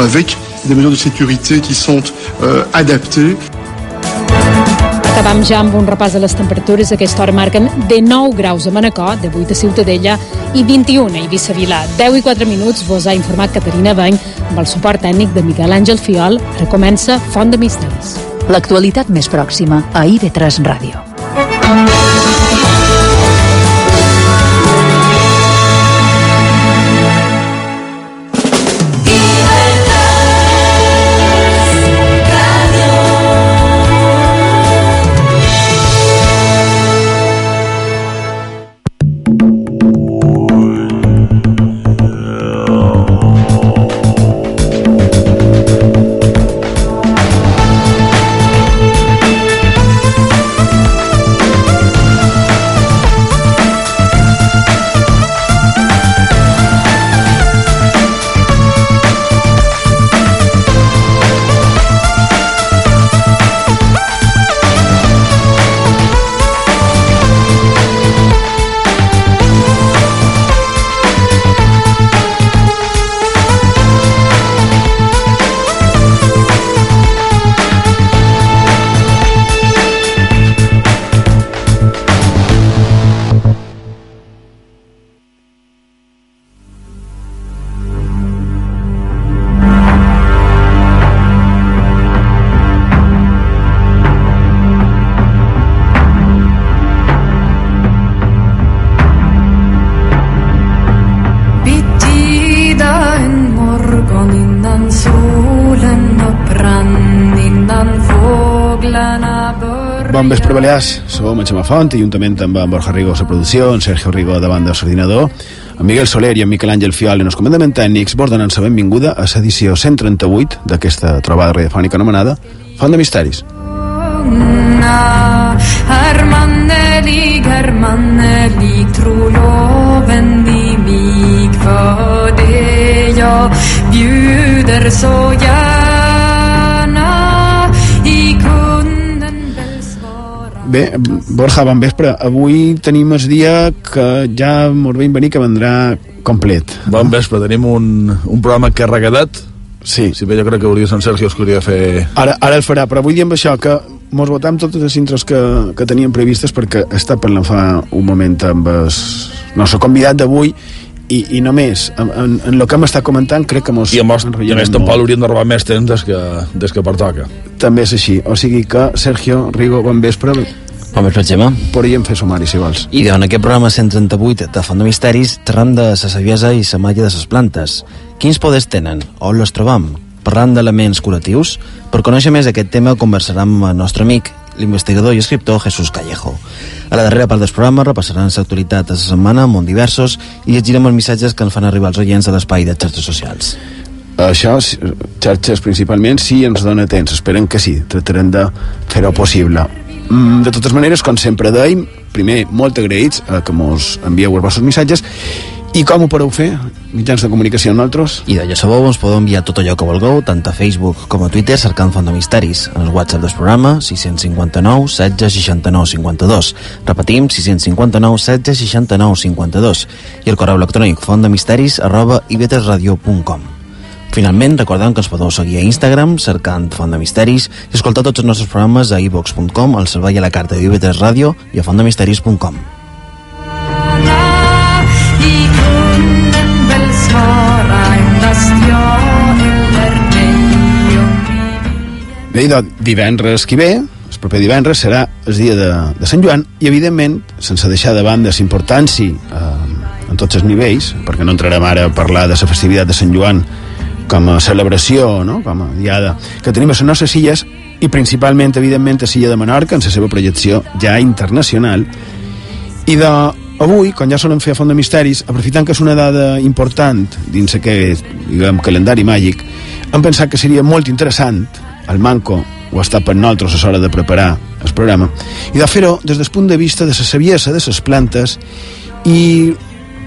avec des mesures de sécurité qui sont euh, adaptées. Acabam ja amb un repàs de les temperatures. A aquesta hora marquen de 9 graus a Manacor, de 8 a Ciutadella i 21 a Eivissa Vilà. 10 i 4 minuts vos ha informat Caterina Bany amb el suport tècnic de Miquel Àngel Fiol. Ara comença Font de Misteris. L'actualitat més pròxima a IB3 Ràdio. Balears. Som en Xema Font, i juntament amb en Borja Rigo a la producció, en Sergio Rigo davant del l'ordinador, en Miguel Soler i en Miquel Àngel Fiol en els comandaments tècnics vos donen la benvinguda a l'edició 138 d'aquesta trobada radiofònica anomenada Font de Misteris. bjuder så Bé, Borja, bon vespre. Avui tenim el dia que ja mos veiem venir que vendrà complet. Bon vespre, tenim un, un programa carregadet. Sí. Si bé jo crec que hauria Sant Sergio es podria fer... Ara, ara el farà, però vull dir amb això que mos votam totes les intros que, que teníem previstes perquè està parlant fa un moment amb el nostre convidat d'avui i, i només en, en, en el que hem estat comentant crec que mos I a, most, i a més tampoc molt. hauríem de robar més temps des que, des que pertoca. també és així, o sigui que Sergio, Rigo, bon vespre Bon vespre, Gemma. podríem fer sumari si vols I en aquest programa 138 de Font de Misteris xerram de la saviesa i la màgia de les plantes. Quins poders tenen? On les trobam? Parlant d'elements curatius? Per conèixer més aquest tema conversarem amb el nostre amic, l'investigador i escriptor Jesús Callejo. A la darrera part del programa repassaran l'actualitat de la setmana, món diversos, i llegirem els missatges que ens fan arribar els oients a l'espai de xarxes socials. això, xarxes principalment sí ens dona temps, esperem que sí tratarem de fer-ho possible de totes maneres, com sempre deim primer, molt agraïts a que mos envieu els vostres missatges i com ho podeu fer? mitjans de comunicació amb nosaltres? I de ja sabeu, ens podeu enviar tot allò que vulgueu, tant a Facebook com a Twitter, cercant Font de Misteris. En el WhatsApp del programa, 659 16 69 52. Repetim, 659 16 69 52. I el correu electrònic fontdemisteris arroba ibetesradio.com. Finalment, recordem que ens podeu seguir a Instagram cercant Font de Misteris i escoltar tots els nostres programes a ivox.com, al servei a la carta d'IV3 Ràdio i a fontdemisteris.com. Bé, idò, divendres que ve, el proper divendres, serà el dia de, de Sant Joan i, evidentment, sense deixar de banda la importància eh, en tots els nivells, perquè no entrarem ara a parlar de la festivitat de Sant Joan com a celebració, no? com a diada que tenim a les nostres illes i principalment, evidentment, a l'illa de Menorca en la seva projecció ja internacional i de avui, quan ja solen fer a Font de Misteris, aprofitant que és una dada important dins aquest, diguem, calendari màgic, hem pensat que seria molt interessant, el Manco ho està per nosaltres a l'hora de preparar el programa, i de fer-ho des del punt de vista de la saviesa de les plantes i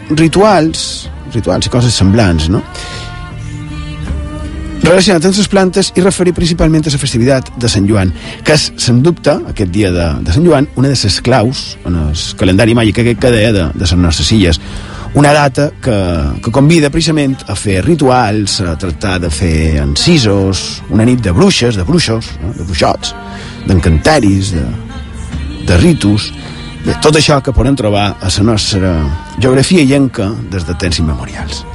rituals, rituals i coses semblants, no? Relacionat amb les plantes i referir principalment a la festivitat de Sant Joan, que és, sens dubte, aquest dia de, de Sant Joan, una de les claus en el calendari màgic aquest que deia de, de les nostres illes. una data que, que convida precisament a fer rituals, a tractar de fer encisos, una nit de bruixes, de bruixos, no? de bruixots, d'encanteris, de, de ritus, Bé, tot això que podem trobar a la nostra geografia llenca des de temps immemorials.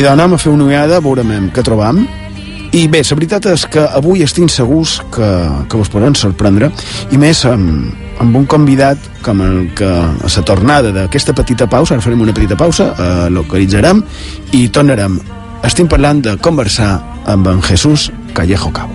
I anem a fer una ullada, veurem què trobam. I bé, la veritat és que avui estic segurs que, que us podran sorprendre, i més amb, amb un convidat com el que a la tornada d'aquesta petita pausa, ara farem una petita pausa, eh, localitzarem i tornarem. Estic parlant de conversar amb en Jesús Callejo Cabo.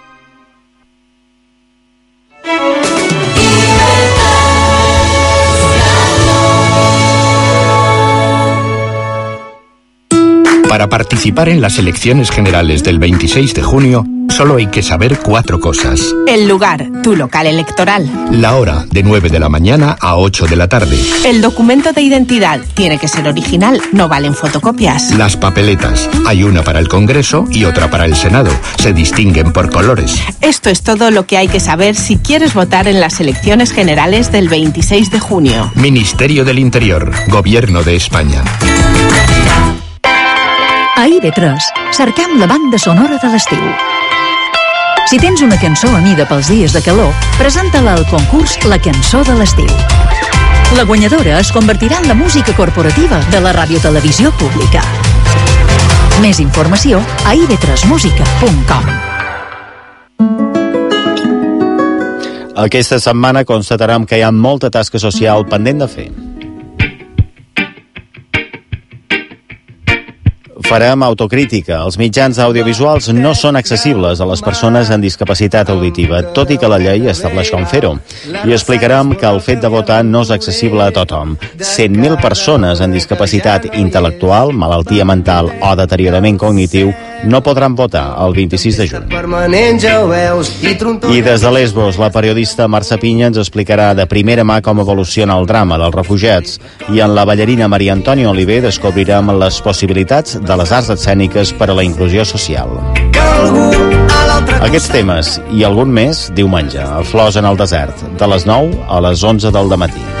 Para participar en las elecciones generales del 26 de junio, solo hay que saber cuatro cosas. El lugar, tu local electoral. La hora, de 9 de la mañana a 8 de la tarde. El documento de identidad tiene que ser original, no valen fotocopias. Las papeletas. Hay una para el Congreso y otra para el Senado. Se distinguen por colores. Esto es todo lo que hay que saber si quieres votar en las elecciones generales del 26 de junio. Ministerio del Interior. Gobierno de España. A IB3 cercam la banda sonora de l'estiu. Si tens una cançó a mida pels dies de calor, presenta-la al concurs La cançó de l'estiu. La guanyadora es convertirà en la música corporativa de la radiotelevisió pública. Més informació a ib3musica.com Aquesta setmana constatarem que hi ha molta tasca social pendent de fer. Farem autocrítica. Els mitjans audiovisuals no són accessibles a les persones amb discapacitat auditiva, tot i que la llei estableix com fer-ho. I explicarem que el fet de votar no és accessible a tothom. 100.000 persones amb discapacitat intel·lectual, malaltia mental o deteriorament cognitiu no podran votar el 26 de juny. I des de Lesbos, la periodista Marça Pinya ens explicarà de primera mà com evoluciona el drama dels refugiats i en la ballarina Maria Antònia Oliver descobrirem les possibilitats de les arts escèniques per a la inclusió social. Aquests temes i algun més diumenge, a Flors en el desert, de les 9 a les 11 del matí.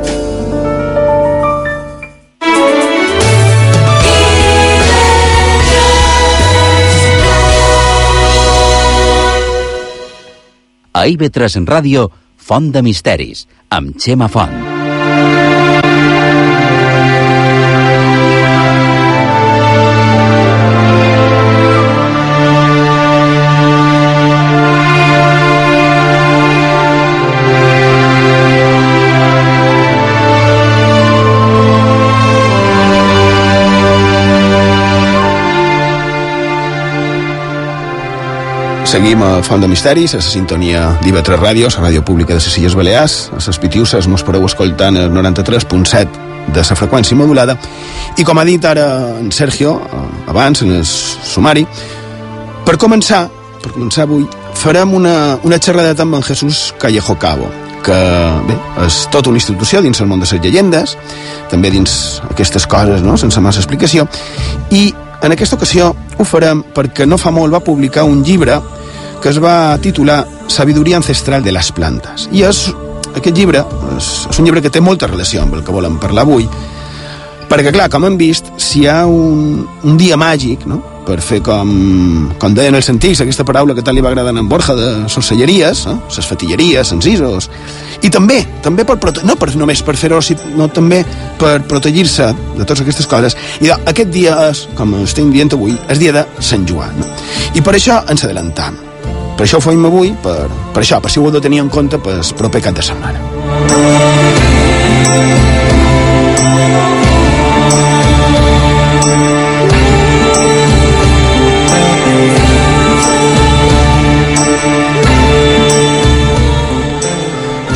A IB3 Ràdio, Font de Misteris, amb Xema Font. Seguim a Font de Misteris, a la sintonia d'IV3 Ràdio, la ràdio pública de les Illes Balears. A les Pitiuses mos podeu escoltant el 93.7 de la freqüència modulada. I com ha dit ara en Sergio, eh, abans, en el sumari, per començar, per començar avui, farem una, una xerradeta amb en Jesús Callejo Cabo, que bé, és tota una institució dins el món de les llegendes, també dins aquestes coses, no?, sense massa explicació, i en aquesta ocasió ho farem perquè no fa molt va publicar un llibre que es va titular Sabiduria ancestral de les plantes. I és, aquest llibre és, és un llibre que té molta relació amb el que volem parlar avui, perquè, clar, com hem vist, si hi ha un, un dia màgic no? per fer com, com deien els antics, aquesta paraula que tant li va agradar a en Borja de sorcelleries, eh? ses fatilleries, els isos, i també, també per prote no per, només per fer-ho, sinó també per protegir-se de totes aquestes coses. I aquest dia, és, com estem dient avui, és dia de Sant Joan. No? I per això ens adelantam. Per això ho fem avui, per, per això, per si ho heu de tenir en compte pel proper cap de setmana.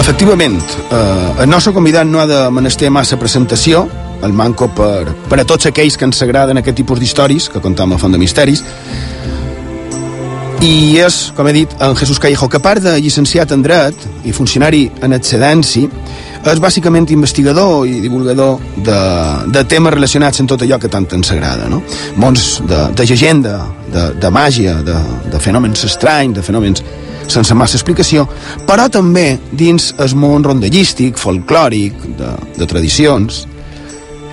Efectivament, eh, el nostre convidat no ha de menester massa presentació, el manco per, per a tots aquells que ens agraden aquest tipus d'històries, que comptam a Font de Misteris, i és, com he dit, en Jesús Callejo, que a part de llicenciat en dret i funcionari en excedència, és bàsicament investigador i divulgador de, de temes relacionats amb tot allò que tant ens agrada, no? Mons de, de llegenda, de, de màgia, de, de fenòmens estranys, de fenòmens sense massa explicació, però també dins el món rondellístic, folclòric, de, de tradicions.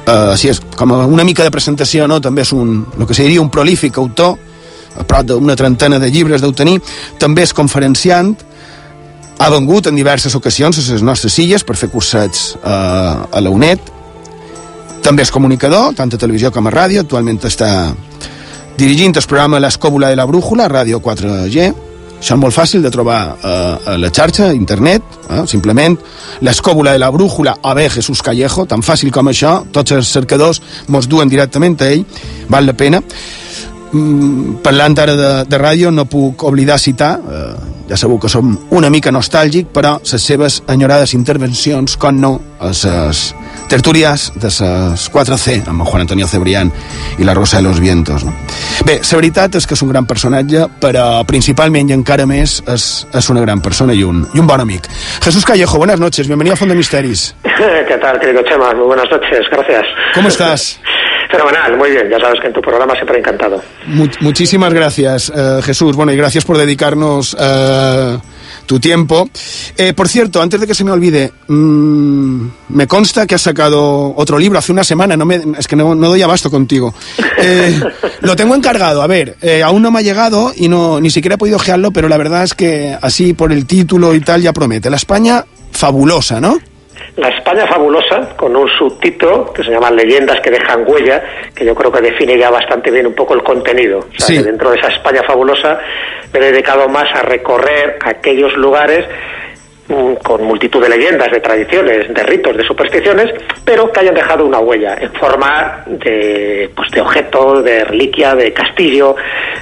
Uh, si és com una mica de presentació, no? també és un, el que se diria un prolífic autor, a prop d'una trentena de llibres deu tenir, també és conferenciant, ha vengut en diverses ocasions a les nostres illes per fer cursets uh, a la UNED, també és comunicador, tant a televisió com a ràdio, actualment està dirigint el programa L'Escòbula de la Brújula, Ràdio 4G, això és molt fàcil de trobar eh, a la xarxa, a internet, eh, simplement l'escòbula de la brújula a bé Jesús Callejo, tan fàcil com això, tots els cercadors mos duen directament a ell, val la pena. Mm, parlant ara de, de ràdio, no puc oblidar citar, eh, ja sabeu que som una mica nostàlgic, però les seves enyorades intervencions, com no, a les tertúlies de les 4C, amb Juan Antonio Cebrián i la Rosa de los Vientos. No? Bé, la veritat és que és un gran personatge, però principalment i encara més és, és una gran persona i un, i un bon amic. Jesús Callejo, buenas noches, bienvenido a Fondo Misteris. ¿Qué tal, querido Chema? Muy buenas noches, gracias. ¿Cómo estás? Fenomenal, muy bien. Ya sabes que en tu programa siempre encantado. Mu muchísimas gracias, eh, Jesús. Bueno, y gracias por dedicarnos eh, tu tiempo. Eh, por cierto, antes de que se me olvide, mmm, me consta que has sacado otro libro hace una semana. No me, es que no, no doy abasto contigo. Eh, lo tengo encargado. A ver, eh, aún no me ha llegado y no ni siquiera he podido ojearlo, pero la verdad es que así por el título y tal ya promete. La España fabulosa, ¿no? La España fabulosa, con un subtítulo que se llama Leyendas que dejan huella, que yo creo que define ya bastante bien un poco el contenido. O sea, Sí. que dentro de esa España fabulosa me he dedicado más a recorrer aquellos lugares mm, con multitud de leyendas, de tradiciones, de ritos, de supersticiones, pero que hayan dejado una huella en forma de, pues, de objeto, de reliquia, de castillo,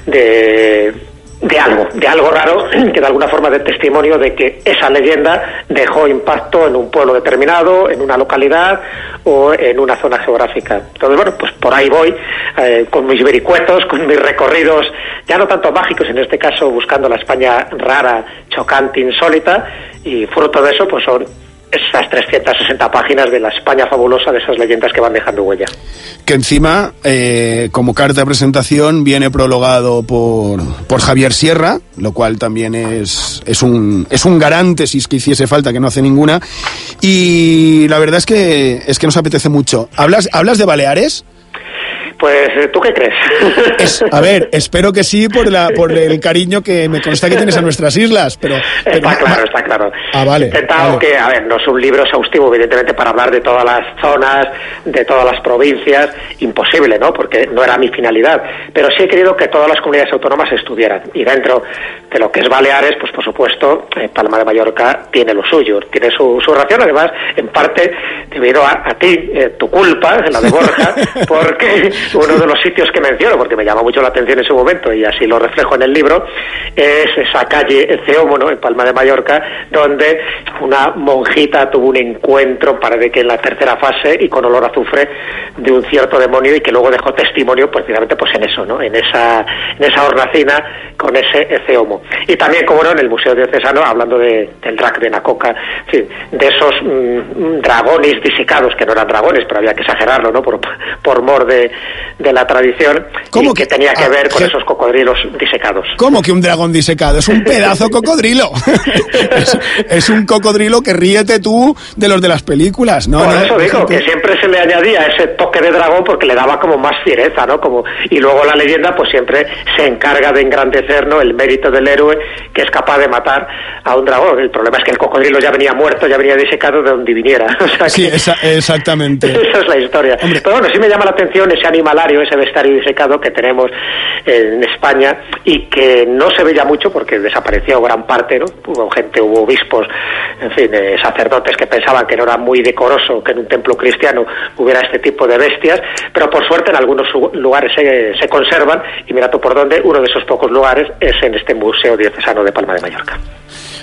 de, de algo, de algo raro que de alguna forma dé testimonio de que esa leyenda dejó impacto en un pueblo determinado, en una localidad o en una zona geográfica. Entonces, bueno, pues por ahí voy, eh, con mis vericuetos, con mis recorridos, ya no tanto mágicos, en este caso buscando la España rara, chocante, insólita, y fruto de eso, pues son esas 360 páginas de la España fabulosa, de esas leyendas que van dejando huella. que encima, eh, como carta de presentación, viene prologado por, por Javier Sierra, lo cual también es, es, un, es un garante, si es que hiciese falta, que no hace ninguna. Y la verdad es que, es que nos apetece mucho. ¿Hablas, ¿hablas de Baleares? Pues, eh, ¿tú qué crees? Es- a ver, espero que sí por, la, por el cariño que me consta que tienes a nuestras islas, pero... pero- Está claro, está claro. Ah, vale. He intentado vale. que, a ver, no es un libro exhaustivo, evidentemente, para hablar de todas las zonas, de todas las provincias, imposible, ¿no? Porque no era mi finalidad. Pero sí he querido que todas las comunidades autónomas estuvieran. Y dentro de lo que es Baleares, pues por supuesto, eh, Palma de Mallorca tiene lo suyo, tiene su, su ración, además, en parte debido a, a ti, eh, tu culpa, la de Borja, porque uno de los sitios que menciono, porque me llama mucho la atención en ese momento y así lo reflejo en el libro, es esa calle Ceómono, en Palma de Mallorca, donde una monjita tuvo un encuentro, parece que en la tercera fase y con olor a azufre de un cierto demonio y que luego dejó testimonio precisamente pues en eso, ¿no? En esa, en esa hornacina con ese Eceomo. Y también, como no, en el Museo Diocesano, hablando de, del drag de Nacoca, de esos mm, dragones disecados, que no eran dragones, pero había que exagerarlo, ¿no? Por, por mor de, de la tradición ¿Cómo y que, que- tenía que ah, ver con esos cocodrilos disecados. ¿Cómo que un dragón disecado? Es un pedazo cocodrilo. es, es un cocodrilo que ríete tú de los de las películas, ¿no? Por no, eso digo gente- que siempre se le añadía ese toque de dragón porque le daba como más fiereza, ¿no? Como y luego la leyenda pues siempre se encarga de engrandecer, ¿no? El mérito del héroe que es capaz de matar a un dragón. El problema es que el cocodrilo ya venía muerto, ya venía disecado de donde viniera. O sea Sí, que- esa- exactamente. Esa es la historia. Pero bueno, sí me llama la atención ese animalario, ese vestuario disecado que tenemos en España y que no se veía mucho porque desapareció gran parte, ¿no? Hubo gente, hubo obispos, en fin, eh, sacerdotes que pensaban que no era muy decoroso que en un templo cristiano hubiera este tipo de bestias, pero por suerte en algunos lugares se, se conservan y mira tú por dónde, uno de esos pocos lugares es en este Museo Diocesano de Palma de Mallorca.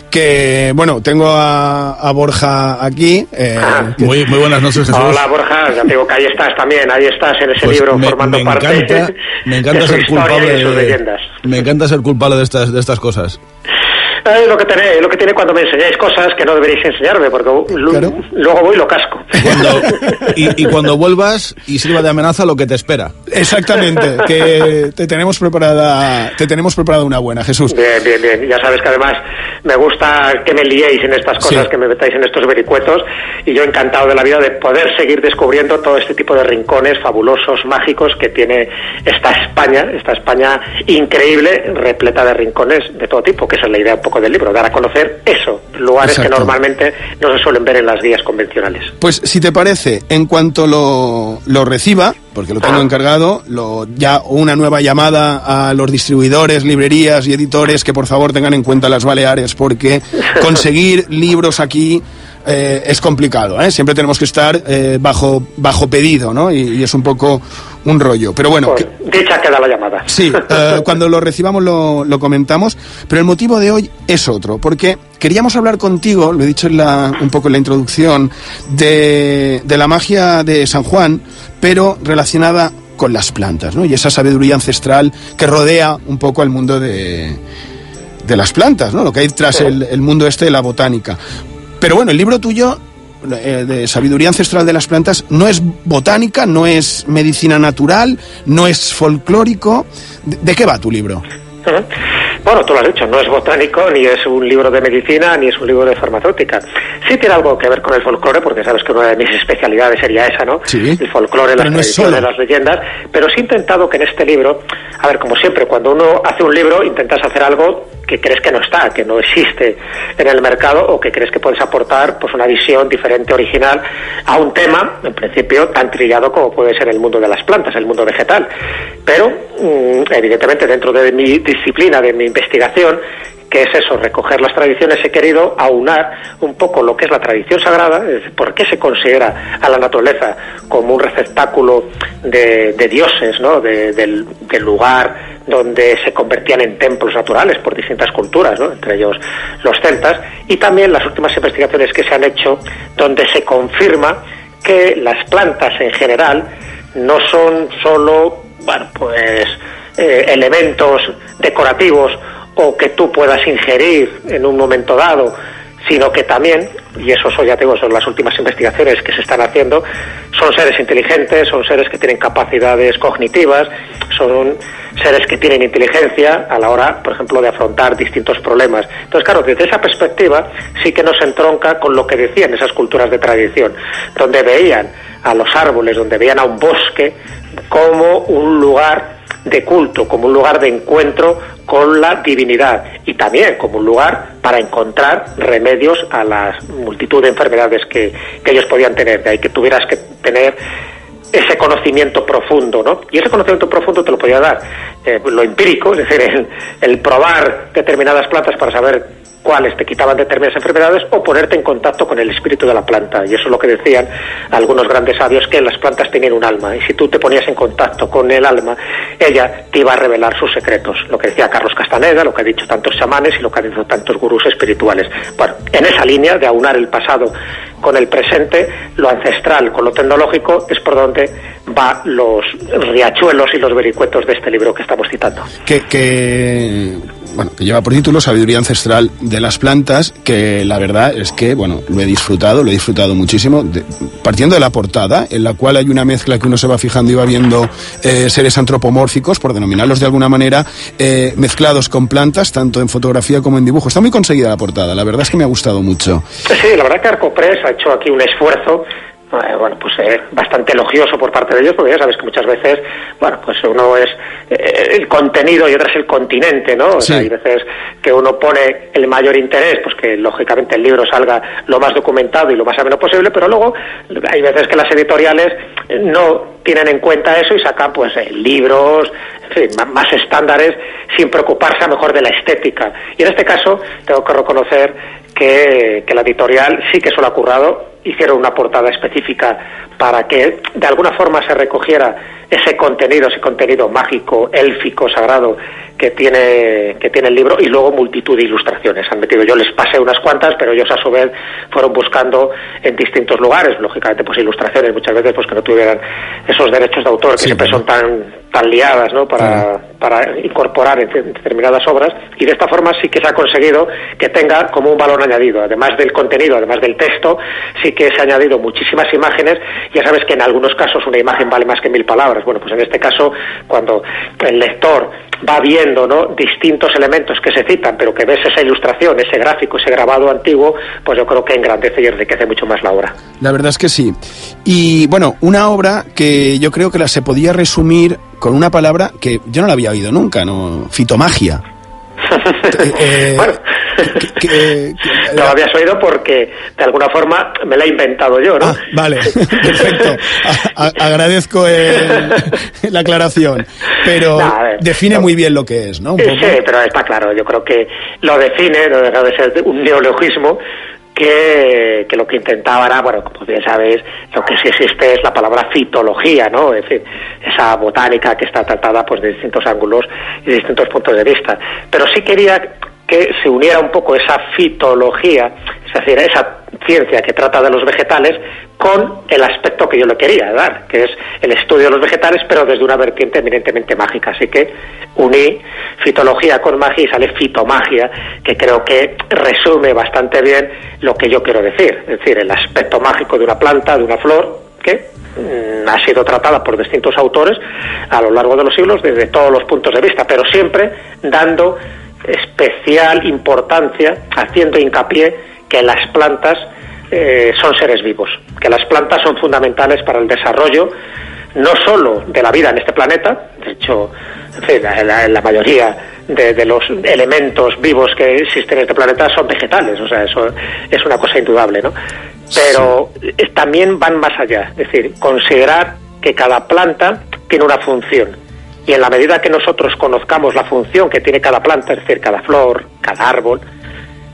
Que, bueno, tengo a, a Borja aquí. eh, Muy, muy buenas noches, Jesús. Hola Borja, ya te digo que ahí estás también, ahí estás en ese Pues libro me, formando me parte encanta, me encanta de ser historia culpable y de sus de, leyendas. me encanta ser culpable de estas de estas cosas. Eh, lo que tiene, lo que tiene cuando me enseñáis cosas que no deberéis enseñarme, porque lu- luego voy y lo casco. Y, y cuando vuelvas y sirva de amenaza lo que te espera. Exactamente, que te tenemos preparada, te tenemos preparada una buena, Jesús. Bien, bien, bien. Ya sabes que además me gusta que me liéis en estas cosas, Sí. que me metáis en estos vericuetos, y yo encantado de la vida de poder seguir descubriendo todo este tipo de rincones fabulosos, mágicos que tiene esta España, esta España increíble, repleta de rincones de todo tipo, que esa es la idea un poco del libro, dar a conocer eso, lugares que normalmente no se suelen ver en las guías convencionales. Pues si te parece, en cuanto lo, lo reciba, porque lo tengo encargado, lo, ya una nueva llamada a los distribuidores, librerías y editores que por favor tengan en cuenta las Baleares, porque conseguir libros aquí eh, es complicado, ¿eh? siempre tenemos que estar eh, bajo, bajo pedido, ¿no? Y, y es un poco un rollo. Pero bueno, que- Dicha queda la llamada. Sí, eh, cuando lo recibamos lo, lo comentamos, pero el motivo de hoy es otro, porque queríamos hablar contigo, lo he dicho en la, un poco en la introducción, de, de la magia de San Juan, pero relacionada con las plantas, ¿no? Y esa sabiduría ancestral que rodea un poco al mundo de, de las plantas, ¿no? Lo que hay tras el, el mundo este de la botánica. Pero bueno, el libro tuyo eh, de sabiduría ancestral de las plantas no es botánica, no es medicina natural, no es folclórico. ¿De, qué va tu libro? Bueno, tú lo has dicho, no es botánico, ni es un libro de medicina, ni es un libro de farmacéutica. Sí tiene algo que ver con el folclore, porque sabes que una de mis especialidades sería esa, ¿no? Sí. El folclore, las no tradiciones, las leyendas. Pero sí he intentado que en este libro, a ver, como siempre, cuando uno hace un libro, intentas hacer algo que crees que no está, que no existe en el mercado o que crees que puedes aportar pues una visión diferente, original a un tema, en principio, tan trillado como puede ser el mundo de las plantas, el mundo vegetal. Pero, mm, evidentemente, dentro de mi disciplina, de mi investigación, que es eso, recoger las tradiciones, he querido aunar un poco lo que es la tradición sagrada, es decir, por qué se considera a la naturaleza como un receptáculo de, dioses, ¿no? De- del, del lugar donde se convertían en templos naturales por distintas culturas, ¿no? entre ellos los celtas, y también las últimas investigaciones que se han hecho donde se confirma que las plantas en general no son solo, bueno, pues eh, elementos decorativos o que tú puedas ingerir en un momento dado, sino que también, y eso ya te digo, son las últimas investigaciones que se están haciendo, son seres inteligentes, son seres que tienen capacidades cognitivas, son seres que tienen inteligencia a la hora, por ejemplo, de afrontar distintos problemas. Entonces, claro, desde esa perspectiva sí que nos entronca con lo que decían esas culturas de tradición, donde veían a los árboles, donde veían a un bosque como un lugar de culto, como un lugar de encuentro con la divinidad y también como un lugar para encontrar remedios a la multitud de enfermedades que, que ellos podían tener. De ahí que tuvieras que tener ese conocimiento profundo, ¿no? Y ese conocimiento profundo te lo podía dar eh, lo empírico, es decir, el, el probar determinadas plantas para saber cuáles te quitaban determinadas enfermedades o ponerte en contacto con el espíritu de la planta. Y eso es lo que decían algunos grandes sabios, que las plantas tenían un alma. Y si tú te ponías en contacto con el alma, ella te iba a revelar sus secretos. Lo que decía Carlos Castaneda, lo que han dicho tantos chamanes y lo que han dicho tantos gurús espirituales. Bueno, en esa línea de aunar el pasado con el presente, lo ancestral con lo tecnológico, es por donde va los riachuelos y los vericuetos de este libro que estamos citando. Que, que bueno, que lleva por título Sabiduría Ancestral de las Plantas, que la verdad es que, bueno, lo he disfrutado, lo he disfrutado muchísimo, de- partiendo de la portada, en la cual hay una mezcla que uno se va fijando y va viendo eh, seres antropomórficos, por denominarlos de alguna manera, eh, mezclados con plantas, tanto en fotografía como en dibujo. Está muy conseguida la portada, la verdad es que me ha gustado mucho. Sí, la verdad que Arcopress ha hecho aquí un esfuerzo eh, bueno, pues eh, bastante elogioso por parte de ellos, porque ya sabes que muchas veces, bueno, pues uno es eh, el contenido y otro es el continente, ¿no? O sea, Sí. hay veces que uno pone el mayor interés, pues que lógicamente el libro salga lo más documentado y lo más ameno posible, pero luego hay veces que las editoriales no tienen en cuenta eso y sacan pues eh, libros, en fin, más estándares sin preocuparse a mejor de la estética. Y en este caso tengo que reconocer que, que la editorial sí que se lo ha currado, hicieron una portada específica para que de alguna forma se recogiera ese contenido, ese contenido mágico, élfico, sagrado que tiene, que tiene el libro y luego multitud de ilustraciones. Han metido, yo les pasé unas cuantas, pero ellos a su vez fueron buscando en distintos lugares, lógicamente pues ilustraciones muchas veces pues que no tuvieran esos derechos de autor que siempre son tan, tan liadas ¿no? para, para incorporar en en determinadas obras. Y de esta forma sí que se ha conseguido que tenga como un valor añadido, además del contenido, además del texto, sí que se ha añadido muchísimas imágenes, ya sabes que en algunos casos una imagen vale más que mil palabras, bueno pues en este caso cuando el lector va viendo ¿no? distintos elementos que se citan, pero que ves esa ilustración, ese gráfico, ese grabado antiguo, pues yo creo que engrandece y enriquece mucho más la obra. La verdad es que sí. Y bueno, una obra que yo creo que la se podía resumir con una palabra que yo no la había oído nunca, ¿no? Fitomagia. Eh, que- que- No lo habías oído porque de alguna forma me la he inventado yo, ¿no? Vale, perfecto. A- a- agradezco el- la aclaración. Pero ver, define muy bien lo que es, ¿no? Sí, pero está claro, yo creo que lo define, no deja de ser un neologismo que, que lo que intentaba era, bueno, como bien sabéis, lo que sí existe es la palabra fitología, ¿no? Es decir, esa botánica que está tratada pues de distintos ángulos y de distintos puntos de vista. Pero sí quería que se uniera un poco esa fitología, es decir, esa ciencia que trata de los vegetales con el aspecto que yo le quería dar, que es el estudio de los vegetales, pero desde una vertiente eminentemente mágica. Así que uní fitología con magia y sale fitomagia, que creo que resume bastante bien lo que yo quiero decir, es decir, el aspecto mágico de una planta, de una flor, que mm, ha sido tratada por distintos autores a lo largo de los siglos desde todos los puntos de vista, pero siempre dando especial importancia, haciendo hincapié que las plantas eh, son seres vivos, que las plantas son fundamentales para el desarrollo no solo de la vida en este planeta, de hecho, la, la- mayoría de, de los elementos vivos que existen en este planeta son vegetales, o sea, eso es una cosa indudable, ¿no? Pero también van más allá, es decir, considerar que cada planta tiene una función. Y en la medida que nosotros conozcamos la función que tiene cada planta, es decir, cada flor, cada árbol,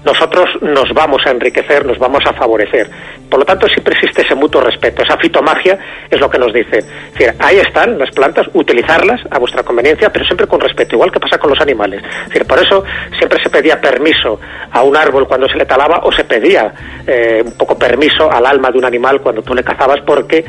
nosotros nos vamos a enriquecer, nos vamos a favorecer. Por lo tanto, siempre existe ese mutuo respeto. Esa fitomagia es lo que nos dice. Es decir, ahí están las plantas, utilizarlas a vuestra conveniencia, pero siempre con respeto, igual que pasa con los animales. Es decir, por eso siempre se pedía permiso a un árbol cuando se le talaba o se pedía eh, un poco permiso al alma de un animal cuando tú le cazabas porque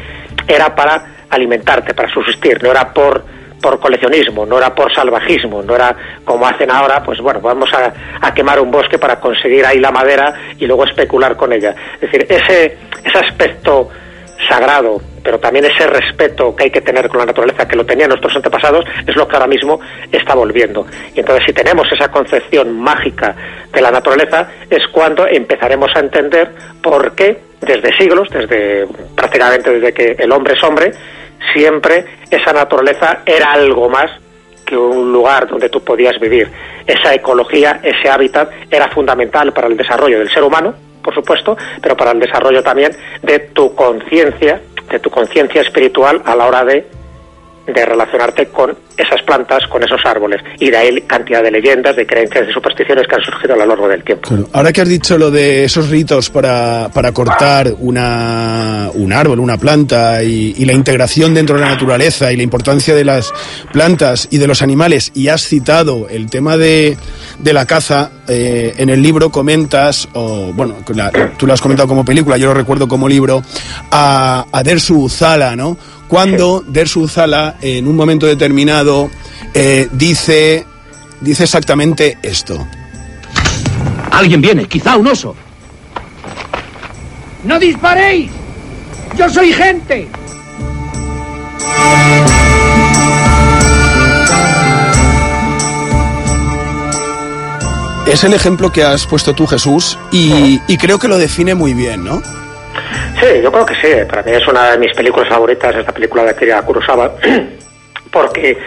era para alimentarte, para subsistir, no era por por coleccionismo, no era por salvajismo, no era como hacen ahora, pues bueno, vamos a, a quemar un bosque para conseguir ahí la madera y luego especular con ella. Es decir, ese, ese aspecto sagrado, pero también ese respeto que hay que tener con la naturaleza, que lo tenían nuestros antepasados, es lo que ahora mismo está volviendo. Y entonces, si tenemos esa concepción mágica de la naturaleza, es cuando empezaremos a entender por qué, desde siglos, desde prácticamente desde que el hombre es hombre, siempre esa naturaleza era algo más que un lugar donde tú podías vivir. Esa ecología, ese hábitat era fundamental para el desarrollo del ser humano, por supuesto, pero para el desarrollo también de tu conciencia, de tu conciencia espiritual a la hora de, de relacionarte con esas plantas, con esos árboles. Y de ahí cantidad de leyendas, de creencias, de supersticiones que han surgido a lo largo del tiempo. Ahora que has dicho lo de esos ritos para, para cortar una, un árbol, una planta y, y la integración dentro de la naturaleza y la importancia de las plantas y de los animales, y has citado el tema de, de la caza, eh, en el libro comentas, o bueno, la- tú lo has comentado como película, yo lo recuerdo como libro, a, a Dersu Uzala, ¿no? Cuando Dersu Uzala, en un momento determinado, eh, dice dice exactamente esto. Alguien viene, quizá un oso. ¡No disparéis! ¡Yo soy gente! Es el ejemplo que has puesto tú, Jesús, y, y creo que lo define muy bien, ¿no? Sí, yo creo que sí. Para mí es una de mis películas favoritas, esta película de Akira Kurosawa, porque,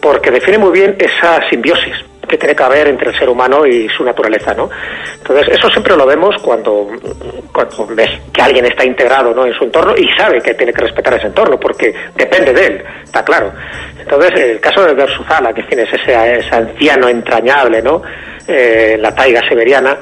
porque define muy bien esa simbiosis que tiene que haber entre el ser humano y su naturaleza, ¿no? Entonces, eso siempre lo vemos cuando, cuando ves que alguien está integrado ¿no? en su entorno y sabe que tiene que respetar ese entorno, porque depende de él, está claro. Entonces, el caso de Bersuzala, que tienes ese, ese anciano entrañable, ¿no? Eh, la taiga siberiana,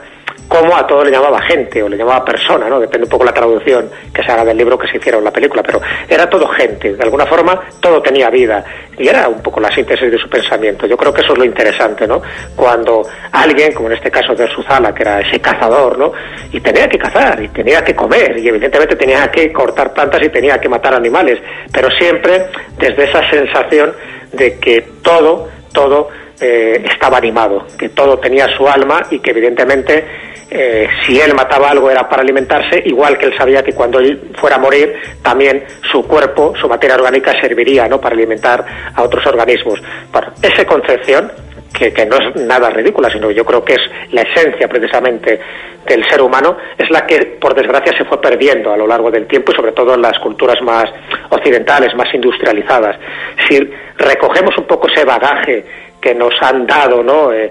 como a todo le llamaba gente o le llamaba persona, ¿no? Depende un poco la traducción que se haga del libro que se hiciera en la película, pero era todo gente, de alguna forma todo tenía vida y era un poco la síntesis de su pensamiento. Yo creo que eso es lo interesante, ¿no? Cuando alguien, como en este caso de Suzala, que era ese cazador, ¿no? Y tenía que cazar y tenía que comer y evidentemente tenía que cortar plantas y tenía que matar animales, pero siempre desde esa sensación de que todo, todo eh, estaba animado, que todo tenía su alma y que evidentemente eh, si él mataba algo era para alimentarse, igual que él sabía que cuando él fuera a morir, también su cuerpo, su materia orgánica serviría ¿no? para alimentar a otros organismos. Bueno, esa concepción, que, que no es nada ridícula, sino que yo creo que es la esencia precisamente del ser humano, es la que por desgracia se fue perdiendo a lo largo del tiempo y sobre todo en las culturas más occidentales, más industrializadas. Si recogemos un poco ese bagaje que nos han dado, ¿no? Eh,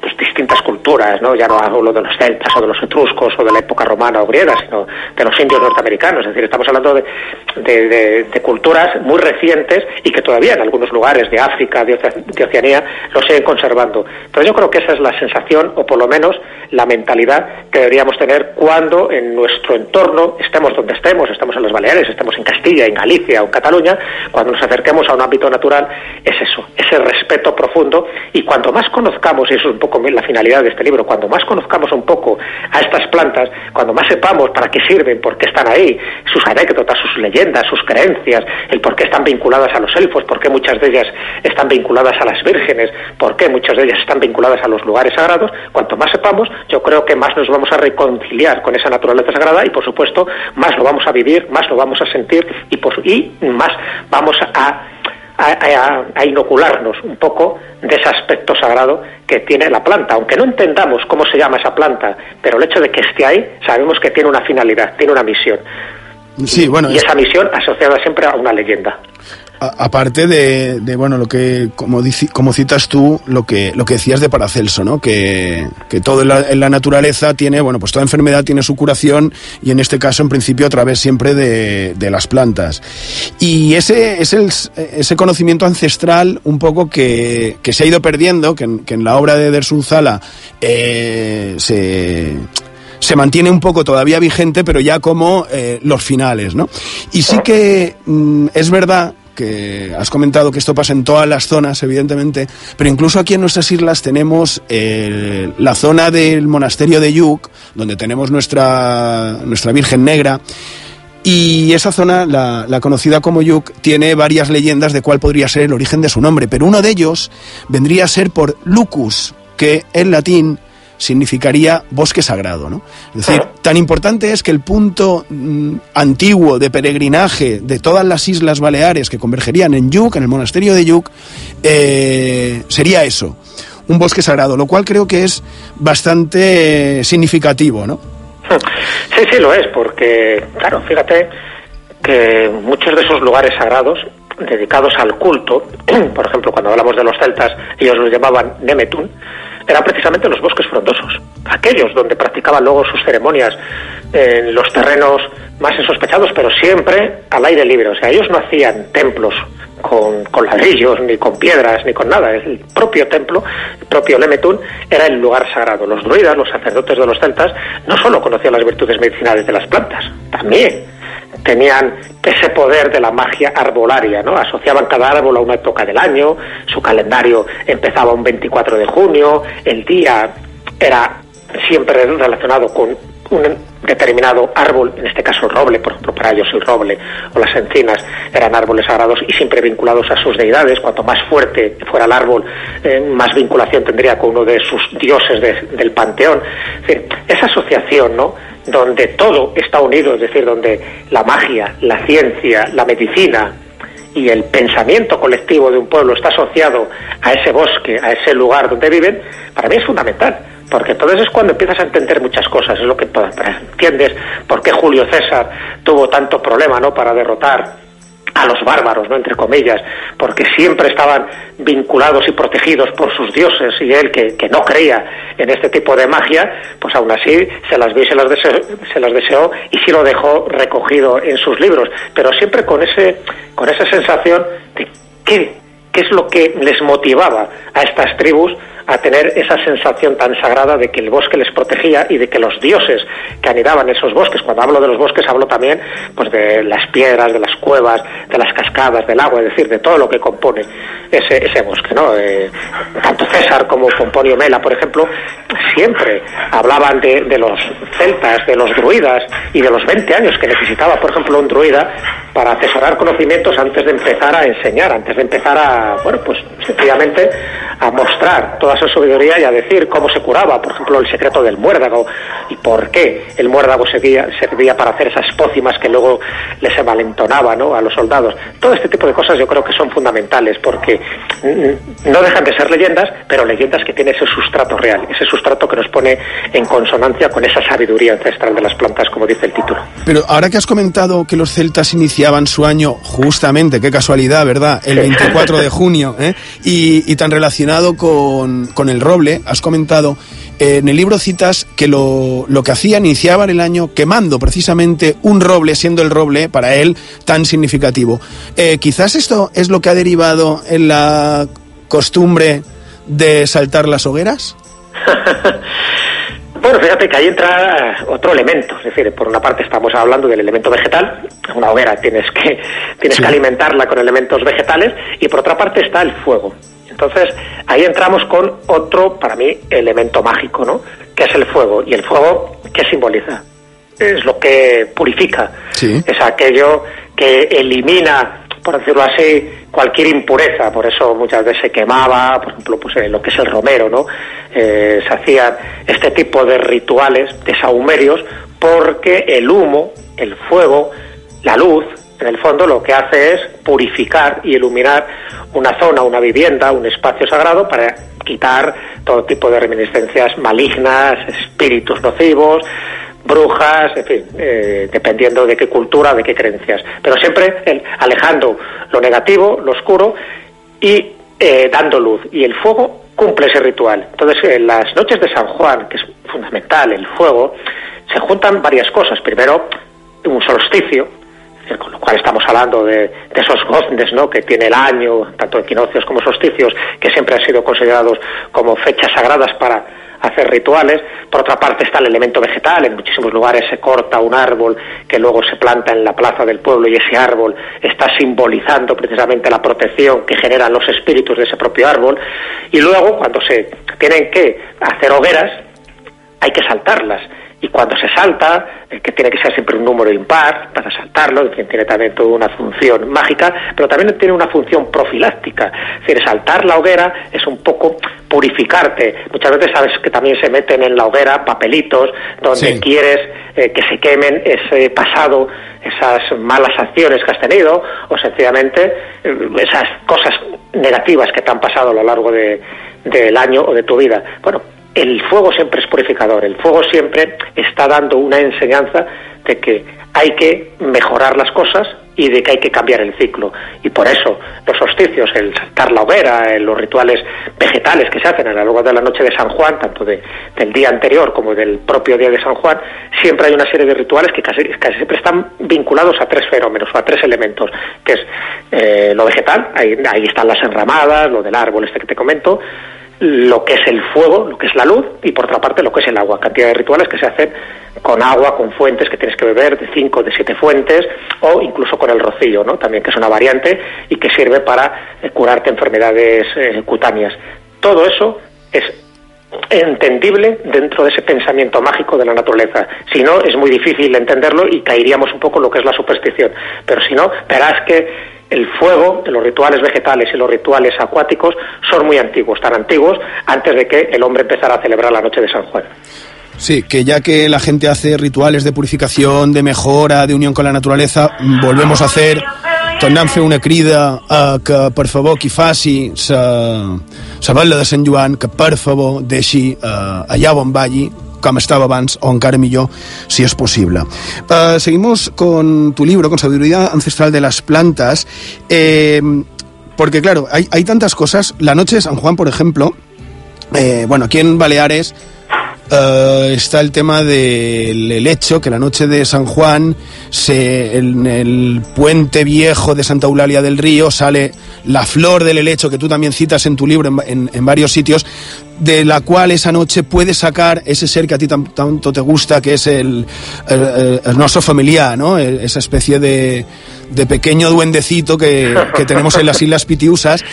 pues distintas culturas, ¿no? Ya no hablo de los celtas o de los etruscos o de la época romana o griega, sino de los indios norteamericanos. Es decir, estamos hablando de, culturas muy recientes y que todavía en algunos lugares de África, de, Oce- de Oceanía, lo siguen conservando. Pero yo creo que esa es la sensación, o por lo menos la mentalidad que deberíamos tener cuando en nuestro entorno, estemos donde estemos, estemos en las Baleares, estemos en Castilla, en Galicia o en Cataluña, cuando nos acerquemos a un ámbito natural, es eso, ese respeto profundo y cuanto más conozcamos, y eso es un poco la finalidad de este libro, cuando más conozcamos un poco a estas plantas, cuando más sepamos para qué sirven, por qué están ahí, sus anécdotas, sus leyendas, sus creencias, el por qué están vinculadas a los elfos, por qué muchas de ellas están vinculadas a las vírgenes, por qué muchas de ellas están vinculadas a los lugares sagrados, cuanto más sepamos, yo creo que más nos vamos a reconciliar con esa naturaleza sagrada y por supuesto más lo vamos a vivir, más lo vamos a sentir y, por, y más vamos a a, inocularnos un poco de ese aspecto sagrado que tiene la planta. Aunque no entendamos cómo se llama esa planta, pero el hecho de que esté ahí, sabemos que tiene una finalidad, tiene una misión. Sí, bueno, Y esa misión asociada siempre a una leyenda. Aparte de, de, bueno lo que como dici- como citas tú lo que lo que decías de Paracelso no que, todo en la, en la naturaleza tiene bueno pues toda enfermedad tiene su curación y en este caso en principio a través siempre de, de las plantas y ese es el, ese conocimiento ancestral un poco que, que se ha ido perdiendo que en, que en la obra de Dersunzala eh, se se mantiene un poco todavía vigente, pero ya como eh, los finales, ¿no? Y sí que mm, es verdad que has comentado que esto pasa en todas las zonas, evidentemente, pero incluso aquí en nuestras islas tenemos eh, la zona del monasterio de Yuc, donde tenemos nuestra, nuestra Virgen Negra, y esa zona, la, la conocida como Yuc, tiene varias leyendas de cuál podría ser el origen de su nombre, pero uno de ellos vendría a ser por Lucus, que en latín significaría bosque sagrado. ¿no? Es decir, tan importante es que el punto mm, antiguo de peregrinaje de todas las islas baleares que convergerían en Yuc, en el monasterio de Yuc, eh, sería eso, un bosque sagrado, lo cual creo que es bastante eh, significativo. ¿no? Sí, sí lo es, porque, claro, fíjate que muchos de esos lugares sagrados dedicados al culto, por ejemplo, cuando hablamos de los celtas, ellos los llamaban Nemetun, eran precisamente los bosques frondosos, aquellos donde practicaban luego sus ceremonias en los terrenos más insospechados, pero siempre al aire libre. O sea, ellos no hacían templos con, ladrillos, ni con piedras, ni con nada. El propio templo, el propio Lemetún, era el lugar sagrado. Los druidas, los sacerdotes de los celtas, no solo conocían las virtudes medicinales de las plantas, también tenían ese poder de la magia arbolaria, ¿no? Asociaban cada árbol a una época del año, su calendario empezaba un 24 de junio, el día era siempre relacionado con un determinado árbol, en este caso el roble, por ejemplo, para ellos el roble o las encinas eran árboles sagrados y siempre vinculados a sus deidades. Cuanto más fuerte fuera el árbol, eh, más vinculación tendría con uno de sus dioses de- del panteón. Es decir, esa asociación, ¿no? Donde todo está unido, es decir, donde la magia, la ciencia, la medicina, y el pensamiento colectivo de un pueblo está asociado a ese bosque, a ese lugar donde viven, para mí es fundamental. Porque entonces es cuando empiezas a entender muchas cosas, es lo que pa- entiendes por qué Julio César tuvo tanto problema ¿no? para derrotar a los bárbaros, ¿no? entre comillas, porque siempre estaban vinculados y protegidos por sus dioses y él que, que no creía en este tipo de magia, pues aún así se las vio y se las deseó, se las deseó y sí lo dejó recogido en sus libros, pero siempre con ese con esa sensación de qué qué es lo que les motivaba a estas tribus a tener esa sensación tan sagrada de que el bosque les protegía y de que los dioses que anidaban esos bosques, cuando hablo de los bosques hablo también pues de las piedras, de las cuevas, de las cascadas, del agua, es decir, de todo lo que compone ese, ese bosque, ¿no? Eh, tanto César como Pomponio Mela, por ejemplo, siempre hablaban de, los celtas, de los druidas y de los 20 años que necesitaba, por ejemplo, un druida para atesorar conocimientos antes de empezar a enseñar, antes de empezar a, bueno, pues sencillamente a mostrar toda esa sabiduría y a decir cómo se curaba, por ejemplo, el secreto del muérdago y por qué el muérdago servía, servía para hacer esas pócimas que luego les envalentonaba ¿no? a los soldados. Todo este tipo de cosas yo creo que son fundamentales porque mm, no dejan de ser leyendas, pero leyendas que tienen ese sustrato real, ese sustrato que nos pone en consonancia con esa sabiduría ancestral de las plantas, como dice el título. Pero ahora que has comentado que los celtas iniciaban su año justamente, qué casualidad, ¿verdad? El 24 de junio, ¿eh? y, y tan relacionado con, con el roble, has comentado, eh, en el libro citas que lo, lo que hacían, iniciaban el año quemando precisamente un roble, siendo el roble para él tan significativo. Eh, quizás esto es lo que ha derivado en la costumbre de saltar las hogueras. Bueno, fíjate que ahí entra otro elemento, es decir, por una parte estamos hablando del elemento vegetal, una hoguera tienes que tienes que alimentarla con elementos vegetales y por otra parte está el fuego. Entonces, ahí entramos con otro para mí elemento mágico, ¿no? Que es el fuego y el fuego ¿qué simboliza? Es lo que purifica, Sí. es aquello que elimina, por decirlo así, cualquier impureza. Por eso muchas veces se quemaba, por ejemplo, pues eh, lo que es el romero, ¿no? Eh, se hacían este tipo de rituales, de sahumerios, porque el humo, el fuego, la luz, en el fondo lo que hace es purificar y iluminar una zona, una vivienda, un espacio sagrado para quitar todo tipo de reminiscencias malignas, espíritus nocivos, brujas, en fin, eh, dependiendo de qué cultura, de qué creencias. Pero siempre alejando lo negativo, lo oscuro y eh, dando luz. Y el fuego cumple ese ritual. Entonces, en las noches de San Juan, que es fundamental, el fuego, se juntan varias cosas. Primero, un solsticio, con lo cual estamos hablando de, de esos goznes ¿no? que tiene el año, tanto equinoccios como solsticios, que siempre han sido considerados como fechas sagradas para hacer rituales. Por otra parte está el elemento vegetal, en muchísimos lugares se corta un árbol que luego se planta en la plaza del pueblo y ese árbol está simbolizando precisamente la protección que generan los espíritus de ese propio árbol. Y luego cuando se tienen que hacer hogueras, hay que saltarlas. Y cuando se salta, eh, que tiene que ser siempre un número impar para saltarlo, tiene también toda una función mágica, pero también tiene una función profiláctica. Es decir, saltar la hoguera es un poco purificarte. Muchas veces sabes que también se meten en la hoguera papelitos donde Sí. quieres eh, que se quemen ese pasado, esas malas acciones que has tenido, o sencillamente eh, esas cosas negativas que te han pasado a lo largo de, del año o de tu vida. Bueno, el fuego siempre es purificador, el fuego siempre está dando una enseñanza de que hay que mejorar las cosas y de que hay que cambiar el ciclo. Y por eso los solsticios, el saltar la hoguera, los rituales vegetales que se hacen a lo largo de la noche de San Juan, tanto de- del día anterior como del propio día de San Juan, siempre hay una serie de rituales que casi, casi siempre están vinculados a tres fenómenos o a tres elementos, que es eh, lo vegetal, ahí están las enramadas, lo del árbol este que te comento, lo que es el fuego, lo que es la luz, y por otra parte lo que es el agua, cantidad de rituales que se hacen con agua, con fuentes que tienes que beber, de cinco, de siete fuentes, o incluso con el rocío, ¿no? También que es una variante y que sirve para eh, curarte enfermedades eh, cutáneas. Todo eso es entendible dentro de ese pensamiento mágico de la naturaleza. Si no, es muy difícil entenderlo y caeríamos un poco lo que es la superstición. Pero si no, verás que el fuego, los rituales vegetales y los rituales acuáticos son muy antiguos, tan antiguos antes de que el hombre empezara a celebrar la noche de San Juan. Sí, que ya que la gente hace rituales de purificación, de mejora, de unión con la naturaleza, volvemos a hacer tornem a fer una crida a que per favor qui faci sa vetla de Sant Joan que per favor deixi eh, allà on vagi com estaba abans, o encara millor, si es posible. Uh, seguimos con tu libro, con Sabiduría Ancestral de las Plantas, eh, porque claro, hay, hay tantas cosas. La noche de San Juan, por ejemplo, eh, bueno, aquí en Baleares eh, está el tema del helecho, que la noche de San Juan, se, en el puente viejo de Santa Eulalia del Río, sale la flor del helecho, que tú también citas en tu libro en, en- en varios sitios, de la cual esa noche puedes sacar ese ser que a ti tan- tanto te gusta, que es el, el, nuestro familiar, ¿no? El- esa especie de, de pequeño duendecito que, que tenemos en las Islas Pitiusas.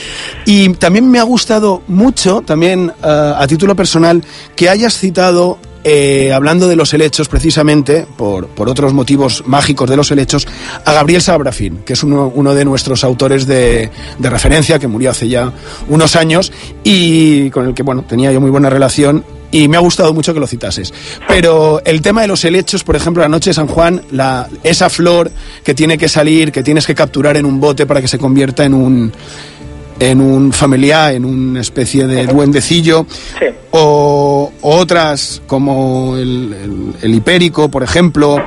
Y también me ha gustado mucho, también eh, a título personal, que hayas citado, eh, hablando de los helechos precisamente, por, por otros motivos mágicos de los helechos, a Gabriel Sabrafín, que es uno, uno de nuestros autores de, de referencia, que murió hace ya unos años y con el que, bueno, tenía yo muy buena relación y me ha gustado mucho que lo citases. Pero el tema de los helechos, por ejemplo, la noche de San Juan, la, esa flor que tiene que salir, que tienes que capturar en un bote para que se convierta en un en un familiar, en una especie de duendecillo, o, o otras como el, el- el hipérico, por ejemplo,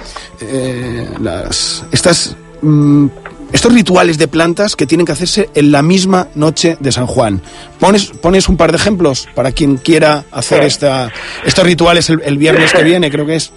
eh, las, estas, mm, estos rituales de plantas que tienen que hacerse en la misma noche de San Juan. ¿Pones, pones un par de ejemplos para quien quiera hacer Sí. esta, estos rituales el, el viernes que viene, creo que es?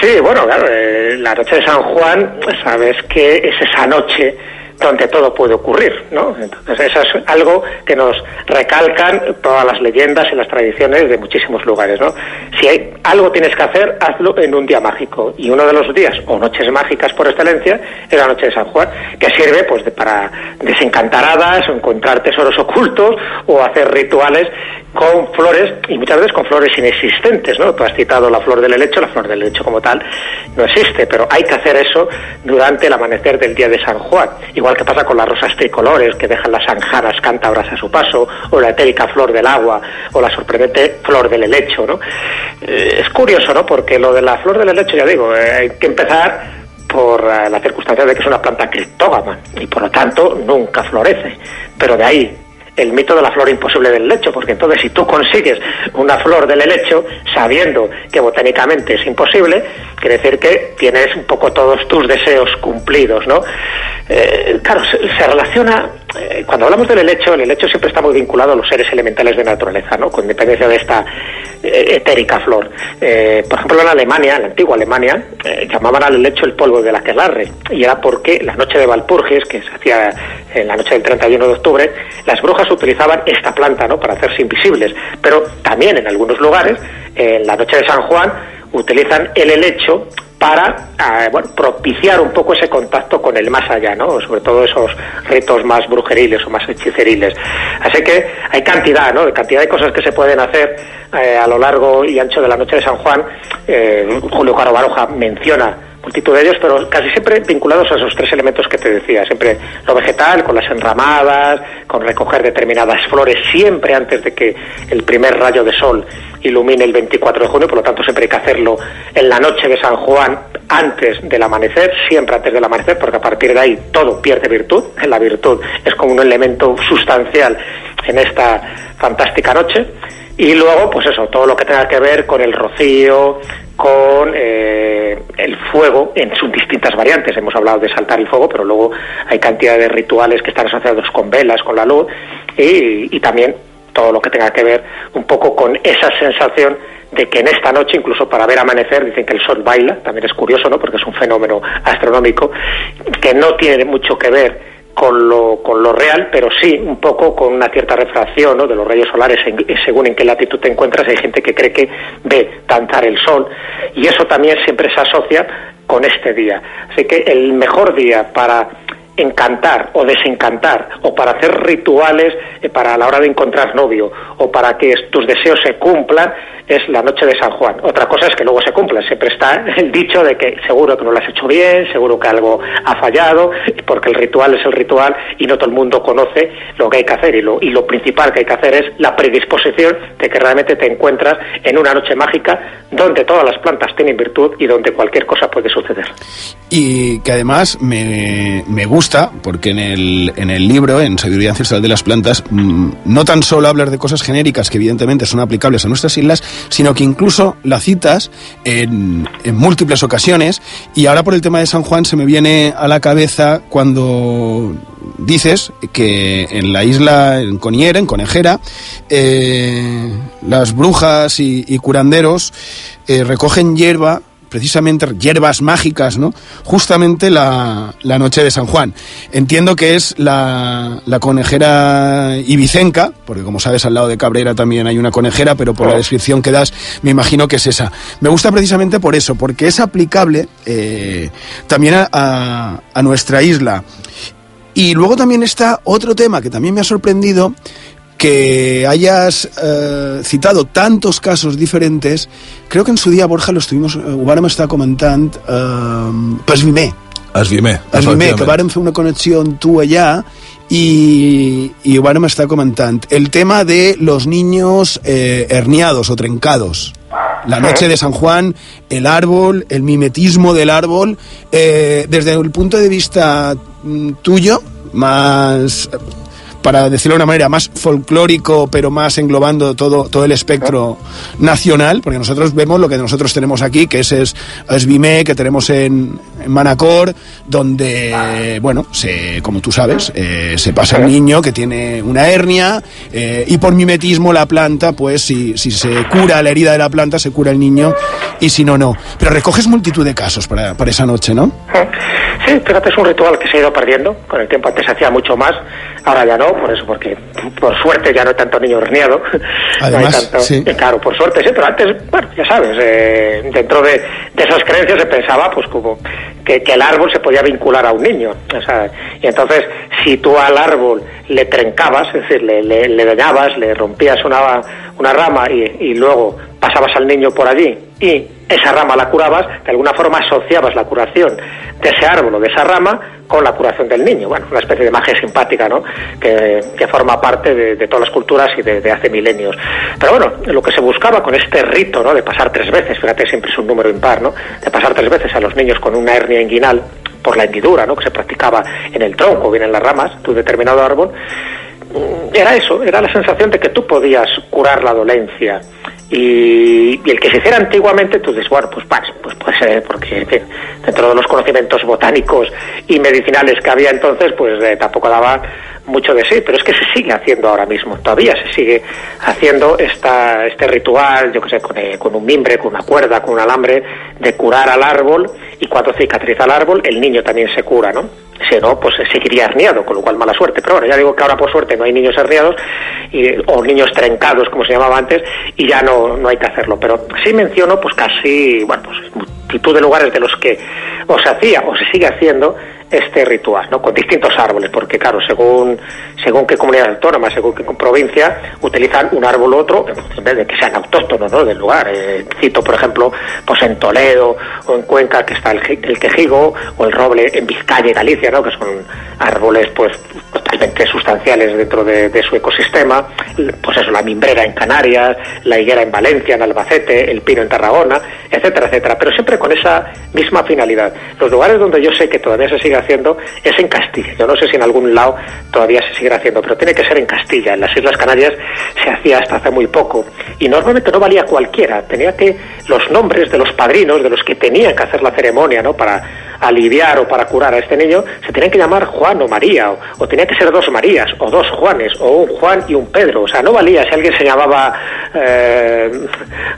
Sí, bueno, claro, eh, la noche de San Juan, sabes que es esa noche donde todo puede ocurrir, ¿no? Entonces eso es algo que nos recalcan todas las leyendas y las tradiciones de muchísimos lugares, ¿no? Si hay algo tienes que hacer, hazlo en un día mágico. Y uno de los días, o noches mágicas por excelencia, es la noche de San Juan, que sirve pues de- para desencantar hadas, o encontrar tesoros ocultos, o hacer rituales con flores, y muchas veces con flores inexistentes, ¿no? Tú has citado la flor del helecho, la flor del helecho como tal no existe, pero hay que hacer eso durante el amanecer del día de San Juan. Igual que pasa con las rosas tricolores que dejan las anjaras cántabras a su paso, o la etérica flor del agua, o la sorprendente flor del helecho, ¿no? Eh, es curioso, ¿no? Porque lo de la flor del helecho, ya digo, eh, hay que empezar por eh, la circunstancia de que es una planta criptógama y por lo tanto nunca florece. Pero de ahí el mito de la flor imposible del lecho, porque entonces si tú consigues una flor del helecho sabiendo que botánicamente es imposible, quiere decir que tienes un poco todos tus deseos cumplidos, ¿no? Eh, claro, se, relaciona, eh, cuando hablamos del helecho, el helecho siempre está muy vinculado a los seres elementales de naturaleza, ¿no? Con independencia de esta eh, etérica flor. Eh, por ejemplo, en Alemania, en la antigua Alemania, llamaban al helecho el polvo de la aquelarre, y era porque la noche de Valpurgis, que se hacía en la noche del 31 de octubre, las brujas utilizaban esta planta, ¿no? Para hacerse invisibles. Pero también en algunos lugares, en la noche de San Juan, utilizan el helecho para eh, propiciar un poco ese contacto con el más allá, ¿no? Sobre todo esos ritos más brujeriles o más hechiceriles. Así que hay cantidad, ¿no? Cantidad de cosas que se pueden hacer eh, a lo largo y ancho de la noche de San Juan. Eh, Julio Caro Baroja menciona multitud de ellos, pero casi siempre vinculados a esos tres elementos que te decía. Siempre lo vegetal, con las enramadas, con recoger determinadas flores, siempre antes de que el primer rayo de sol ilumine el 24 de junio, por lo tanto siempre hay que hacerlo en la noche de San Juan, antes del amanecer, siempre antes del amanecer, porque a partir de ahí todo pierde virtud. La virtud es como un elemento sustancial en esta fantástica noche. Y luego, pues eso, todo lo que tenga que ver con el rocío, con eh, el fuego en sus distintas variantes. Hemos hablado de saltar el fuego, pero luego hay cantidad de rituales que están asociados con velas, con la luz, y, y también todo lo que tenga que ver un poco con esa sensación de que en esta noche, incluso para ver amanecer, dicen que el sol baila, también es curioso, ¿no? Porque es un fenómeno astronómico que no tiene mucho que ver con lo, con lo real, pero sí un poco con una cierta refracción de los rayos solares en- según en qué latitud te encuentras. Hay gente que cree que ve danzar el sol y eso también siempre se asocia con este día. Así que el mejor día para encantar o desencantar, o para hacer rituales eh, para la hora de encontrar novio, o para que tus deseos se cumplan, es la noche de San Juan. Otra cosa es que luego se cumpla. Siempre está el dicho de que seguro que no lo has hecho bien, seguro que algo ha fallado, porque el ritual es el ritual y no todo el mundo conoce lo que hay que hacer. Y lo, y lo principal que hay que hacer es la predisposición de que realmente te encuentras en una noche mágica donde todas las plantas tienen virtud y donde cualquier cosa puede suceder. Y que además me, me gusta, porque en el, en el libro, en Sabiduría Ancestral de las Plantas, mm, no tan solo hablas de cosas genéricas que evidentemente son aplicables a nuestras islas, sino que incluso la citas en, en múltiples ocasiones. Y ahora por el tema de San Juan se me viene a la cabeza cuando dices que en la isla, en Coniera, en Conejera, eh, las brujas y, curanderos eh, recogen hierba precisamente hierbas mágicas, ¿no? Justamente la, la noche de San Juan. Entiendo que es la, la conejera ibicenca, porque como sabes al lado de Cabrera también hay una conejera, pero por la descripción que das me imagino que es esa. Me gusta precisamente por eso, porque es aplicable eh, también a, a, a nuestra isla. Y luego también está otro tema que también me ha sorprendido, que hayas eh, citado tantos casos diferentes, creo que en su día, Borja, lo estuvimos, eh, ho estar comentant, eh, Pasvimer. Esvimer. Pasvimer, que vàrem fer una connexió amb tu allà y, y ho vàrem estar comentant. El tema de los niños eh, herniados o trencados. La noche de San Juan, el árbol, el mimetismo del árbol, eh, desde el punto de vista mm, tuyo, más para decirlo de una manera más folclórico, pero más englobando todo, todo el espectro nacional, porque nosotros vemos lo que nosotros tenemos aquí, que es, es, es que tenemos en, Manacor, donde, bueno, se, como tú sabes, eh, se pasa el niño que tiene una hernia eh, y por mimetismo la planta, pues si, si se cura la herida de la planta, se cura el niño y si no, no. Pero recoges multitud de casos para, para esa noche, ¿no? Sí, fíjate, es un ritual que se ha ido perdiendo. Con el tiempo antes se hacía mucho más, ahora ya no, por eso, porque por suerte ya no hay tanto niño herniado. Además, no hay tanto, sí. eh, Claro, por suerte, sí, pero antes, bueno, ya sabes, eh, dentro de, de esas creencias se pensaba, pues, como que, que el árbol se podía vincular a un niño. O sea, y entonces, si tú al árbol le trencabas, es decir, le, le, le dañabas, le rompías una, una rama y, y luego pasabas al niño por allí y esa rama la curabas, de alguna forma asociabas la curación de ese árbol o de esa rama con la curación del niño. Bueno, una especie de magia simpática, ¿no? Que, que forma parte de, todas las culturas y de, hace milenios. Pero bueno, lo que se buscaba con este rito, ¿no? De pasar tres veces, fíjate, siempre es un número impar, ¿no? De pasar tres veces a los niños con una hernia inguinal por la hendidura, ¿no? Que se practicaba en el tronco, bien en las ramas de un determinado árbol. Era eso, era la sensación de que tú podías curar la dolencia. Y, el que se hiciera antiguamente, dices, bueno, pues, pues puede ser, porque en fin, dentro de los conocimientos botánicos y medicinales que había entonces, pues eh, tampoco daba mucho de sí, pero es que se sigue haciendo ahora mismo, todavía se sigue haciendo esta, este ritual, yo que sé, con, eh, con un mimbre, con una cuerda, con un alambre, de curar al árbol, y cuando cicatriza el árbol, el niño también se cura, ¿no? Si no, pues seguiría herniado, con lo cual mala suerte. Pero bueno, ya digo que ahora por suerte no hay niños herniados y, o niños trencados, como se llamaba antes, y ya no, no hay que hacerlo. Pero sí menciono, pues casi, bueno, pues multitud de lugares de los que o se hacía o se sigue haciendo este ritual, ¿no? Con distintos árboles, porque claro, según según qué comunidad autónoma, según qué provincia, utilizan un árbol u otro, en vez de que sean autóctonos, ¿no? Del lugar. Eh, cito, por ejemplo, pues en Toledo o en Cuenca, que está el, el quejigo, o el roble en Vizcaya y Galicia, ¿no? Que son árboles, pues, totalmente sustanciales dentro de, de su ecosistema. Pues eso, la mimbrera en Canarias, la higuera en Valencia, en Albacete, el pino en Tarragona, etcétera, etcétera. Pero siempre con esa misma finalidad. Los lugares donde yo sé que todavía se sigue haciendo es en Castilla. Yo no sé si en algún lado todavía se sigue haciendo, pero tiene que ser en Castilla. En las Islas Canarias se hacía hasta hace muy poco. Y normalmente no valía cualquiera. Tenía que los nombres de los padrinos, de los que tenían que hacer la ceremonia, ¿no? Para aliviar o para curar a este niño, se tenían que llamar Juan o María, o, o tenía que ser dos Marías, o dos Juanes, o un Juan y un Pedro. O sea, no valía si alguien se llamaba eh,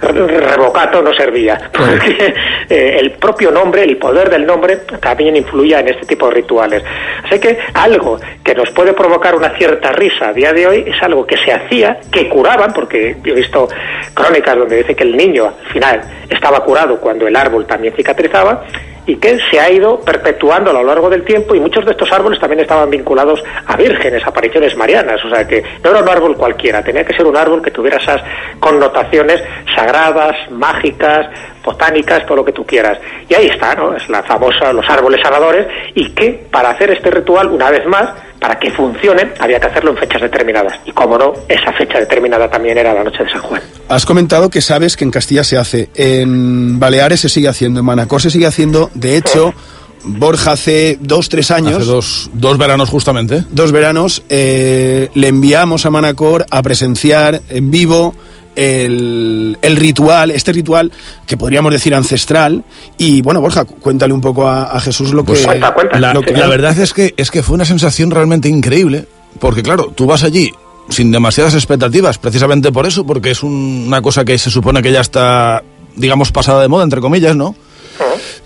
Revocato, no servía. Porque eh, el propio nombre, el poder del nombre, también influía en este tipo de rituales. Así que algo que nos puede provocar una cierta risa a día de hoy es algo que se hacía, que curaban, porque yo he visto crónicas donde dice que el niño al final estaba curado cuando el árbol también cicatrizaba, y que se ha ido perpetuando a lo largo del tiempo y muchos de estos árboles también estaban vinculados a vírgenes, apariciones marianas, o sea que no era un árbol cualquiera, tenía que ser un árbol que tuviera esas connotaciones sagradas, mágicas, botánicas, todo lo que tú quieras. Y ahí está, ¿no? Es la famosa, los árboles sanadores, y que para hacer este ritual, una vez más, para que funcione, había que hacerlo en fechas determinadas. Y como no, esa fecha determinada también era la noche de San Juan. Has comentado que sabes que en Castilla se hace, en Baleares se sigue haciendo, en Manacor se sigue haciendo, de hecho... Borja hace dos, tres años. Hace dos, dos veranos justamente. Dos veranos eh, le enviamos a Manacor a presenciar en vivo el, el, ritual, este ritual que podríamos decir ancestral. Y bueno, Borja, cuéntale un poco a, a Jesús lo que. Pues, cuenta, cuenta. La, lo que la verdad es que, es que fue una sensación realmente increíble. Porque claro, tú vas allí sin demasiadas expectativas, precisamente por eso, porque es un, una cosa que se supone que ya está, digamos, pasada de moda, entre comillas, ¿no?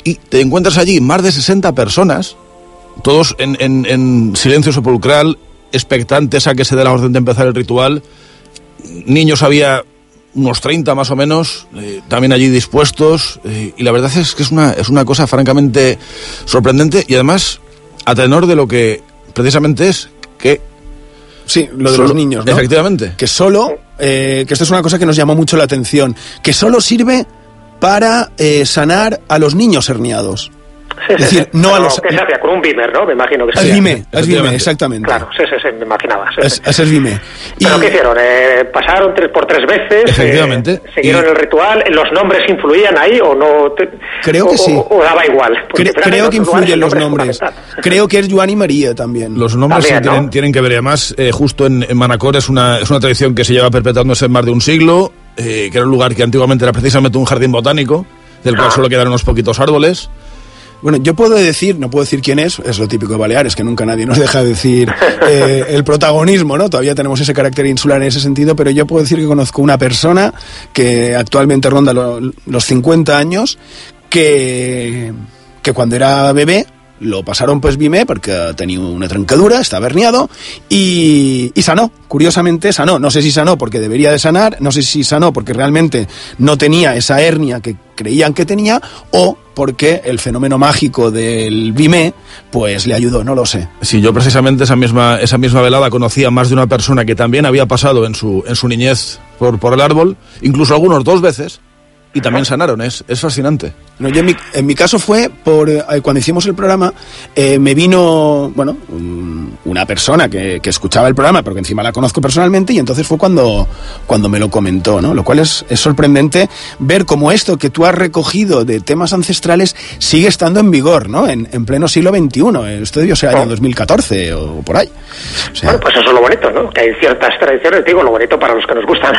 Y te encuentras allí más de 60 personas, todos en, en, en silencio sepulcral, expectantes a que se dé la orden de empezar el ritual. Niños había unos 30 más o menos, eh, también allí dispuestos, eh, y la verdad es que es una, es una cosa francamente sorprendente y además a tenor de lo que precisamente es que... Sí, lo de solo, los niños, ¿no? Efectivamente. Que solo, eh, que esto es una cosa que nos llamó mucho la atención, que solo sirve para eh, sanar a los niños herniados. Sí, es decir, no Pero a los... que se hacía con un Bimer, ¿no? Me imagino que Es sí. Vime, es Vime, exactamente. Claro, sí, sí, sí, me imaginaba. sí, Es, sí. es Vime. Y ¿Pero qué hicieron? Eh, ¿Pasaron tres, por tres veces? Efectivamente. Eh, ¿Siguieron Y- el ritual? ¿Los nombres influían ahí o no? Te- Creo que o- sí. O, o daba igual. Cre- creo que influyen los nombres. Creo que es Joan y María también. Los nombres También, sí tienen, ¿no? tienen que ver. Además, eh, justo en, en Manacor es una, es una tradición que se lleva perpetuándose en más de un siglo, eh, que era un lugar que antiguamente era precisamente un jardín botánico, del Ah. cual solo quedaron unos poquitos árboles. Bueno, yo puedo decir, no puedo decir quién es, es lo típico de Baleares, que nunca nadie nos deja decir eh, el protagonismo, ¿no? Todavía tenemos ese carácter insular en ese sentido, pero yo puedo decir que conozco una persona que actualmente ronda lo- los 50 años, que, que cuando era bebé lo pasaron pues Vime porque tenía una trencadura, estaba herniado y, y sanó, curiosamente sanó. No sé si sanó porque debería de sanar, no sé si sanó porque realmente no tenía esa hernia que creían que tenía o porque el fenómeno mágico del Vime pues le ayudó, no lo sé. Sí, yo precisamente esa misma, esa misma velada conocía más de una persona que también había pasado en su, en su niñez por, por el árbol, incluso algunos dos veces, y también sanaron. Es, es fascinante. No, yo en mi, en mi caso fue por eh, cuando hicimos el programa, eh, me vino, bueno, un- una persona que, que escuchaba el programa, pero que encima la conozco personalmente, y entonces fue cuando, cuando me lo comentó, ¿no? Lo cual es, es sorprendente ver cómo esto que tú has recogido de temas ancestrales sigue estando en vigor, ¿no? En, en pleno siglo XXI. Esto debió ser año 2014 o por ahí. O sea, Bueno, pues eso es lo bonito, ¿no? Que hay ciertas tradiciones, digo, lo bonito para los que nos gustan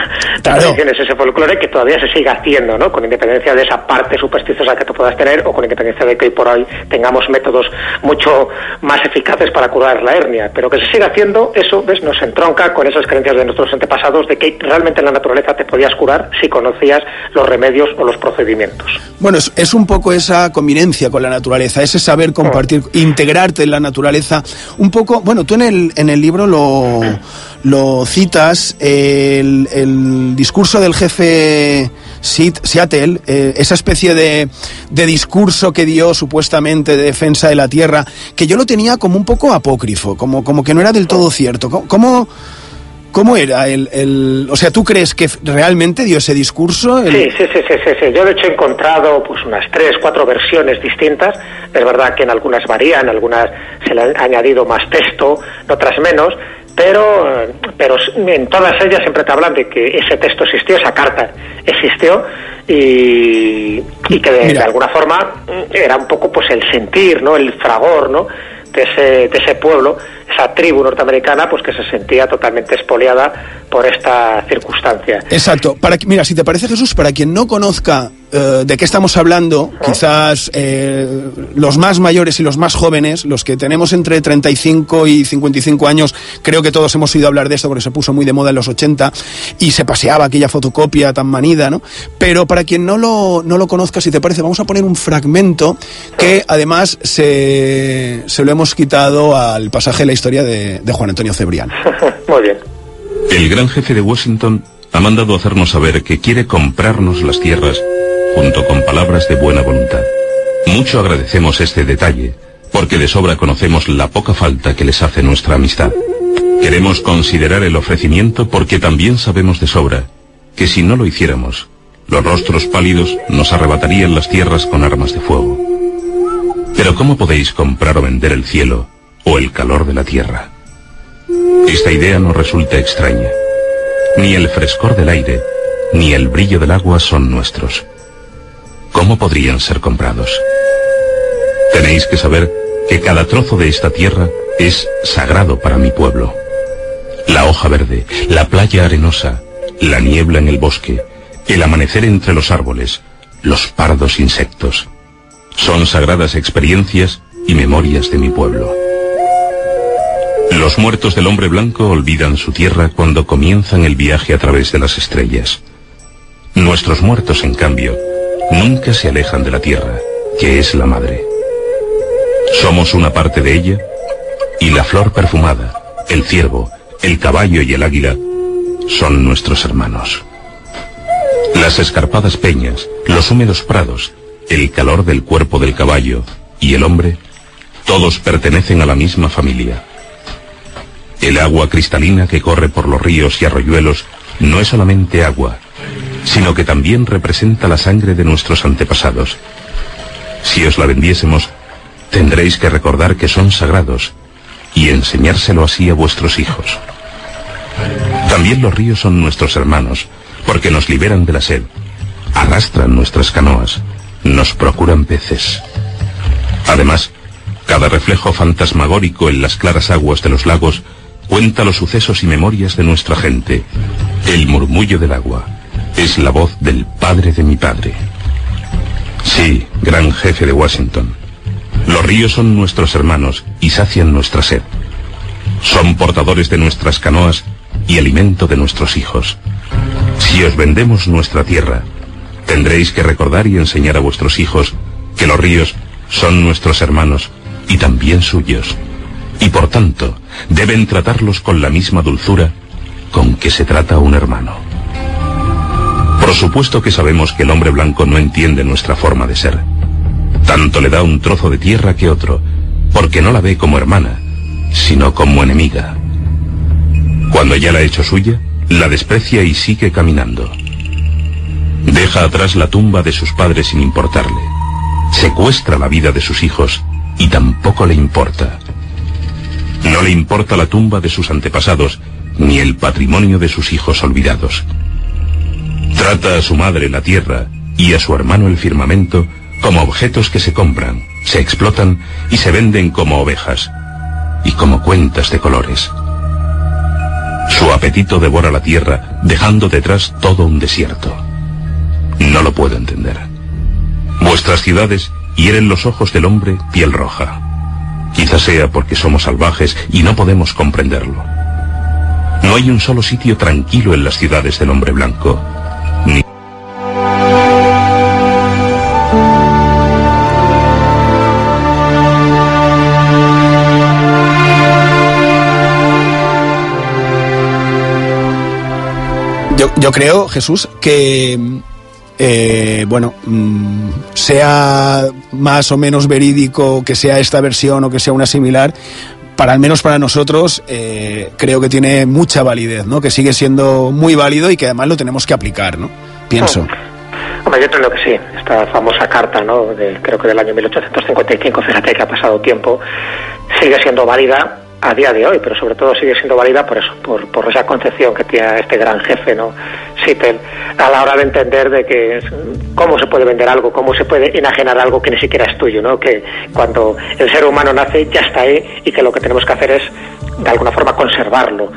Claro. tradiciones, ese folclore, que todavía se sigue haciendo, ¿no? Con independencia de esa parte supersticiosa que tú puedas tener o con independencia de que hoy por hoy tengamos métodos mucho más eficaces para curar la hernia. Pero que se siga haciendo, eso, ¿ves? Nos entronca con esas creencias de nuestros antepasados de que realmente en la naturaleza te podías curar si conocías los remedios o los procedimientos. Bueno, es, es un poco esa convivencia con la naturaleza, ese saber compartir, integrarte en la naturaleza. Un poco, bueno, tú en el, en el libro lo, lo citas, el, el discurso del jefe Seattle, eh, esa especie de, de discurso que dio supuestamente de defensa de la tierra, que yo lo tenía como un poco apócrifo, como, como que no era del todo cierto. ¿Cómo, cómo, cómo era el, el- O sea, ¿tú crees que realmente dio ese discurso? El- Sí, sí, sí, sí, sí, sí. Yo de hecho he encontrado pues unas tres, cuatro versiones distintas. Es verdad que en algunas varían, algunas se le ha añadido más texto, en otras menos, pero, pero en todas ellas siempre te hablan de que ese texto existió, esa carta existió y, y que de, de alguna forma era un poco pues el sentir, ¿no? El fragor, ¿no? De ese, pueblo, esa tribu norteamericana, pues que se sentía totalmente expoliada por esta circunstancia. Exacto. Mira, si te parece, Jesús, para quien no conozca eh, de qué estamos hablando, quizás eh, los más mayores y los más jóvenes, los que tenemos entre 35 y 55 años, creo que todos hemos oído hablar de esto porque se puso muy de moda en los 80 y se paseaba aquella fotocopia tan manida, ¿no? Pero para quien no lo, no lo conozca, si te parece, vamos a poner un fragmento que además se, se lo hemos quitado al pasaje de la historia de, de Juan Antonio Cebrián. Muy bien. El gran jefe de Washington ha mandado hacernos saber que quiere comprarnos las tierras junto con palabras de buena voluntad. Mucho agradecemos este detalle, porque de sobra conocemos la poca falta que les hace nuestra amistad. Queremos considerar el ofrecimiento porque también sabemos de sobra que si no lo hiciéramos, los rostros pálidos nos arrebatarían las tierras con armas de fuego. Pero ¿cómo podéis comprar o vender el cielo o el calor de la tierra? Esta idea nos resulta extraña. Ni el frescor del aire, ni el brillo del agua son nuestros. ¿Cómo podrían ser comprados? Tenéis que saber que cada trozo de esta tierra es sagrado para mi pueblo. La hoja verde, la playa arenosa, la niebla en el bosque, el amanecer entre los árboles, los pardos insectos. Son sagradas experiencias y memorias de mi pueblo. Los muertos del hombre blanco olvidan su tierra cuando comienzan el viaje a través de las estrellas. Nuestros muertos, en cambio, nunca se alejan de la tierra, que es la madre. Somos una parte de ella y la flor perfumada, el ciervo, el caballo y el águila son nuestros hermanos. Las escarpadas peñas, los húmedos prados, el calor del cuerpo del caballo y el hombre, todos pertenecen a la misma familia. El agua cristalina que corre por los ríos y arroyuelos no es solamente agua, sino que también representa la sangre de nuestros antepasados. Si os la vendiésemos, tendréis que recordar que son sagrados y enseñárselo así a vuestros hijos. También los ríos son nuestros hermanos, porque nos liberan de la sed, arrastran nuestras canoas, nos procuran peces. Además, cada reflejo fantasmagórico en las claras aguas de los lagos cuenta los sucesos y memorias de nuestra gente. El murmullo del agua es la voz del padre de mi padre. Sí, gran jefe de Washington. Los ríos son nuestros hermanos y sacian nuestra sed. Son portadores de nuestras canoas y alimento de nuestros hijos. Si os vendemos nuestra tierra, tendréis que recordar y enseñar a vuestros hijos que los ríos son nuestros hermanos y también suyos. Y por tanto, deben tratarlos con la misma dulzura con que se trata un hermano. Por supuesto que sabemos que el hombre blanco no entiende nuestra forma de ser. Tanto le da un trozo de tierra que otro, porque no la ve como hermana, sino como enemiga. Cuando ya la ha hecho suya, la desprecia y sigue caminando. Deja atrás la tumba de sus padres sin importarle. Secuestra la vida de sus hijos y tampoco le importa. No le importa la tumba de sus antepasados ni el patrimonio de sus hijos olvidados. Trata a su madre la tierra y a su hermano el firmamento como objetos que se compran, se explotan y se venden como ovejas y como cuentas de colores. Su apetito devora la tierra, dejando detrás todo un desierto. No lo puedo entender. Vuestras ciudades hieren los ojos del hombre piel roja. Quizás sea porque somos salvajes y no podemos comprenderlo. No hay un solo sitio tranquilo en las ciudades del hombre blanco. Yo, yo creo, Jesús, que eh, bueno, mm, sea más o menos verídico que sea esta versión o que sea una similar, para al menos para nosotros, eh, creo que tiene mucha validez, ¿no? Que sigue siendo muy válido y que además lo tenemos que aplicar, ¿no? Pienso. Hombre, yo creo que sí. Esta famosa carta, ¿no? De, creo que del año 1855, fíjate que ha pasado tiempo, sigue siendo válida a día de hoy, pero sobre todo sigue siendo válida por eso, por, por esa concepción que tiene este gran jefe, ¿no? Sittel, a la hora de entender de que cómo se puede vender algo, cómo se puede enajenar algo que ni siquiera es tuyo, ¿no? Que cuando el ser humano nace ya está ahí y que lo que tenemos que hacer es de alguna forma conservarlo.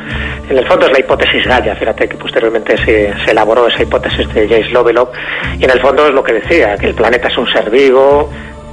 En el fondo es la hipótesis Gaia, fíjate que posteriormente se, se elaboró esa hipótesis de James Lovelock y en el fondo es lo que decía, que el planeta es un ser vivo,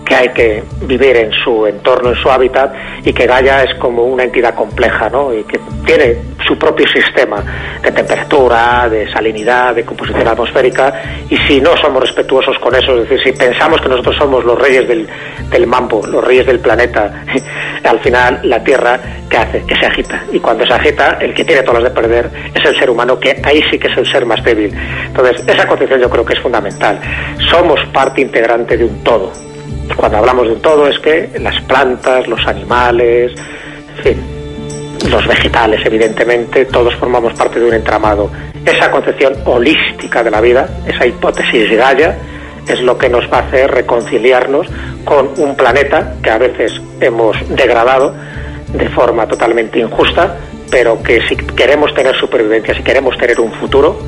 que hay que vivir en su entorno, en su hábitat, y que Gaia es como una entidad compleja, ¿no? Y que tiene su propio sistema de temperatura, de salinidad, de composición atmosférica, y si no somos respetuosos con eso, es decir, si pensamos que nosotros somos los reyes del, del mambo, los reyes del planeta, al final la Tierra, ¿qué hace? Que se agita. Y cuando se agita, el que tiene todas las de perder es el ser humano, que ahí sí que es el ser más débil. Entonces, esa concepción yo creo que es fundamental. Somos parte integrante de un todo Cuando hablamos de todo es que las plantas, los animales, en fin, los vegetales, evidentemente, todos formamos parte de un entramado. Esa concepción holística de la vida, esa hipótesis Gaia, es lo que nos va a hacer reconciliarnos con un planeta que a veces hemos degradado de forma totalmente injusta, pero que si queremos tener supervivencia, si queremos tener un futuro,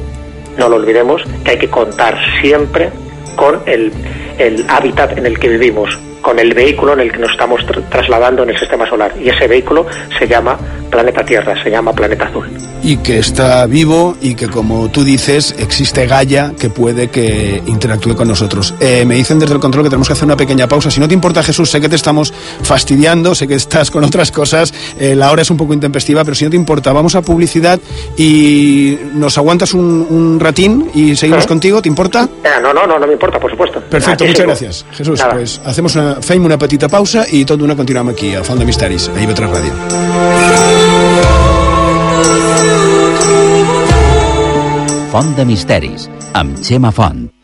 no lo olvidemos, que hay que contar siempre con el, el hábitat en el que vivimos, con el vehículo en el que nos estamos tr- trasladando en el sistema solar. Y ese vehículo se llama planeta Tierra, se llama planeta azul. y que está vivo y que como tú dices existe Gaia que puede que interactúe con nosotros. Eh, me dicen desde el control que tenemos que hacer una pequeña pausa. Si no te importa Jesús, sé que te estamos fastidiando, sé que estás con otras cosas, eh, la hora es un poco intempestiva, pero si no te importa, vamos a publicidad y nos aguantas un, un ratín y seguimos Ajá. contigo, ¿te importa? Eh, no, no, no, no me importa, por supuesto. Perfecto, Aquí muchas sigo. gracias. Jesús, Nada. pues hacemos una, fem una petita pausa i tot d'una continuem aquí, a Font de Misteris, a IB3 Ràdio. Font de Misteris, amb Xema Font.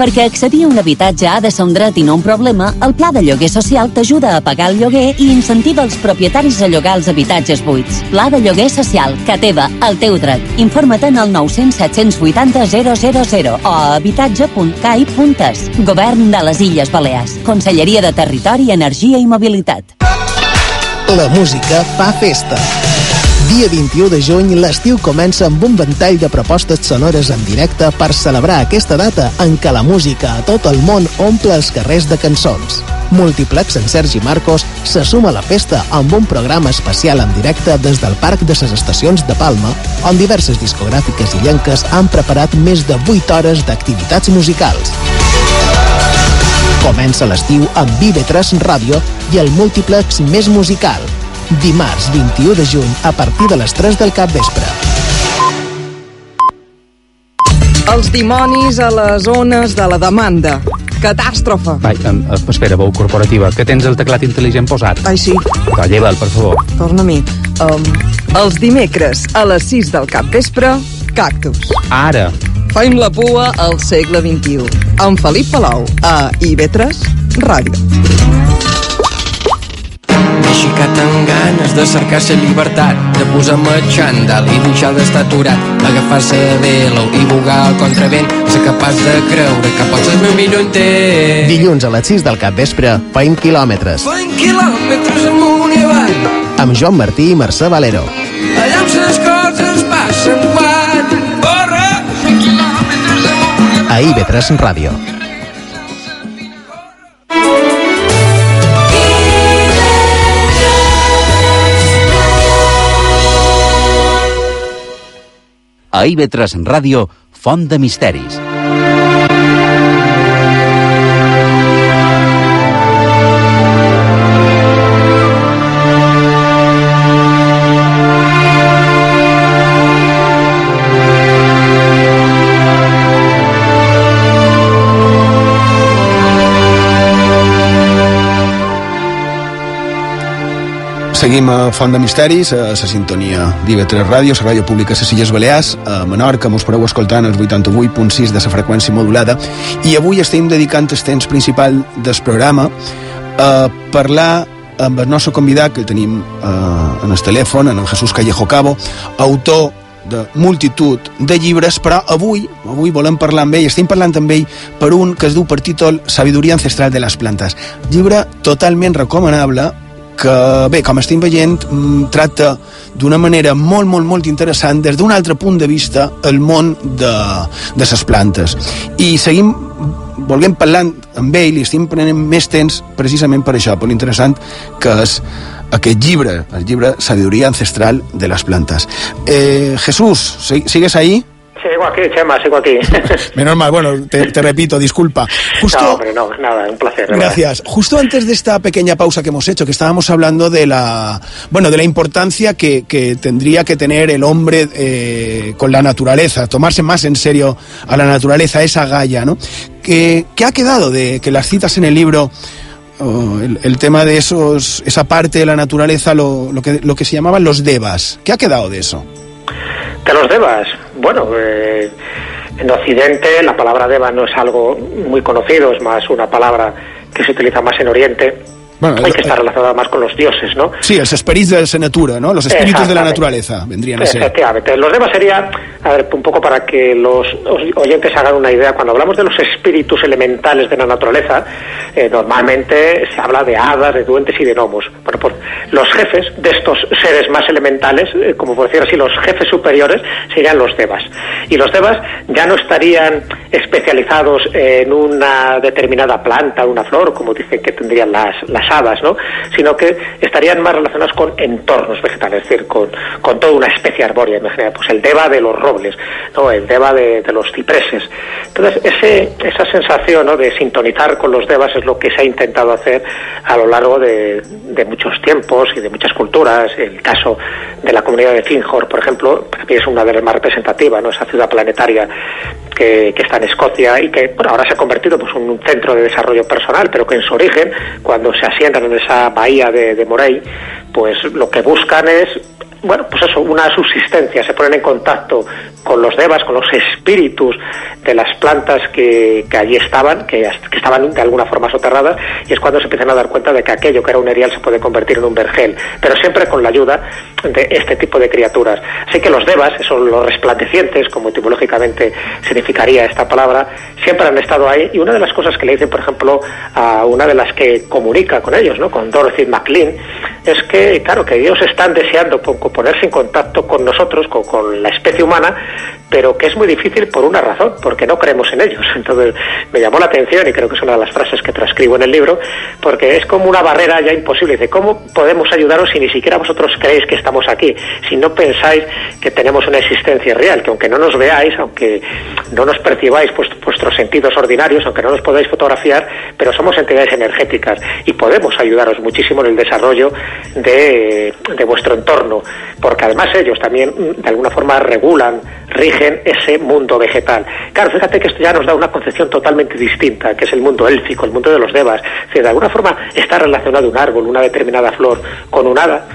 Perquè accedir a un habitatge ha de ser un dret i no un problema, el Pla de Lloguer Social t'ajuda a pagar el lloguer i incentiva els propietaris a llogar els habitatges buits. Pla de Lloguer Social, que teva, el teu dret. Informa't en el 900 780 000 o a habitatge.cai.es. Govern de les Illes Balears. Conselleria de Territori, Energia i Mobilitat. La música fa festa. Dia 21 de juny, l'estiu comença amb un ventall de propostes sonores en directe per celebrar aquesta data en què la música a tot el món omple els carrers de cançons. Multiplex en Sergi Marcos se suma a la festa amb un programa especial en directe des del Parc de les Estacions de Palma, on diverses discogràfiques i llenques han preparat més de 8 hores d'activitats musicals. Comença l'estiu amb Vive3 Ràdio i el múltiplex més musical. Dimarts 21 de juny a partir de les 3 del cap vespre. Els dimonis a les zones de la demanda. Catàstrofe. Vai, um, espera, veu corporativa, que tens el teclat intel·ligent posat. Ai, sí. Va, lleva'l, per favor. Torna-m'hi. Um, els dimecres a les 6 del cap vespre, Cactus. Ara. Faim la pua al segle XXI. Amb Felip Palau, a IB3 Ràdio. Aixecat amb ganes de cercar la llibertat, de posar-me xandall i deixar d'estar aturat, agafar-se de velo i bugar al contravent, ser capaç de creure que pots ser el meu millor intent. Dilluns a les 6 del cap vespre, Feim quilòmetres. Fent quilòmetres amunt i avall, Amb Joan Martí i Mercè Valero. allà on les coses passen quan... Corre! A IB3 Ràdio. A IB3 Ràdio, Font de Misteris. Seguim a Font de Misteris, a la sintonia d'IV3 Ràdio, la ràdio pública de les Illes Balears, a Menorca, mos podeu escoltant els 88.6 de la freqüència modulada, i avui estem dedicant el temps principal del programa a parlar amb el nostre convidat, que el tenim eh, en el telèfon, en el Jesús Callejo Cabo, autor de multitud de llibres, però avui avui volem parlar amb ell, estem parlant amb ell per un que es diu per títol Sabiduria ancestral de les plantes. Llibre totalment recomanable que, bé, com estem veient, mm, tracta d'una manera molt, molt, molt interessant des d'un altre punt de vista el món de, de les plantes. I seguim volguem parlant amb ell i estem prenent més temps precisament per això, per l'interessant que és aquest llibre, el llibre Sabiduría Ancestral de las Plantas. Eh, Jesús, ¿si- ¿sigues ahí? Sigo aquí, Chema, sigo aquí. Menos mal, bueno, te, te repito, disculpa. Justo, No, hombre, no, nada, un placer. verdad. Gracias. Justo antes de esta pequeña pausa que hemos hecho, que estábamos hablando de la, bueno, de la importancia que, que tendría que tener el hombre eh, con la naturaleza, tomarse más en serio a la naturaleza, esa Gaia, ¿no? ¿Qué, qué ha quedado de que las citas en el libro? oh, el, el tema de esos, esa parte de la naturaleza, lo, lo que, lo que se llamaban los devas. ¿Qué ha quedado de eso? De los devas, bueno, eh, en Occidente la palabra deva no es algo muy conocido, es más una palabra que se utiliza más en Oriente. Bueno, Hay que estar relacionada más con los dioses, ¿no? Sí, els esperits de la natura, ¿no? Los espíritus de la naturaleza vendrían a ser. Efectivamente. Los devas sería, a ver, un poco para que los oyentes hagan una idea, cuando hablamos de los espíritus elementales de la naturaleza, eh, normalmente se habla de hadas, de duendes y de gnomos. Bueno, pues los jefes de estos seres más elementales, eh, como por decir así, los jefes superiores, serían los devas. Y los devas ya no estarían especializados en una determinada planta, una flor, como dicen que tendrían las, las ¿no? Sino que estarían más relacionados con entornos vegetales, es decir, con, con toda una especie arbórea, imagina, pues el deva de los robles, ¿no? El deva de, de los cipreses. Entonces, ese, esa sensación ¿no? de sintonizar con los devas es lo que se ha intentado hacer a lo largo de, de muchos tiempos y de muchas culturas. El caso de la comunidad de Finjor, por ejemplo, para mí es una de las más representativas, ¿no? Esa ciudad planetaria que, que está en Escocia y que bueno, ahora se ha convertido pues, en un centro de desarrollo personal, pero que en su origen, cuando se asientan en esa bahía de, de Moray, pues lo que buscan es bueno, pues eso, una subsistencia, se ponen en contacto con los devas, con los espíritus de las plantas que, que allí estaban, que, estaban de alguna forma soterradas, y es cuando se empiezan a dar cuenta de que aquello que era un erial se puede convertir en un vergel, pero siempre con la ayuda de este tipo de criaturas. Así que los devas, son los resplandecientes, como etimológicamente significaría esta palabra, siempre han estado ahí, y una de las cosas que le dicen, por ejemplo, a una de las que comunica con ellos, ¿no? con Dorothy McLean, es que, claro, que ellos están deseando ponerse en contacto con nosotros, con, la especie humana, pero que es muy difícil por una razón, porque no creemos en ellos. Entonces me llamó la atención y creo que es una de las frases que transcribo en el libro, porque es como una barrera ya imposible. Dice, ¿cómo podemos ayudaros si ni siquiera vosotros creéis que estamos aquí? Si no pensáis que tenemos una existencia real, que aunque no nos veáis, aunque no nos percibáis pues, vuestros sentidos ordinarios, aunque no nos podáis fotografiar, pero somos entidades energéticas y podemos ayudaros muchísimo en el desarrollo de, de vuestro entorno porque además ellos también de alguna forma regulan, rigen ese mundo vegetal. Claro, fíjate que esto ya nos da una concepción totalmente distinta, que es el mundo élfico, el mundo de los devas. Si de alguna forma está relacionado un árbol, una determinada flor, con un hada,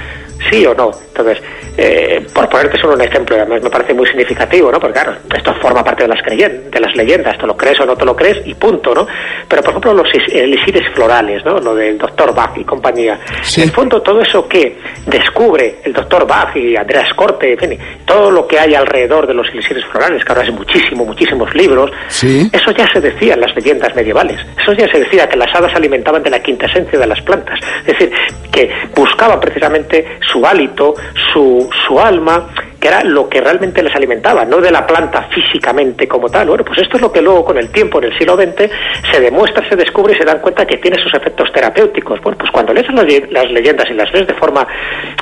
sí o no. Entonces, eh, por ponerte solo un ejemplo, además me parece muy significativo, ¿no? Porque claro, esto forma parte de las, creyen de las leyendas, te lo crees o no te lo crees y punto, ¿no? Pero por ejemplo los elixires florales, ¿no? Lo del doctor Bach y compañía. Sí. En el fondo todo eso que descubre el doctor Bach y Andreas Corte, en fin, todo lo que hay alrededor de los elixires florales, que ahora es muchísimo, muchísimos libros, ¿Sí? eso ya se decía en las leyendas medievales. Eso ya se decía que las hadas se alimentaban de la quinta esencia de las plantas. Es decir, que buscaban precisamente su hálito, su, su alma, que era lo que realmente les alimentaba, no de la planta físicamente como tal. Bueno, pues esto es lo que luego con el tiempo, en el siglo XX, se demuestra, se descubre y se dan cuenta que tiene sus efectos terapéuticos. Bueno, pues cuando lees las, leyendas y las lees de forma,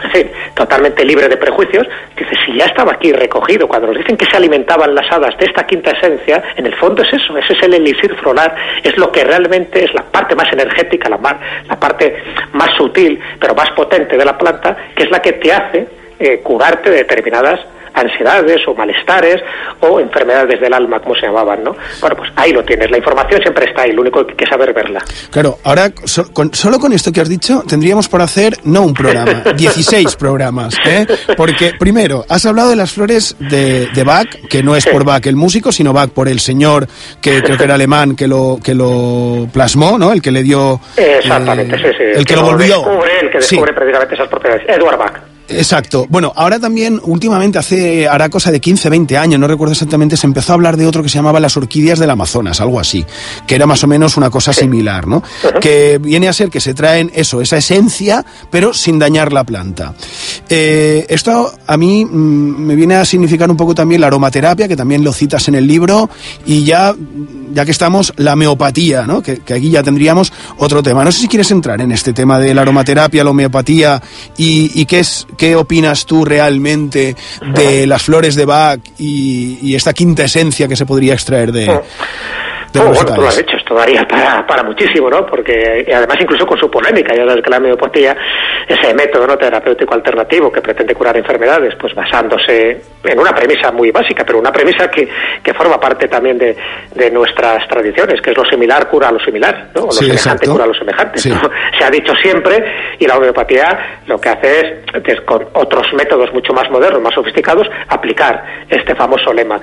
en fin, totalmente libre de prejuicios, dices, si ya estaba aquí recogido, cuando nos dicen que se alimentaban las hadas de esta quinta esencia, en el fondo es eso, ese es el elixir floral, es lo que realmente es la parte más energética, la, la parte más sutil, pero más potente de la planta, que es la que te hace eh, curarte de determinadas ansiedades o malestares o enfermedades del alma, como se llamaban, ¿no? Bueno, pues ahí lo tienes, la información siempre está ahí, lo único que hay que saber verla. Claro, ahora so, con, solo con esto que has dicho tendríamos por hacer no un programa, 16 programas, ¿eh? Porque primero, has hablado de las flores de, de Bach, que no es por Bach el músico, sino Bach por el señor que creo que era alemán que lo que lo plasmó, ¿no? El que le dio Exactamente, eh, sí, sí. El, el que, que, lo volvió. Descubre, el que descubre sí. precisamente esas propiedades, Edward Bach. Exacto. Bueno, ahora también, últimamente, hace, hará cosa de 15, 20 años, no recuerdo exactamente, se empezó a hablar de otro que se llamaba las orquídeas del Amazonas, algo así, que era más o menos una cosa similar, ¿no? Uh -huh. Que viene a ser que se traen eso, esa esencia, pero sin dañar la planta. Eh, esto a mí mmm, me viene a significar un poco también la aromaterapia, que también lo citas en el libro, y ya, ya que estamos, la homeopatía, ¿no? Que, que aquí ya tendríamos otro tema. No sé si quieres entrar en este tema de la aromaterapia, la homeopatía y, y qué es ¿Qué opinas tú realmente de las flores de Bach y, y esta quinta esencia que se podría extraer de...? Oh, bueno, tú lo has dicho, esto daría para, para muchísimo, ¿no? Porque, además incluso con su polémica, ya sabes que la homeopatía, ese método ¿no? terapéutico alternativo que pretende curar enfermedades, pues basándose en una premisa muy básica, pero una premisa que, que forma parte también de, de nuestras tradiciones, que es lo similar cura a lo similar, ¿no? O lo Sí, semejante exacto. cura a lo semejante. Sí. ¿no? Se ha dicho siempre, y la homeopatía lo que hace es, es con otros métodos mucho más modernos, más sofisticados, aplicar este famoso lema.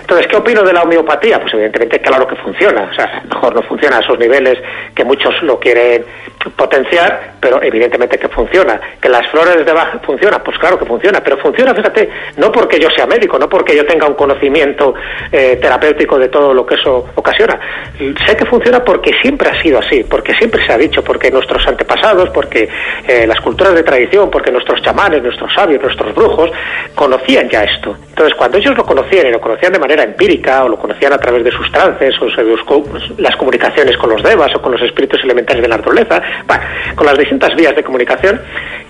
Entonces, ¿qué opino de la homeopatía? Pues evidentemente, claro que funciona. O sea, mejor no funciona a esos niveles que muchos lo quieren potenciar, pero evidentemente que funciona. Que las flores de Bach funcionan, pues claro que funciona, pero funciona, fíjate, no porque yo sea médico, no porque yo tenga un conocimiento eh, terapéutico de todo lo que eso ocasiona. Sé que funciona porque siempre ha sido así, porque siempre se ha dicho, porque nuestros antepasados, porque eh, las culturas de tradición, porque nuestros chamanes, nuestros sabios, nuestros brujos conocían ya esto. Entonces, cuando ellos lo conocían y lo conocían de manera empírica o lo conocían a través de sus trances sus las comunicaciones con los devas o con los espíritus elementales de la naturaleza, bah, con las distintas vías de comunicación,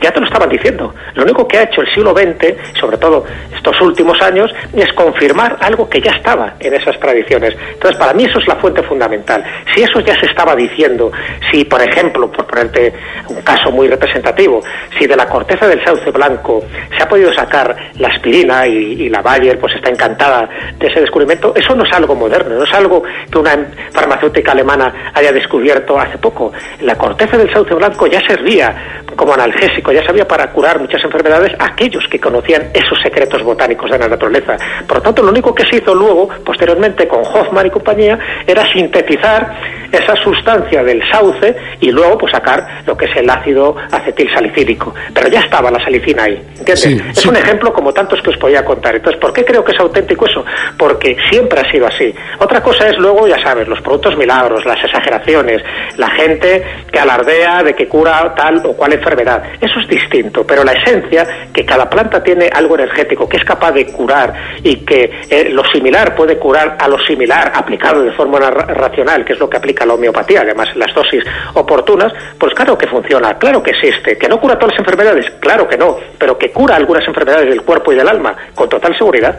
ya te lo estaban diciendo. Lo único que ha hecho el siglo XX, sobre todo estos últimos años, es confirmar algo que ya estaba en esas tradiciones. Entonces, para mí eso es la fuente fundamental. Si eso ya se estaba diciendo, si, por ejemplo, por ponerte un caso muy representativo, si de la corteza del sauce blanco se ha podido sacar la aspirina y, y la Bayer pues está encantada de ese descubrimiento, eso no es algo moderno, no es algo que una farmacéutica alemana haya descubierto hace poco. La corteza del sauce blanco ya servía como analgésico, ya servía para curar muchas enfermedades a aquellos que conocían esos secretos botánicos de la naturaleza. Por lo tanto, lo único que se hizo luego, posteriormente, con Hoffman y compañía, era sintetizar esa sustancia del sauce y luego pues sacar lo que es el ácido acetil salicílico. Pero ya estaba la salicina ahí, ¿entiendes? Sí, es sí. un ejemplo como tantos que os podía contar. Entonces, ¿por qué creo que es auténtico eso? Porque siempre ha sido así. Otra cosa es luego, ya sabes, los productos milagros, las exageraciones, la gente que alardea de que cura tal o cual enfermedad. Eso es distinto, pero la esencia, que cada planta tiene algo energético que es capaz de curar y que eh, lo similar puede curar a lo similar aplicado de forma ra- racional, que es lo que aplica la homeopatía, además las dosis oportunas, pues claro que funciona, claro que existe, que no cura todas las enfermedades, claro que no, pero que cura algunas enfermedades del cuerpo y del alma, con total seguridad.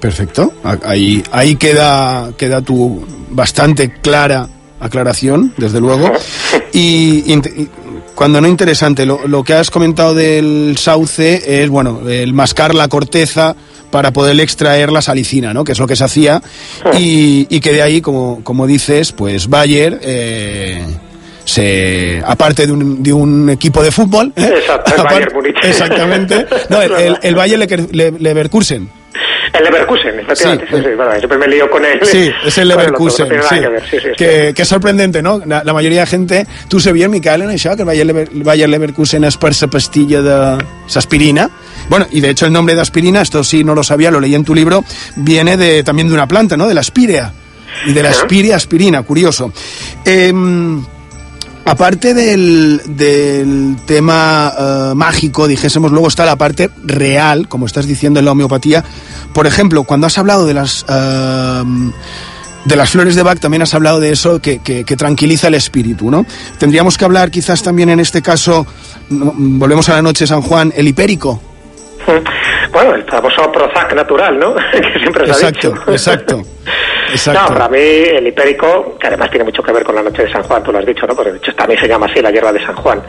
Perfecto. Ahí, ahí queda, queda tu bastante clara aclaración, desde luego. Y, cuando no interesante, lo, lo que has comentado del sauce es, bueno, el mascar la corteza para poder extraer la salicina, ¿no? Que es lo que se hacía. Y, y que de ahí, como, como dices, pues Bayer... eh, se aparte de un, de un equipo de fútbol ¿eh? Exacto, el Aparte- Bayern Múnich. exactamente no el, el, Le- Leverkusen El Leverkusen, efectivamente, sí, Sí. sí, bueno, siempre me lío con él. Sí, es el otro, Leverkusen. no sí. que és sorprendente, no? La, la majoria de gente... Tu sabies, Miquel, en això, que el Bayer, Lever, el Bayer Leverkusen es per sa pastilla de aspirina? Bueno, y de hecho el nombre de aspirina, esto sí no lo sabía, lo leí en tu libro, viene de, también de una planta, ¿no? De la aspirea. Y de la aspirea aspirina, curioso. Em, aparte del, del tema eh, mágico, dijésemos, luego está la parte real, como estás diciendo en la homeopatía. Por ejemplo, cuando has hablado de las... eh, de las flores de Bach también has hablado de eso que, que- que tranquiliza el espíritu, ¿no? Tendríamos que hablar quizás también en este caso, volvemos a la noche San Juan, el hipérico. Bueno, el famoso Prozac natural, ¿no? que siempre se ha dicho. exacto. Exacto. No, para mí el hipérico, que además tiene mucho que ver con la noche de San Juan, tú lo has dicho, ¿no? Porque de hecho también se llama así la hierba de San Juan.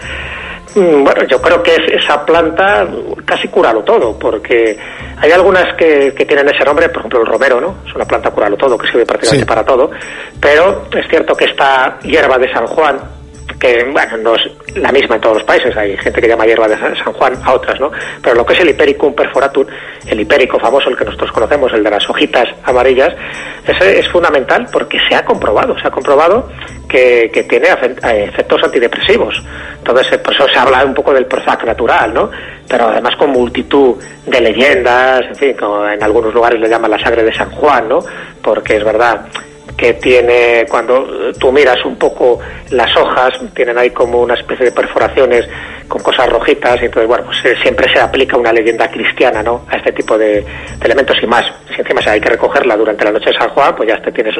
Mm, Bueno, yo creo que es- esa planta casi curalo todo, porque hay algunas que, que tienen ese nombre, por ejemplo el romero, ¿no? Es una planta curalo todo, que sirve prácticamente Sí. para todo, pero es cierto que esta hierba de San Juan, que bueno, no es la misma en todos los países, hay gente que llama hierba de San Juan a otras, ¿no? Pero lo que es el Hipericum perforatum, el hipérico famoso, el que nosotros conocemos, el de las hojitas amarillas, ese es fundamental porque se ha comprobado, se ha comprobado que, que tiene eh, efectos antidepresivos. Entonces, eh, por eso se habla un poco del Prozac natural, ¿no? Pero además con multitud de leyendas, en fin, como en algunos lugares le llaman la sangre de San Juan, ¿no? Porque es verdad que tiene, cuando tú miras un poco las hojas, tienen ahí como una especie de perforaciones con cosas rojitas, y entonces, bueno, pues eh, siempre se aplica una leyenda cristiana, ¿no? A este tipo de, elementos y más. Si encima hay que recogerla durante la noche de San Juan, pues ya te tienes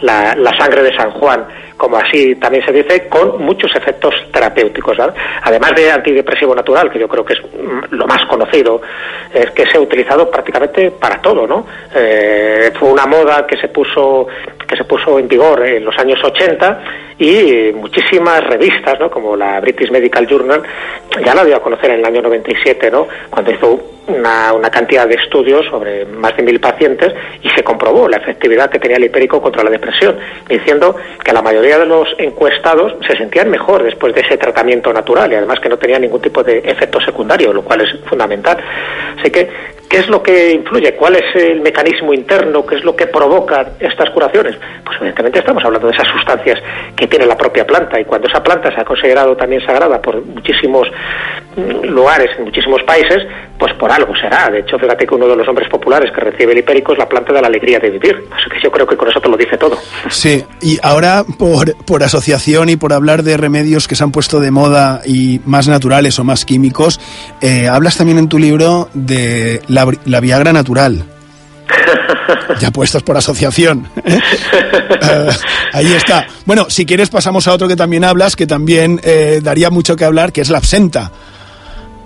la, sangre de San Juan, como así también se dice, con muchos efectos terapéuticos. Además de antidepresivo natural, que yo creo que es mm, lo más conocido, es que se ha utilizado prácticamente para todo, ¿no? Eh, fue una moda que se puso se puso en vigor en los años 80 y muchísimas revistas, ¿no? como la British Medical Journal, ya la dio a conocer en el año 97, ¿no? cuando hizo una, cantidad de estudios sobre más de mil pacientes y se comprobó la efectividad que tenía el hipérico contra la depresión, diciendo que la mayoría de los encuestados se sentían mejor después de ese tratamiento natural y además que no tenía ningún tipo de efecto secundario, lo cual es fundamental. Así que, ¿qué es lo que influye? ¿Cuál es el mecanismo interno? ¿Qué es lo que provoca estas curaciones? Pues evidentemente estamos hablando de esas sustancias que tiene la propia planta y cuando esa planta se ha considerado también sagrada por muchísimos mm, lugares, en muchísimos países, pues por algo será. De hecho, fíjate que uno de los hombres populares que recibe el hipérico es la planta de la alegría de vivir. Así que yo creo que con eso te lo dice todo. Sí, y ahora por, por asociación y por hablar de remedios que se han puesto de moda y más naturales o más químicos, eh, hablas también en tu libro de la, la Viagra natural. ya puestos por asociación. Uh, ahí está. Bueno, si quieres pasamos a otro que también hablas, que también eh, daría mucho que hablar, que es la absenta.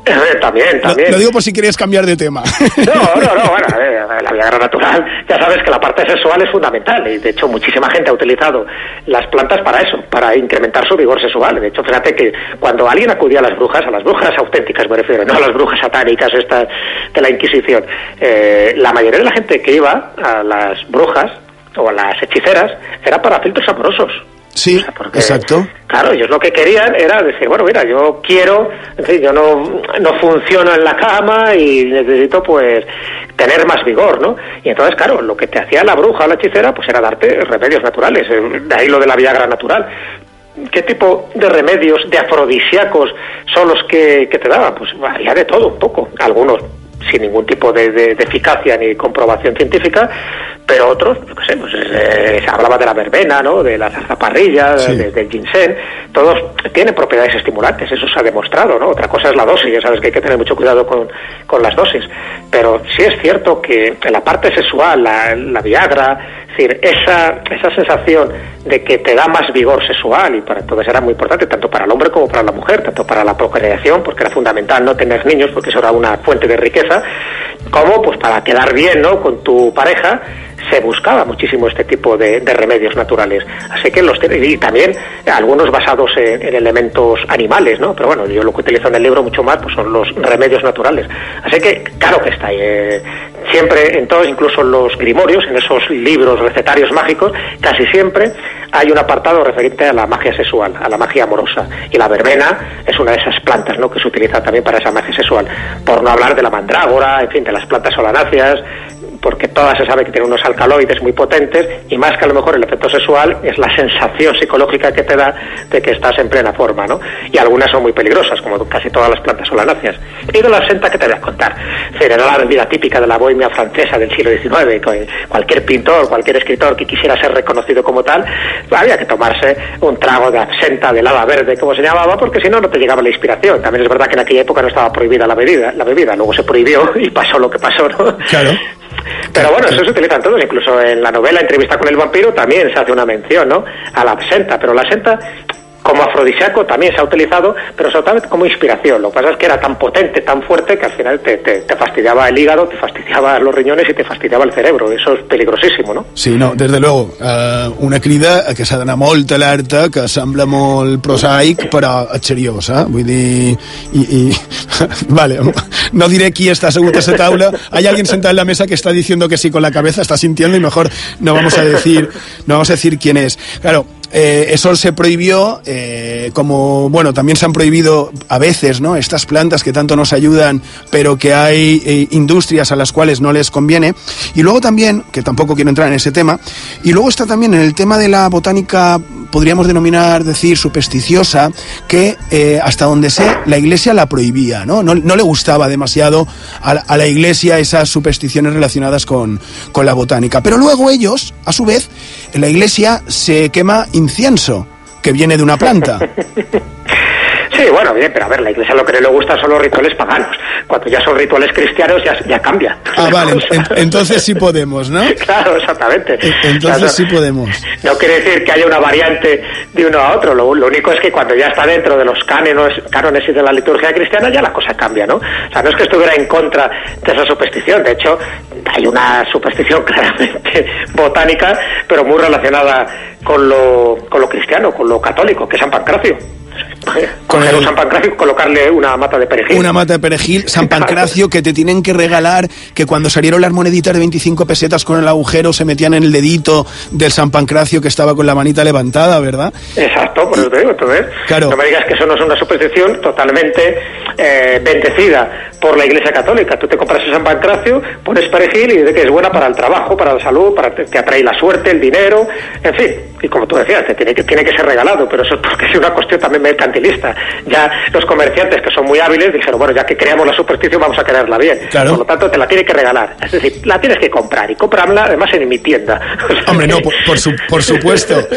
Eh, también, también. Lo, lo, digo por si quieres cambiar de tema. No, no, no, bueno, eh, la Viagra natural, ya sabes que la parte sexual es fundamental y de hecho muchísima gente ha utilizado las plantas para eso, para incrementar su vigor sexual. De hecho, fíjate que cuando alguien acudía a las brujas, a las brujas auténticas me refiero, no a las brujas satánicas estas de la Inquisición, eh, la mayoría de la gente que iba a las brujas o a las hechiceras era para filtros amorosos. Sí, o sea, porque, exacto. Claro, ellos lo que querían era decir, bueno, mira, yo quiero, en fin, yo no, no funciono en la cama y necesito, pues, tener más vigor, ¿no? Y entonces, claro, lo que te hacía la bruja o la hechicera, pues era darte remedios naturales, de ahí lo de la Viagra natural. ¿Qué tipo de remedios, de afrodisíacos son los que, que te daban? Pues varía de todo un poco. Algunos sin ningún tipo de, de, de, eficacia ni comprobación científica, pero otros, yo qué sé, pues eh, se hablaba de la verbena, ¿no? de la zarzaparrilla, sí. de, del ginseng, todos tienen propiedades estimulantes, eso se ha demostrado, ¿no? Otra cosa es la dosis, ya sabes que hay que tener mucho cuidado con, con las dosis, pero sí es cierto que en la parte sexual, la, la Viagra, es decir, esa, esa sensación de que te da más vigor sexual y para entonces era muy importante tanto para el hombre como para la mujer, tanto para la procreación, porque era fundamental no tener niños, porque eso era una fuente de riqueza, como pues para quedar bien ¿no? con tu pareja, se buscaba muchísimo este tipo de, de, remedios naturales. Así que los y también algunos basados en, en, elementos animales, ¿no? Pero bueno, yo lo que utilizo en el libro mucho más pues son los remedios naturales. Así que claro que está ahí. Eh, siempre en todos, incluso en los grimorios, en esos libros recetarios mágicos, casi siempre hay un apartado referente a la magia sexual, a la magia amorosa. Y la verbena es una de esas plantas, ¿no? Que se utiliza también para esa magia sexual. Por no hablar de la mandrágora, en fin, de las plantas solanáceas, porque todas se sabe que tienen unos alcaloides muy potentes y más que a lo mejor el efecto sexual es la sensación psicológica que te da de que estás en plena forma, ¿no? Y algunas son muy peligrosas, como casi todas las plantas solanáceas. Y de la absenta que te voy a contar. Era la bebida típica de la bohemia francesa del siglo XIX. Cualquier pintor, cualquier escritor que quisiera ser reconocido como tal, había que tomarse un trago de absenta, de lava verde, como se llamaba, porque si no, no te llegaba la inspiración. También es verdad que en aquella época no estaba prohibida la bebida, la bebida. luego se prohibió y pasó lo que pasó, ¿no? Claro. Pero bueno, eso se utiliza en todos, incluso en la novela Entrevista con el vampiro también se hace una mención, ¿no? A la absenta, pero la absenta como afrodisíaco también se ha utilizado, pero sobre todo como inspiración. Lo que pasa es que era tan potente, tan fuerte, que al final te, te, fastidiaba el hígado, te fastidiava los riñones i te fastidiava el cerebro. Eso és peligrosíssim, no? Sí, no, des de luego. Uh, una crida que s'ha d'anar molt alerta, que sembla molt prosaic, però és seriós, eh? Vale, no diré qui està assegut a esa taula. Hay alguien sentado en la mesa que está diciendo que sí con la cabeza, está sintiendo y mejor no vamos a decir, no vamos a decir quién es. Claro, eh, eso se prohibió, eh, como, bueno, también se han prohibido a veces, ¿no? Estas plantas que tanto nos ayudan, pero que hay eh, industrias a las cuales no les conviene. Y luego también, que tampoco quiero entrar en ese tema, y luego está también en el tema de la botánica, podríamos denominar, decir, supersticiosa, que eh, hasta donde sé, la iglesia la prohibía, ¿no? No, no le gustaba demasiado a, a, la iglesia esas supersticiones relacionadas con, con la botánica. Pero luego ellos, a su vez, en la iglesia se quema incienso, que viene de una planta. Sí, bueno, bien, pero a ver, la iglesia lo que le gusta son los rituales paganos. Cuando ya son rituales cristianos ya, ya cambia. Ah, vale, en- entonces sí podemos, ¿no? Claro, exactamente. Entonces Claro, sí podemos. No quiere decir que haya una variante de uno a otro. Lo, lo único es que cuando ya está dentro de los cánones, cánones y de la liturgia cristiana, ya la cosa cambia, ¿no? O sea, no es que estuviera en contra de esa superstición. De hecho, hay una superstición claramente botánica, pero muy relacionada con lo, con lo cristiano, con lo católico, que es San Pancracio. Coger un San Pancracio y colocarle una mata de perejil. Una mata de perejil, San Pancracio, que te tienen que regalar, que cuando salieron las moneditas de 25 pesetas con el agujero se metían en el dedito del San Pancracio que estaba con la manita levantada, ¿verdad? Exacto, por eso te digo, entonces, Claro. no me digas que eso no es una superstición totalmente eh, bendecida por la Iglesia Católica. Tú te compras el San Pancracio, pones perejil y dice que es buena para el trabajo, para la salud, para te, te atrae la suerte, el dinero, en fin. Y como tú decías, te tiene que, tiene que ser regalado, pero eso es porque es una cuestión también mercantilista. Ya los comerciantes, que son muy hábiles, dijeron, bueno, ya que creamos la superstición, vamos a crearla bien. Claro. Por lo tanto, te la tiene que regalar. Es decir, la tienes que comprar y comprarla además en mi tienda. Hombre, no, por, por su- por supuesto.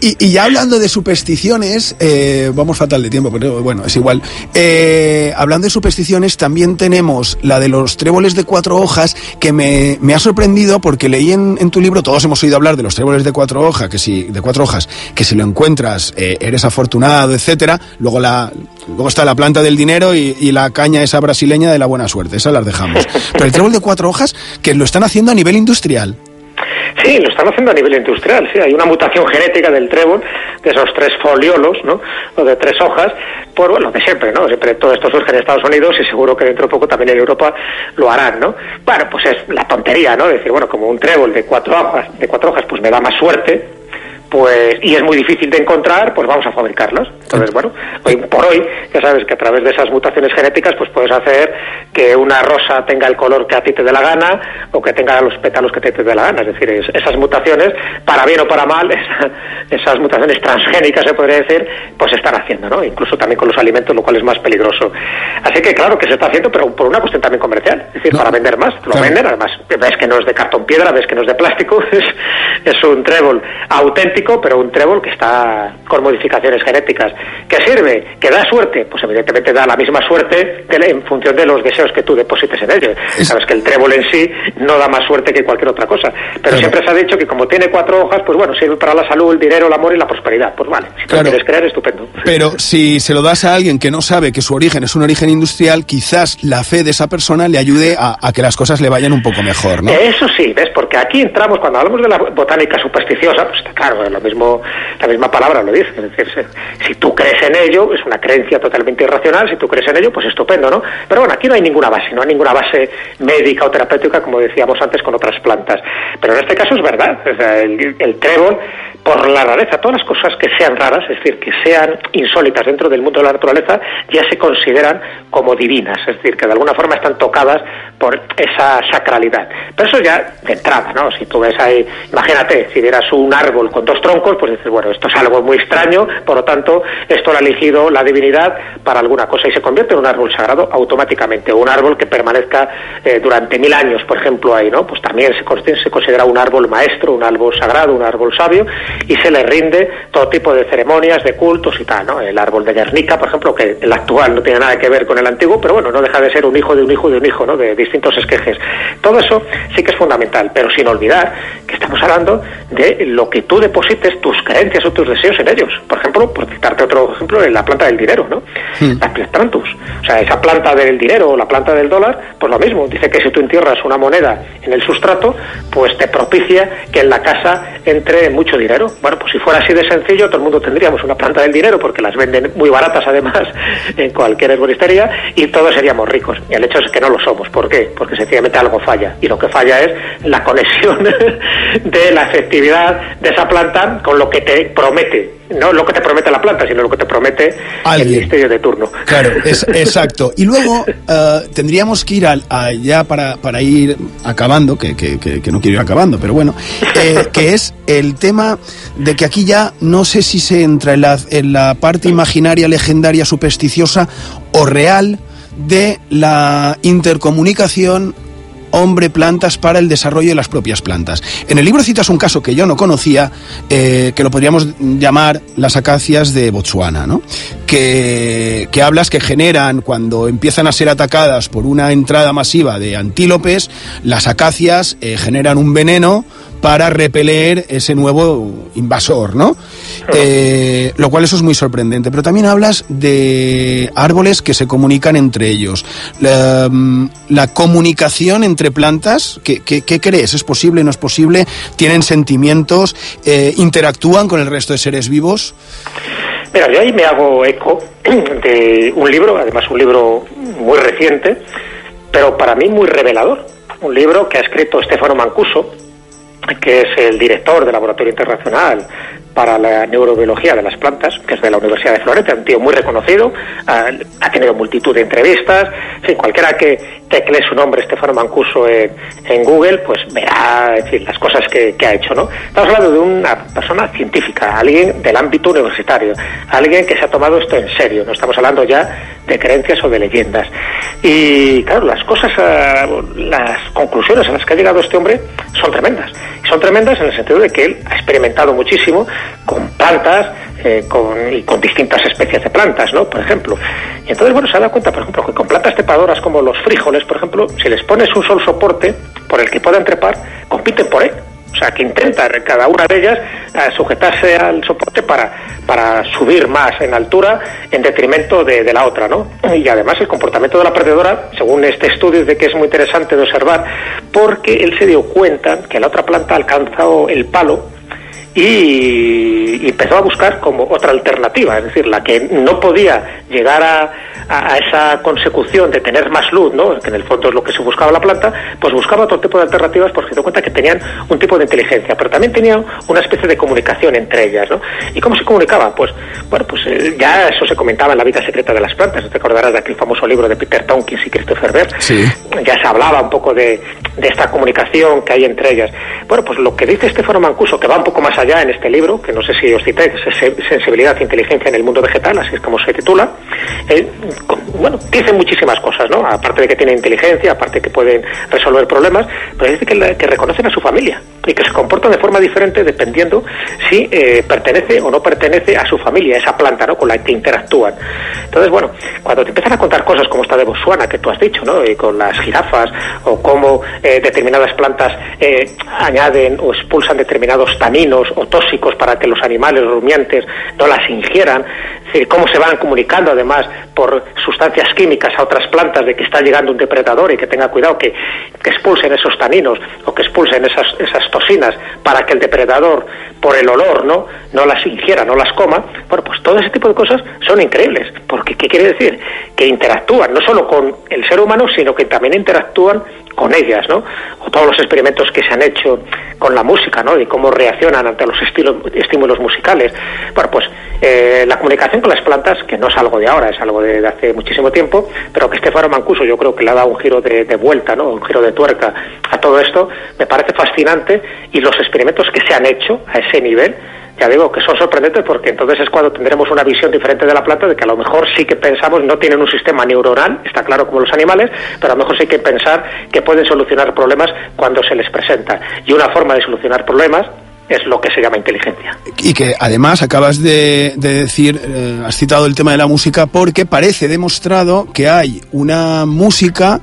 Y, y ya hablando de supersticiones, eh, vamos fatal de tiempo, pero bueno, es igual. Eh, hablando de supersticiones, también tenemos la de los tréboles de cuatro hojas, que me, me ha sorprendido porque leí en, en tu libro, todos hemos oído hablar de los tréboles de cuatro hojas, que si, de cuatro hojas, que si lo encuentras eh, eres afortunado, etcétera. Luego la, luego está la planta del dinero y, y la caña esa brasileña de la buena suerte, esas las dejamos. Pero el trébol de cuatro hojas, que lo están haciendo a nivel industrial. Sí, lo están haciendo a nivel industrial, sí. Hay una mutación genética del trébol, de esos tres foliolos, ¿no? O de tres hojas, por, bueno, de siempre, ¿no? Siempre todo esto surge en Estados Unidos y seguro que dentro de poco también en Europa lo harán, ¿no? Bueno, pues es la tontería, ¿no? Decir, bueno, como un trébol de cuatro hojas, de cuatro hojas, pues me da más suerte, pues y es muy difícil de encontrar, pues vamos a fabricarlos. Entonces, bueno, hoy por hoy, ya sabes que a través de esas mutaciones genéticas, pues puedes hacer que una rosa tenga el color que a ti te dé la gana o que tenga los pétalos que te, te dé la gana. Es decir, es- esas mutaciones, para bien o para mal, esa- esas mutaciones transgénicas, se podría decir, pues se están haciendo, ¿no? Incluso también con los alimentos, lo cual es más peligroso. Así que claro que se está haciendo, pero por una cuestión también comercial. Es decir, para vender más, lo Claro. venden, además ves que no es de cartón piedra, ves que no es de plástico, es, es un trébol auténtico, pero un trébol que está con modificaciones genéticas. ¿Qué sirve? ¿Que da suerte? Pues evidentemente da la misma suerte de- en función de los deseos que tú deposites en ello. Sabes que el trébol en sí no da más suerte que cualquier otra cosa. Pero siempre se ha dicho que como tiene cuatro hojas, pues bueno, sirve para la salud, el dinero, el amor y la prosperidad. Pues vale, si tú lo Claro. quieres creer, estupendo. Pero si se lo das a alguien que no sabe que su origen es un origen industrial, quizás la fe de esa persona le ayude a, a que las cosas le vayan un poco mejor, ¿no? Eso sí, ¿ves? Porque aquí entramos, cuando hablamos de la botánica supersticiosa, pues está claro, lo mismo, la misma palabra lo dice. Es decir, si, tú crees en ello, es una creencia totalmente irracional, si tú crees en ello, pues estupendo, ¿no? Pero bueno, aquí no hay ninguna base, no hay ninguna base médica o terapéutica, como decíamos antes, con otras plantas. Pero en este caso es verdad, o sea, el, el trébol, por la rareza, todas las cosas que sean raras, es decir, que sean insólitas dentro del mundo de la naturaleza, ya se consideran como divinas, es decir, que de alguna forma están tocadas por esa sacralidad. Pero eso ya de entrada, ¿no? Si tú ves ahí, imagínate, si vieras un árbol con dos troncos, pues dices, bueno, esto es algo muy extraño, por lo tanto, esto lo ha elegido la divinidad para alguna cosa y se convierte en un árbol sagrado automáticamente, un árbol que permanezca eh, durante mil años, por ejemplo, ahí, ¿no? Pues también se, se considera un árbol maestro, un árbol sagrado, un árbol sabio, y se le rinde todo tipo de ceremonias, de cultos y tal, ¿no? El árbol de Guernica, por ejemplo, que el actual no tiene nada que ver con el antiguo, pero bueno, no deja de ser un hijo de un hijo de un hijo, ¿no? De distintos esquejes. Todo eso sí que es fundamental, pero sin olvidar que estamos hablando de lo que tú deposites, tus creencias o tus deseos en ellos. Por ejemplo, por citarte otro ejemplo, en la planta del dinero, ¿no? La Plantus. O sea, esa planta del dinero o la planta del dólar, pues lo mismo. Dice que si tú entierras una moneda en el sustrato, pues te propicia que en la casa entre mucho dinero. Bueno, pues si fuera así de sencillo, todo el mundo tendríamos una planta del dinero, porque las venden muy baratas además en cualquier herboristería, y todos seríamos ricos. Y el hecho es que no lo somos. ¿Por qué? Porque sencillamente algo falla. Y lo que falla es la conexión de la efectividad de esa planta con lo que te promete. No lo que te promete la planta, sino lo que te promete el Alguien. ministerio de turno. Claro, es, exacto. Y luego eh, tendríamos que ir al, a- ya para, para ir acabando, que, que- que- que no quiero ir acabando, pero bueno, eh, que es el tema de que aquí ya no sé si se entra en la, en la parte imaginaria, legendaria, supersticiosa o real de la intercomunicación hombre-plantas para el desarrollo de las propias plantas. En el libro citas un caso que yo no conocía, eh, que lo podríamos llamar las acacias de Botsuana, ¿no? Que, que hablas que generan, cuando empiezan a ser atacadas por una entrada masiva de antílopes, las acacias eh, generan un veneno para repeler ese nuevo invasor, ¿no? Eh, lo cual eso es muy sorprendente. Pero también hablas de árboles que se comunican entre ellos. La, mm, la comunicación entre plantas, ¿qué, qué, qué crees? ¿Es posible? ¿No es posible? ¿Tienen sentimientos? Eh, ¿Interactúan con el resto de seres vivos? Mira, yo ahí me hago eco de un libro, además un libro muy reciente, pero para mí muy revelador. Un libro que ha escrito Stefano Mancuso, que es el director del Laboratorio Internacional para la Neurobiología de las Plantas, que es de la Universidad de Florencia, un tío muy reconocido, ha, ha tenido multitud de entrevistas, en fin, cualquiera que tecle su nombre, Stefano Mancuso, en, en Google, pues verá en las cosas que, que ha hecho, ¿no? Estamos hablando de una persona científica, alguien del ámbito universitario, alguien que se ha tomado esto en serio, no estamos hablando ya de creencias o de leyendas. Y claro, las cosas, eh, las conclusiones a las que ha llegado este hombre son tremendas. Son tremendas en el sentido de que él ha experimentado muchísimo con plantas eh, con, y con distintas especies de plantas, ¿no? Por ejemplo. Y entonces, bueno, se ha dado cuenta, por ejemplo, que con plantas trepadoras como los frijoles, por ejemplo, si les pones un solo soporte por el que puedan trepar, compiten por él. O sea, que intenta cada una de ellas eh, sujetarse al soporte para, para subir más en altura en detrimento de, la otra, ¿no? Y además el comportamiento de la perdedora, según este estudio, de que es muy interesante de observar, porque él se dio cuenta que la otra planta ha alcanzado el palo y, empezó a buscar como otra alternativa, es decir, la que no podía llegar a, a, a, esa consecución de tener más luz, ¿no? que en el fondo es lo que se buscaba la planta, pues buscaba otro tipo de alternativas porque se dio cuenta que tenían un tipo de inteligencia, pero también tenían una especie de comunicación entre ellas. ¿no? ¿Y cómo se comunicaba? Pues, bueno, pues eh, ya eso se comentaba en la vida secreta de las plantas, te acordarás de aquel famoso libro de Peter Tompkins y Christopher Bell, sí. ya se hablaba un poco de, de esta comunicación que hay entre ellas. Bueno, pues lo que dice Estefano Mancuso, que va un poco más allá en este libro, que no sé si os es Sensibilidad e Inteligencia en el Mundo Vegetal, así es como se titula, eh, bueno, dice muchísimas cosas, ¿no? Aparte de que tiene inteligencia, aparte de que pueden resolver problemas, pero dice que, que reconocen a su familia y que se comportan de forma diferente dependiendo si eh, pertenece o no pertenece a su familia, esa planta, ¿no? Con la que interactúan. Entonces, bueno, cuando te empiezan a contar cosas como esta de Botswana, que tú has dicho, ¿no? Y con las jirafas, o cómo eh, determinadas plantas eh, añaden o expulsan determinados taninos o tóxicos para que los animales rumiantes no las ingieran, es cómo se van comunicando además por sustancias químicas a otras plantas de que está llegando un depredador y que tenga cuidado que, que expulsen esos taninos o que expulsen esas, esas toxinas para que el depredador por el olor no no las ingiera, no las coma, bueno, pues todo ese tipo de cosas son increíbles, porque ¿qué quiere decir? Que interactúan no solo con el ser humano, sino que también interactúan con ellas, ¿no? O todos los experimentos que se han hecho con la música, ¿no? Y cómo reaccionan ante los estilos, estímulos musicales. Bueno, pues eh, la comunicación con las plantas, que no es algo de ahora, es algo de, hace muchísimo tiempo, pero que Estefano Mancuso yo creo que le ha dado un giro de, vuelta, ¿no? Un giro de tuerca a todo esto, me parece fascinante y los experimentos que se han hecho a ese nivel, ya digo que son sorprendentes porque entonces es cuando tendremos una visión diferente de la planta de que a lo mejor sí que pensamos no tienen un sistema neuronal, está claro como los animales, pero a lo mejor sí que pensar que pueden solucionar problemas cuando se les presenta. Y una forma de solucionar problemas es lo que se llama inteligencia. Y que además acabas de, de decir, eh, has citado el tema de la música porque parece demostrado que hay una música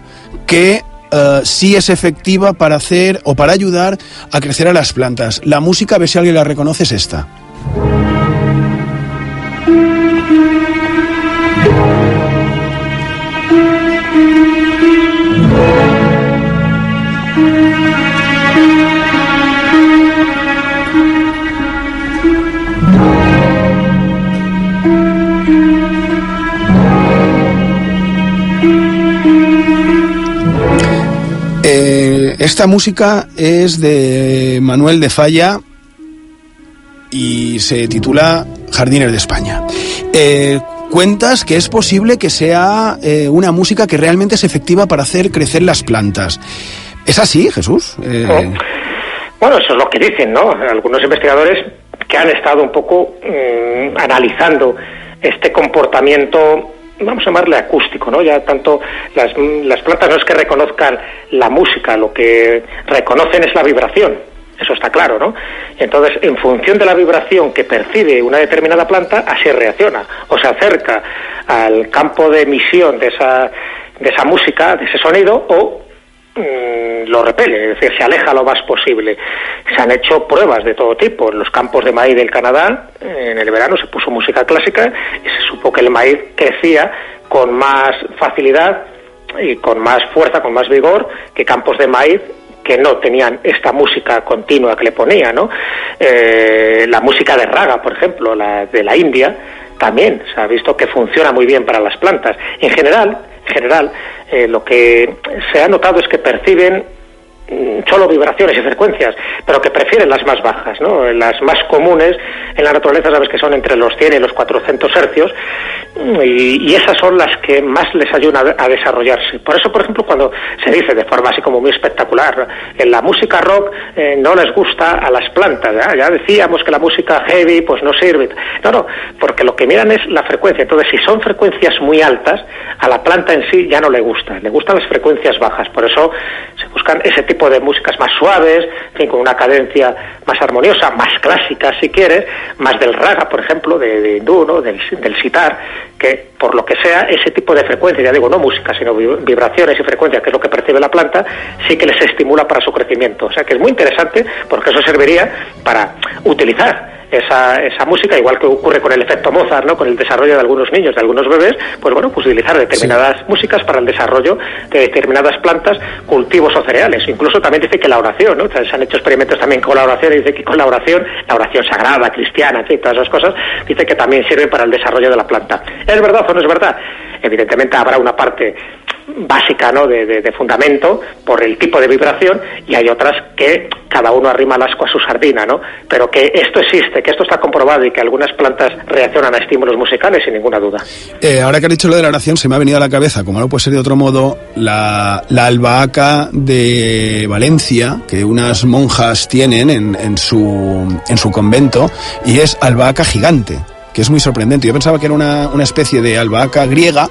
que Uh, sí es efectiva para hacer o para ayudar a crecer a las plantas. La música, a ver si alguien la reconoce, es esta. Esta música es de Manuel de Falla y se titula Jardines de España. Eh, cuentas que es posible que sea eh, una música que realmente es efectiva para hacer crecer las plantas. ¿Es así, Jesús? Eh... Bueno, eso es lo que dicen, ¿no? Algunos investigadores que han estado un poco mmm, analizando este comportamiento vamos a llamarle acústico, ¿no? Ya tanto las, las plantas no es que reconozcan la música, lo que reconocen es la vibración. Eso está claro, ¿no? Entonces, en función de la vibración que percibe una determinada planta, así reacciona o se acerca al campo de emisión de esa, de esa música, de ese sonido, o lo repele, es decir, se aleja lo más posible. Se han hecho pruebas de todo tipo. En los campos de maíz del Canadá, en el verano se puso música clásica y se supo que el maíz crecía con más facilidad y con más fuerza, con más vigor que campos de maíz que no tenían esta música continua que le ponía, ¿no? Eh, la música de raga, por ejemplo, la de la India, también se ha visto que funciona muy bien para las plantas. En general, en general, eh, lo que se ha notado es que perciben solo vibraciones y frecuencias, pero que prefieren las más bajas, ¿no? Las más comunes en la naturaleza sabes que son entre los 100 y los 400 hercios y, y esas son las que más les ayudan a, desarrollarse. Por eso, por ejemplo, cuando se dice de forma así como muy espectacular, en la música rock eh, no les gusta a las plantas, ¿ya? ya decíamos que la música heavy pues no sirve. No, no, porque lo que miran es la frecuencia. Entonces, si son frecuencias muy altas, a la planta en sí ya no le gusta, le gustan las frecuencias bajas. Por eso se buscan ese tipo de músicas más suaves, en fin, con una cadencia más armoniosa, más clásica si quieres, más del raga, por ejemplo, de, de hindú, ¿no? del, del sitar, que por lo que sea, ese tipo de frecuencia, ya digo, no música, sino vi- vibraciones y frecuencias, que es lo que percibe la planta, sí que les estimula para su crecimiento. O sea que es muy interesante porque eso serviría para utilizar esa, esa música, igual que ocurre con el efecto Mozart, ¿no? con el desarrollo de algunos niños, de algunos bebés, pues bueno, pues utilizar determinadas músicas para el desarrollo de determinadas plantas, cultivos o cereales. Incluso también dice que la oración, ¿no? O sea, se han hecho experimentos también con la oración, y dice que con la oración, la oración sagrada, cristiana, en fin, todas esas cosas, dice que también sirve para el desarrollo de la planta. ¿Es verdad no es verdad? Evidentemente habrá una parte básica ¿no? de, de- de fundamento por el tipo de vibración y hay otras que cada uno arrima el asco a su sardina, ¿no? Pero que esto existe, que esto está comprobado y que algunas plantas reaccionan a estímulos musicales sin ninguna duda. Eh, ahora que has dicho lo de la oración, se me ha venido a la cabeza, como no puede ser de otro modo, la, la albahaca de Valencia, que unas monjas tienen en, en, su, en su convento, y es albahaca gigante, que es muy sorprendente. Yo pensaba que era una, una especie de albahaca griega,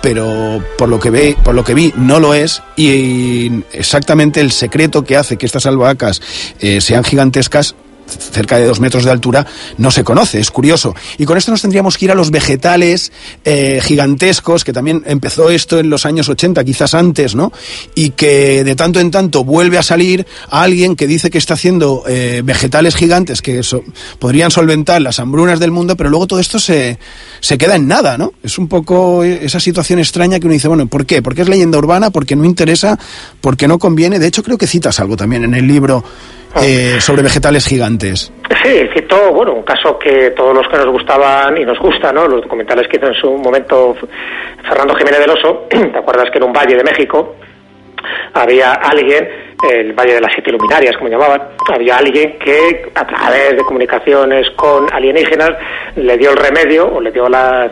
pero por lo que ve, por lo que vi no lo es y exactamente el secreto que hace que estas albahacas eh, sean gigantescas cerca de dos metros de altura, no se conoce, es curioso. Y con esto nos tendríamos que ir a los vegetales eh, gigantescos, que también empezó esto en los años 80, quizás antes, ¿no? Y que de tanto en tanto vuelve a salir a alguien que dice que está haciendo eh, vegetales gigantes que so- podrían solventar las hambrunas del mundo, pero luego todo esto se, se queda en nada, ¿no? Es un poco esa situación extraña que uno dice, bueno, ¿por qué? Porque es leyenda urbana, porque no interesa, porque no conviene. De hecho, creo que citas algo también en el libro eh, sobre vegetales gigantes. Sí, cito, bueno, un caso que todos los que nos gustaban y nos gusta, ¿no? Los documentales que hizo en su momento Fernando Jiménez del Oso, ¿te acuerdas que en un valle de México había alguien, el Valle de las Siete Luminarias, como llamaban, había alguien que a través de comunicaciones con alienígenas le dio el remedio o le dio la,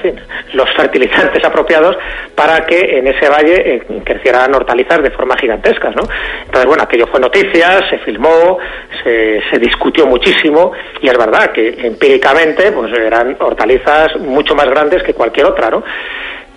los fertilizantes apropiados para que en ese valle eh, crecieran hortalizas de forma gigantescas, ¿no? Entonces, bueno, aquello fue noticia, se filmó, se, se discutió muchísimo y es verdad que empíricamente pues eran hortalizas mucho más grandes que cualquier otra, ¿no?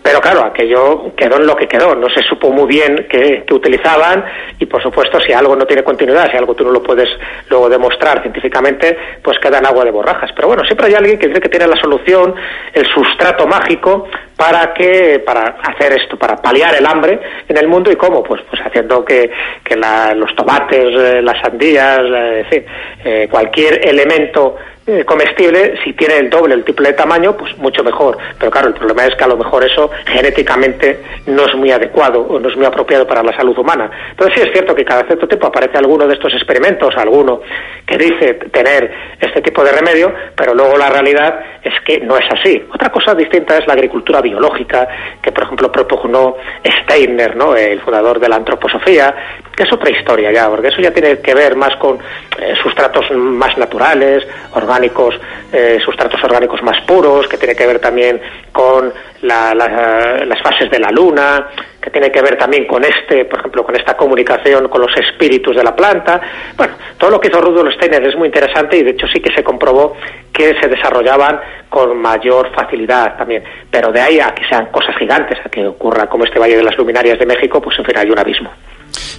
Pero claro, aquello quedó en lo que quedó, no se supo muy bien qué, qué utilizaban y por supuesto si algo no tiene continuidad, si algo tú no lo puedes luego demostrar científicamente, pues queda en agua de borrajas. Pero bueno, siempre hay alguien que dice que tiene la solución, el sustrato mágico para que para hacer esto, para paliar el hambre en el mundo y cómo, pues pues haciendo que, que la- los tomates, eh, las sandías, eh, en fin, eh, cualquier elemento eh, comestible, si tiene el doble, el triple de tamaño, pues mucho mejor. Pero claro, el problema es que a lo mejor eso genéticamente no es muy adecuado o no es muy apropiado para la salud humana. Entonces sí es cierto que cada cierto tiempo aparece alguno de estos experimentos, alguno que dice tener este tipo de remedio, pero luego la realidad es que no es así. Otra cosa distinta es la agricultura biológica, que por ejemplo propugnó Steiner, ¿no? el fundador de la antroposofía, que es otra historia ya, porque eso ya tiene que ver más con eh, sustratos más naturales, orgánicos, eh, sustratos orgánicos más puros, que tiene que ver también con la- la- las fases de la luna, que tiene que ver también con este, por ejemplo, con esta comunicación con los espíritus de la planta. Bueno, todo lo que hizo Rudolf Steiner es muy interesante y de hecho sí que se comprobó que se desarrollaban con mayor facilidad también. Pero de ahí a que sean cosas gigantes, a que ocurra como este Valle de las Luminarias de México, pues en fin, hay un abismo.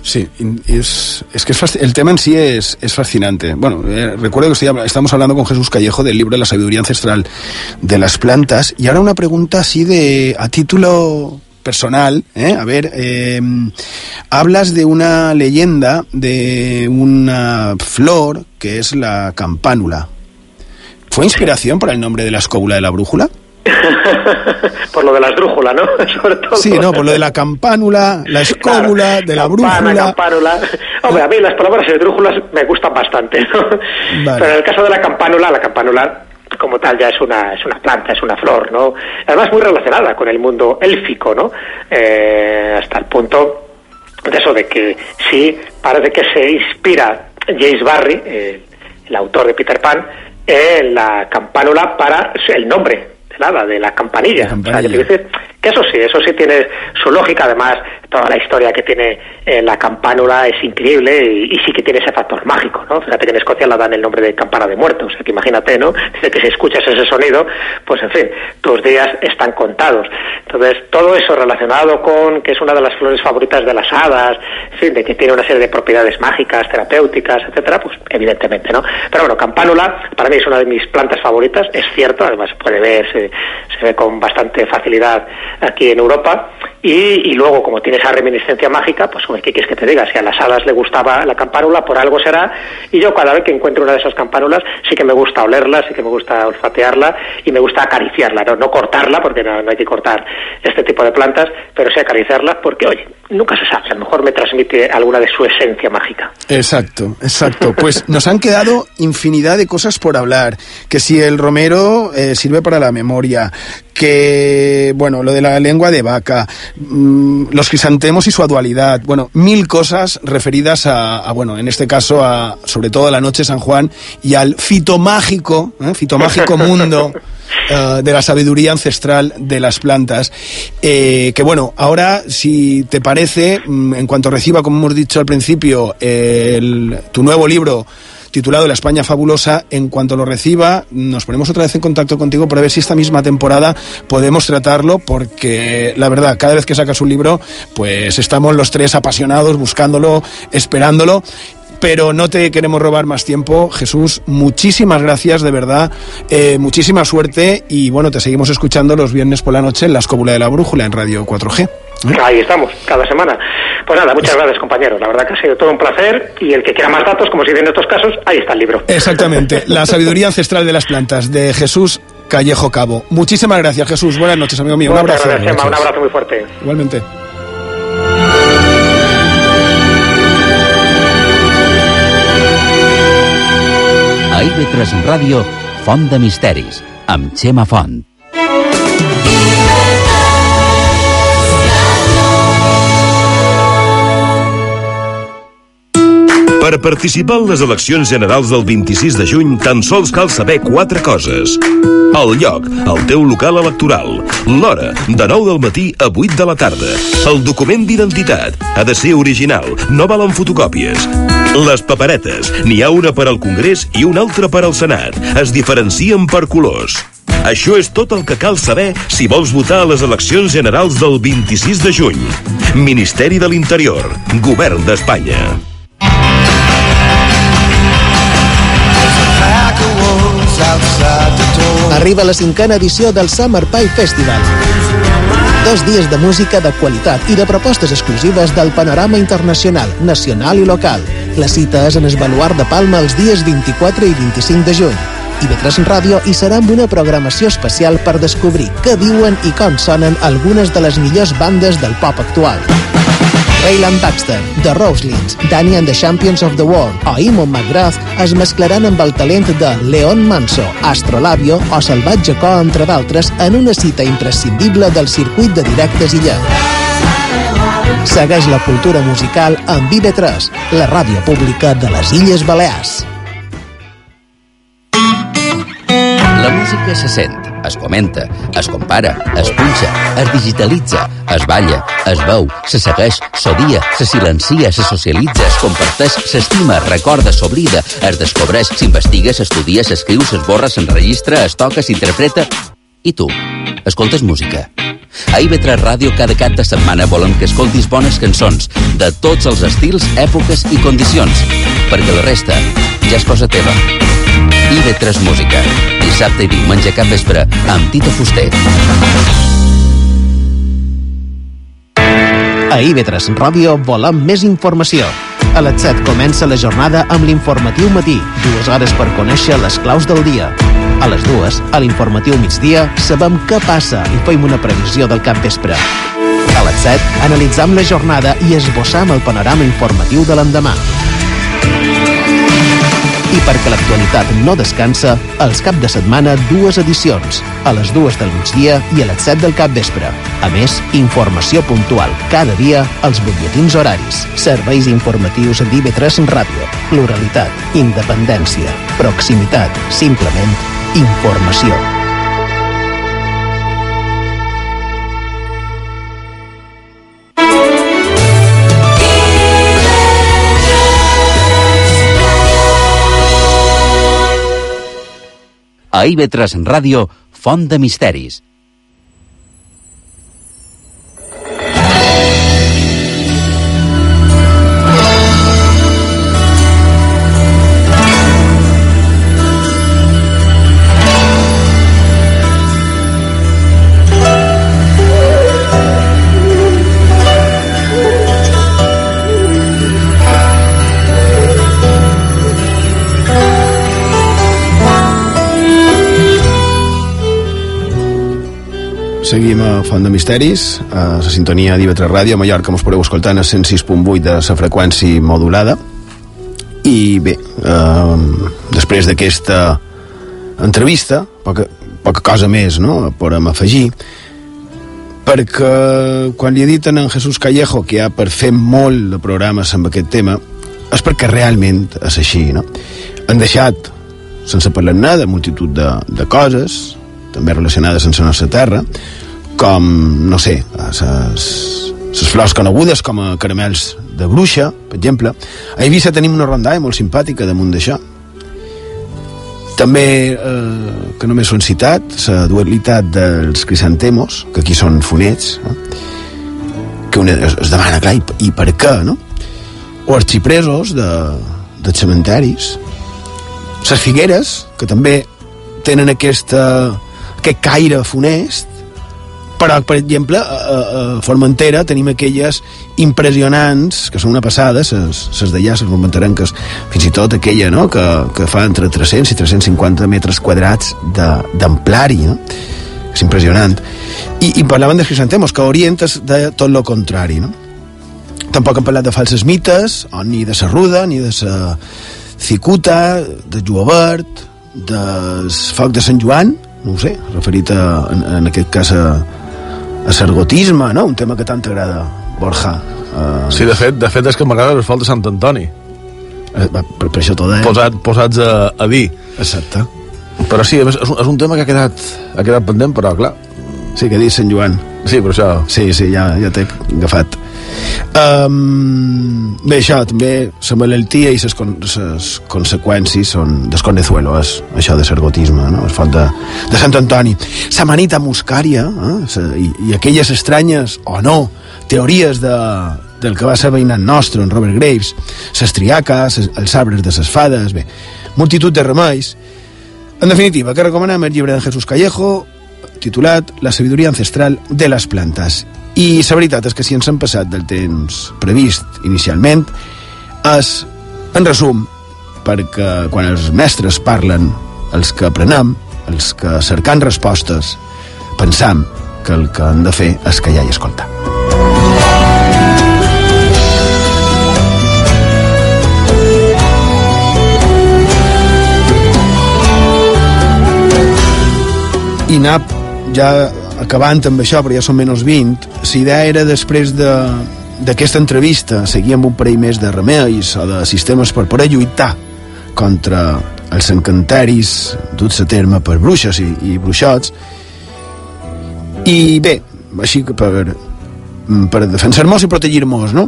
Sí, es, es que es el tema en sí es, es fascinante. Bueno, eh, recuerdo que estoy estamos hablando con Jesús Callejo del libro La sabiduría ancestral de las plantas. Y ahora una pregunta así de a título personal. ¿eh? A ver, eh, hablas de una leyenda de una flor que es la campánula. ¿Fue inspiración para el nombre de la escóbula de la brújula? por lo de las drújulas, ¿no? Sobre todo. Sí, no, por lo de la campánula, la escóbula, de la Campana, brújula. campánula. Hombre, a mí las palabras esdrújulas me gustan bastante, ¿no? Pero en el caso de la campánula, la campánula como tal ya es una es una planta, es una flor, ¿no? Además muy relacionada con el mundo élfico, ¿no? Eh, hasta el punto de eso de que sí parece que se inspira James Barry, eh, el autor de Peter Pan, en la campánula para el nombre del hada, de la campanilla. O sea, que eso sí, eso sí tiene su lógica, además toda la historia que tiene eh, la campánula es increíble y, sí que tiene ese factor mágico, ¿no? Fíjate que en Escocia la dan el nombre de campana de muertos, que imagínate, ¿no? Dice que si escuchas ese sonido, pues en fin, tus días están contados. Entonces, todo eso relacionado con que es una de las flores favoritas de las hadas, en fin, de que tiene una serie de propiedades mágicas, terapéuticas, etcétera, pues evidentemente, ¿no? Pero bueno, campánula para mí es una de mis plantas favoritas, es cierto, además se puede ver, se, se ve con bastante facilidad aquí en Europa. Y, y luego, como tiene esa reminiscencia mágica, pues, ¿qué quieres que te diga? Si a las hadas le gustaba la campánula, por algo será. Y yo, cada vez que encuentro una de esas campánulas, sí que me gusta olerla, sí que me gusta olfatearla y me gusta acariciarla, no, no cortarla, porque no, no hay que cortar este tipo de plantas, pero sí acariciarla, porque, oye, nunca se sabe, a lo mejor me transmite alguna de su esencia mágica. Exacto, exacto. Pues nos han quedado infinidad de cosas por hablar. Que si el romero eh, sirve para la memoria, que, bueno, lo de la lengua de vaca, los crisantemos y su dualidad, bueno, mil cosas referidas a, a, bueno, en este caso, a sobre todo a la noche San Juan y al fitomágico, ¿eh? fitomágico mundo. eh, de la sabiduría ancestral de las plantas. Eh, que bueno, ahora, si te parece, mm, en cuanto reciba, como hemos dicho al principio, el- tu nuevo libro titulado La España Fabulosa, en cuanto lo reciba, nos ponemos otra vez en contacto contigo para ver si esta misma temporada podemos tratarlo, porque la verdad, cada vez que sacas un libro, pues estamos los tres apasionados, buscándolo, esperándolo. Pero no te queremos robar más tiempo, Jesús. Muchísimas gracias, de verdad. Eh, muchísima suerte y bueno, te seguimos escuchando los viernes por la noche en la Escóbula de la Brújula en Radio 4G. Ahí estamos, cada semana. Pues nada, muchas gracias, compañero. La verdad que ha sido todo un placer. Y el que quiera más datos, como se dice en estos casos, ahí está el libro. Exactamente, La sabiduría ancestral de las plantas, de Jesús Callejo Cabo. Muchísimas gracias, Jesús. Buenas noches, amigo mío. Un abrazo. gracias, Emma. Un abrazo muy fuerte. Igualmente. A IB3 Ràdio, Font de Misteris, amb Xema Font. Per participar en les eleccions generals del 26 de juny, tan sols cal saber quatre coses. El lloc, el teu local electoral. L'hora, de 9 del matí a 8 de la tarda. El document d'identitat, ha de ser original, no valen fotocòpies. Les paperetes, n'hi ha una per al Congrés i una altra per al Senat. Es diferencien per colors. Això és tot el que cal saber si vols votar a les eleccions generals del 26 de juny. Ministeri de l'Interior, Govern d'Espanya. Arriba la cinquena edició del Summer Pie Festival. Dos dies de música de qualitat i de propostes exclusives del panorama internacional, nacional i local. La cita és en el de Palma els dies 24 i 25 de juny. IB3 Ràdio hi serà amb una programació especial per descobrir què diuen i com sonen algunes de les millors bandes del pop actual. Rayland Baxter, The Roselings, Danny and the Champions of the World o Imon McGrath es mesclaran amb el talent de Leon Manso, Astrolabio o Salvatge Co, entre d'altres, en una cita imprescindible del circuit de directes Illa. Segueix la cultura musical amb IB3, la ràdio pública de les Illes Balears. música se sent, es comenta, es compara, es punxa, es digitalitza, es balla, es veu, se segueix, s'odia, se silencia, se socialitza, es comparteix, s'estima, es recorda, s'oblida, es descobreix, s'investiga, s'estudia, s'escriu, s'esborra, s'enregistra, es toca, s'interpreta... I tu? Escoltes música? A IB3 Ràdio cada cap de setmana volem que escoltis bones cançons de tots els estils, èpoques i condicions, perquè la resta ja és cosa teva. IB3 Música, dissabte i diumenge cap vespre, amb Tito Fuster. A IB3 Ràdio volem més informació. A les 7 comença la jornada amb l'informatiu matí, dues hores per conèixer les claus del dia. A les dues, a l'informatiu migdia, sabem què passa i fem una previsió del cap vespre. A les 7, analitzam la jornada i esbossam el panorama informatiu de l'endemà. I perquè l'actualitat no descansa, els cap de setmana dues edicions, a les dues del migdia i a les 7 del cap vespre. A més, informació puntual cada dia als butlletins horaris, serveis informatius d'IV3 Ràdio, pluralitat, independència, proximitat, simplement informació. A IB3 Ràdio, Font de Misteris. Seguim a Font de Misteris, a la sintonia d'IV3 Ràdio, a Mallorca mos podeu escoltar a 106.8 de la freqüència modulada. I bé, eh, després d'aquesta entrevista, poca, poca cosa més, no?, podem afegir, perquè quan li he dit a en Jesús Callejo que ha per fer molt de programes amb aquest tema, és perquè realment és així, no? Han deixat, sense parlar de multitud de, de coses, també relacionades amb la nostra terra, com, no sé, les flors conegudes com a caramels de bruixa, per exemple. A Eivissa tenim una rondalla molt simpàtica damunt d'això. També, eh, que només són citat, la dualitat dels crisantemos, que aquí són fonets, no? que una es, es demana, clar, i, i per què, no? O els xipresos de, dels cementaris, les figueres, que també tenen aquesta, aquest caire funest, però, per exemple, a, a Formentera tenim aquelles impressionants, que són una passada, ses d'allà, ses formenterenques, fins i tot aquella, no?, que, que fa entre 300 i 350 metres quadrats d'amplari, no? És impressionant. I, i parlaven de crisantemos, que orientes de tot lo contrari, no? Tampoc han parlat de falses mites, o ni de la ruda, ni de la cicuta, de Juovert, del foc de Sant Joan, no ho sé, referit a, en, en aquest cas a, a sergotisme, no? Un tema que tant t'agrada, Borja. Uh... Sí, de fet, de fet és que m'agrada el de Sant Antoni. Eh, per, per això tot, eh? Posat, posats a, a dir. Exacte. Però sí, és, és un tema que ha quedat, ha quedat pendent, però clar... Sí, que dit Sant Joan. Sí, però això... Sí, sí, ja, ja t'he agafat. Um, bé, això, també la malaltia i les con conseqüències són desconezuelo, és això de sergotisme, no? és font de, de Sant Antoni. La manita muscària, eh? I, i aquelles estranyes, o no, teories de, del que va ser veïnat nostre, en Robert Graves, les triaques, els arbres de les fades, bé, multitud de remeis. En definitiva, que recomanem el llibre de Jesús Callejo, titulat La sabidoria ancestral de les plantes. I la veritat és que si ens hem passat del temps previst inicialment, és, en resum, perquè quan els mestres parlen, els que aprenem, els que cercant respostes, pensam que el que han de fer és callar i escoltar. I anar ja acabant amb això, però ja són menys 20, la idea era després de d'aquesta entrevista seguir amb un parell més de remeis o de sistemes per poder lluitar contra els encanteris duts a terme per bruixes i, i bruixots i bé, així que per, per defensar-nos i protegir-nos, no?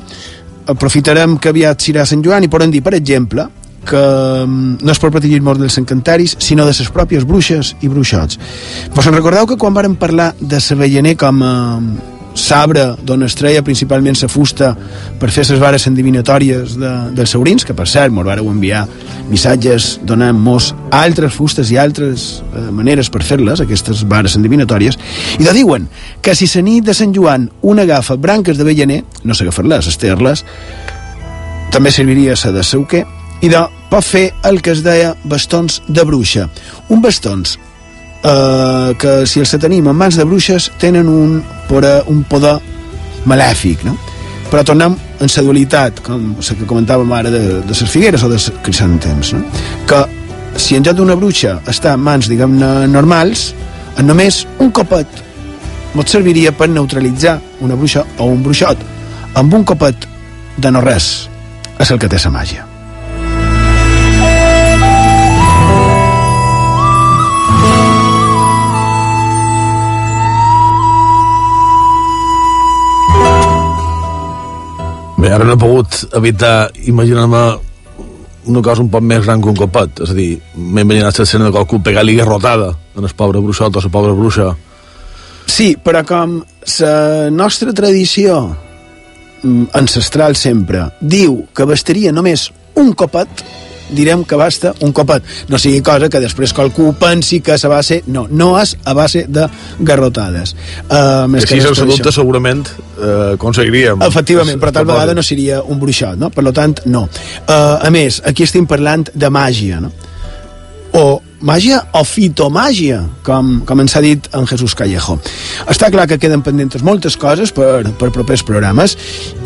Aprofitarem que aviat serà Sant Joan i podem dir, per exemple, que mm, no és per protegir-nos dels encantaris, sinó de les pròpies bruixes i bruixots. Vos en recordeu que quan vàrem parlar de Sabellaner com a sabre d'on es treia principalment la fusta per fer les vares endivinatòries de, dels saurins, que per cert mos vareu enviar missatges donant-nos altres fustes i altres eh, maneres per fer-les, aquestes vares endivinatòries, i de diuen que si la nit de Sant Joan un agafa branques de vellaner, no s'agafar-les, ester-les, també serviria la de sauquer, i de pot fer el que es deia bastons de bruixa. Un bastons eh, que si els tenim en mans de bruixes tenen un, poder, un poder malèfic, no? Però tornem en la dualitat, com la que comentàvem ara de, de les figueres o de les crisantens, no? que si en lloc d'una bruixa està en mans, diguem-ne, normals, en només un copet mos serviria per neutralitzar una bruixa o un bruixot. Amb un copet de no res és el que té la màgia. Bé, ara no he pogut evitar imaginar-me una cosa un poc més gran que un copet. És a dir, m'he imaginat l'escena de qualcú pegar-li garrotada en el pobre bruixot o la pobra bruixa. Sí, però com la nostra tradició mm, ancestral sempre diu que bastaria només un copet, direm que basta un copet. No sigui cosa que després qualcú pensi que a base... No, no és a base de garrotades. Uh, més que, que si se'ls adulta segurament eh, aconseguiríem. Efectivament, però tal vegada no seria un bruixot, no? Per tant, no. Uh, a més, aquí estem parlant de màgia, no? O màgia o fitomàgia, com, com ens ha dit en Jesús Callejo. Està clar que queden pendentes moltes coses per, per propers programes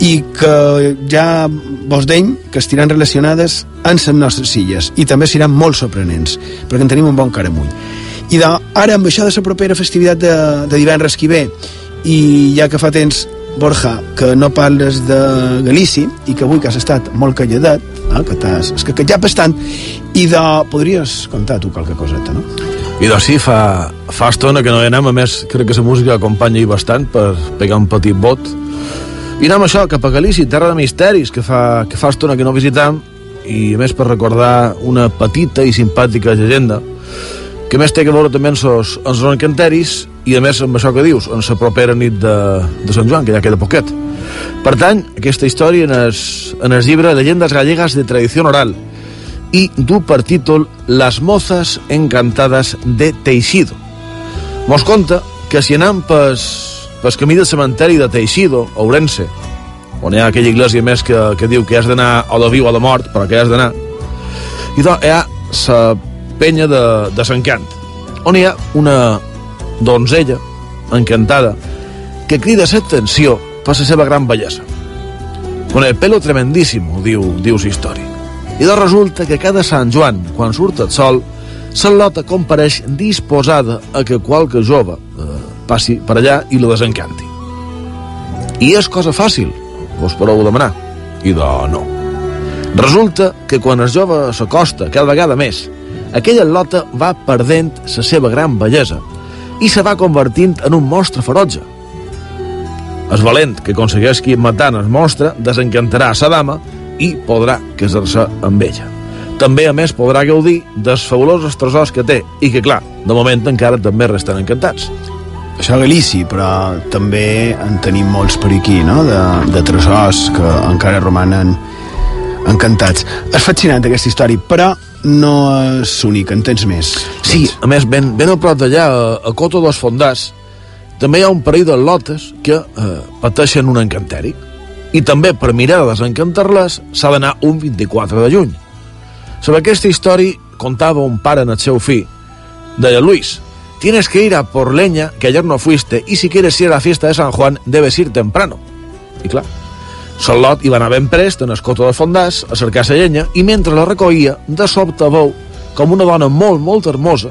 i que ja vos deim que estiran relacionades amb les nostres illes i també seran molt sorprenents, perquè en tenim un bon caramull. I de, ara, amb això de la propera festivitat de, de divendres que ve, i ja que fa temps Borja, que no parles de Galici i que avui que has estat molt calladet, eh, que t'has escaquejat bastant, i de... podries contar tu qualque coseta, no? I doncs sí, fa, fa estona que no hi anem, a més crec que la música acompanya hi bastant per pegar un petit bot. I anem això, cap a Galici, terra de misteris, que fa, que fa estona que no visitam, i a més per recordar una petita i simpàtica llegenda, que més té que veure també amb els, els encanteris i a més amb això que dius, en la propera nit de, de Sant Joan, que ja queda poquet. Per tant, aquesta història en el, en el llibre Leyendas gallegas de tradició oral i du per títol Las mozas encantadas de Teixido. Mos conta que si anem pes, pes camí del cementeri de Teixido, a Ourense, on hi ha aquella iglesia més que, que diu que has d'anar o de viu o de mort, però que has d'anar, i doncs hi ha la penya de, de Sant Cant, on hi ha una donzella encantada que crida l'atenció per la seva gran bellesa. Con el pelo tremendísimo, diu, diu la història. I doncs resulta que cada Sant Joan, quan surt el sol, la lota compareix disposada a que qualque jove eh, passi per allà i la desencanti. I és cosa fàcil, vos podeu demanar. I de no. Resulta que quan el jove s'acosta cada vegada més aquella lota va perdent la seva gran bellesa i se va convertint en un monstre ferotge. El valent que aconsegueixi matar el monstre desencantarà a sa dama i podrà casar-se amb ella. També, a més, podrà gaudir dels fabulosos tresors que té i que, clar, de moment encara també resten encantats. Això a Galici, però també en tenim molts per aquí, no?, de, de tresors que encara romanen encantats. És fascinant aquesta història, però no és únic, en tens més. Sí, a més, ben, ben a prop d'allà, a, a Coto dos Fondars, també hi ha un parell de lotes que eh, pateixen un encanteri. I també, per mirar de desencantar-les, s'ha d'anar un 24 de juny. Sobre aquesta història contava un pare en el seu fill. Deia, Luis, tienes que ir a por leña, que ayer no fuiste, y si quieres ir a la fiesta de San Juan, debes ir temprano. I clar, Solot hi va anar ben prest en el coto de Fondàs a cercar la llenya i mentre la recollia, de sobte veu com una dona molt, molt hermosa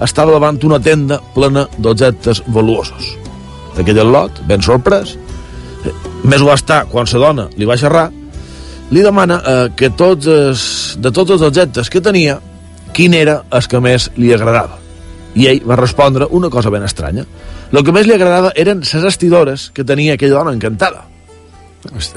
estava davant una tenda plena d'objectes valuosos. Aquell lot, ben sorprès, més ho va estar quan la dona li va xerrar, li demana eh, que tots els, de tots els objectes que tenia quin era el que més li agradava. I ell va respondre una cosa ben estranya. El que més li agradava eren les estidores que tenia aquella dona encantada.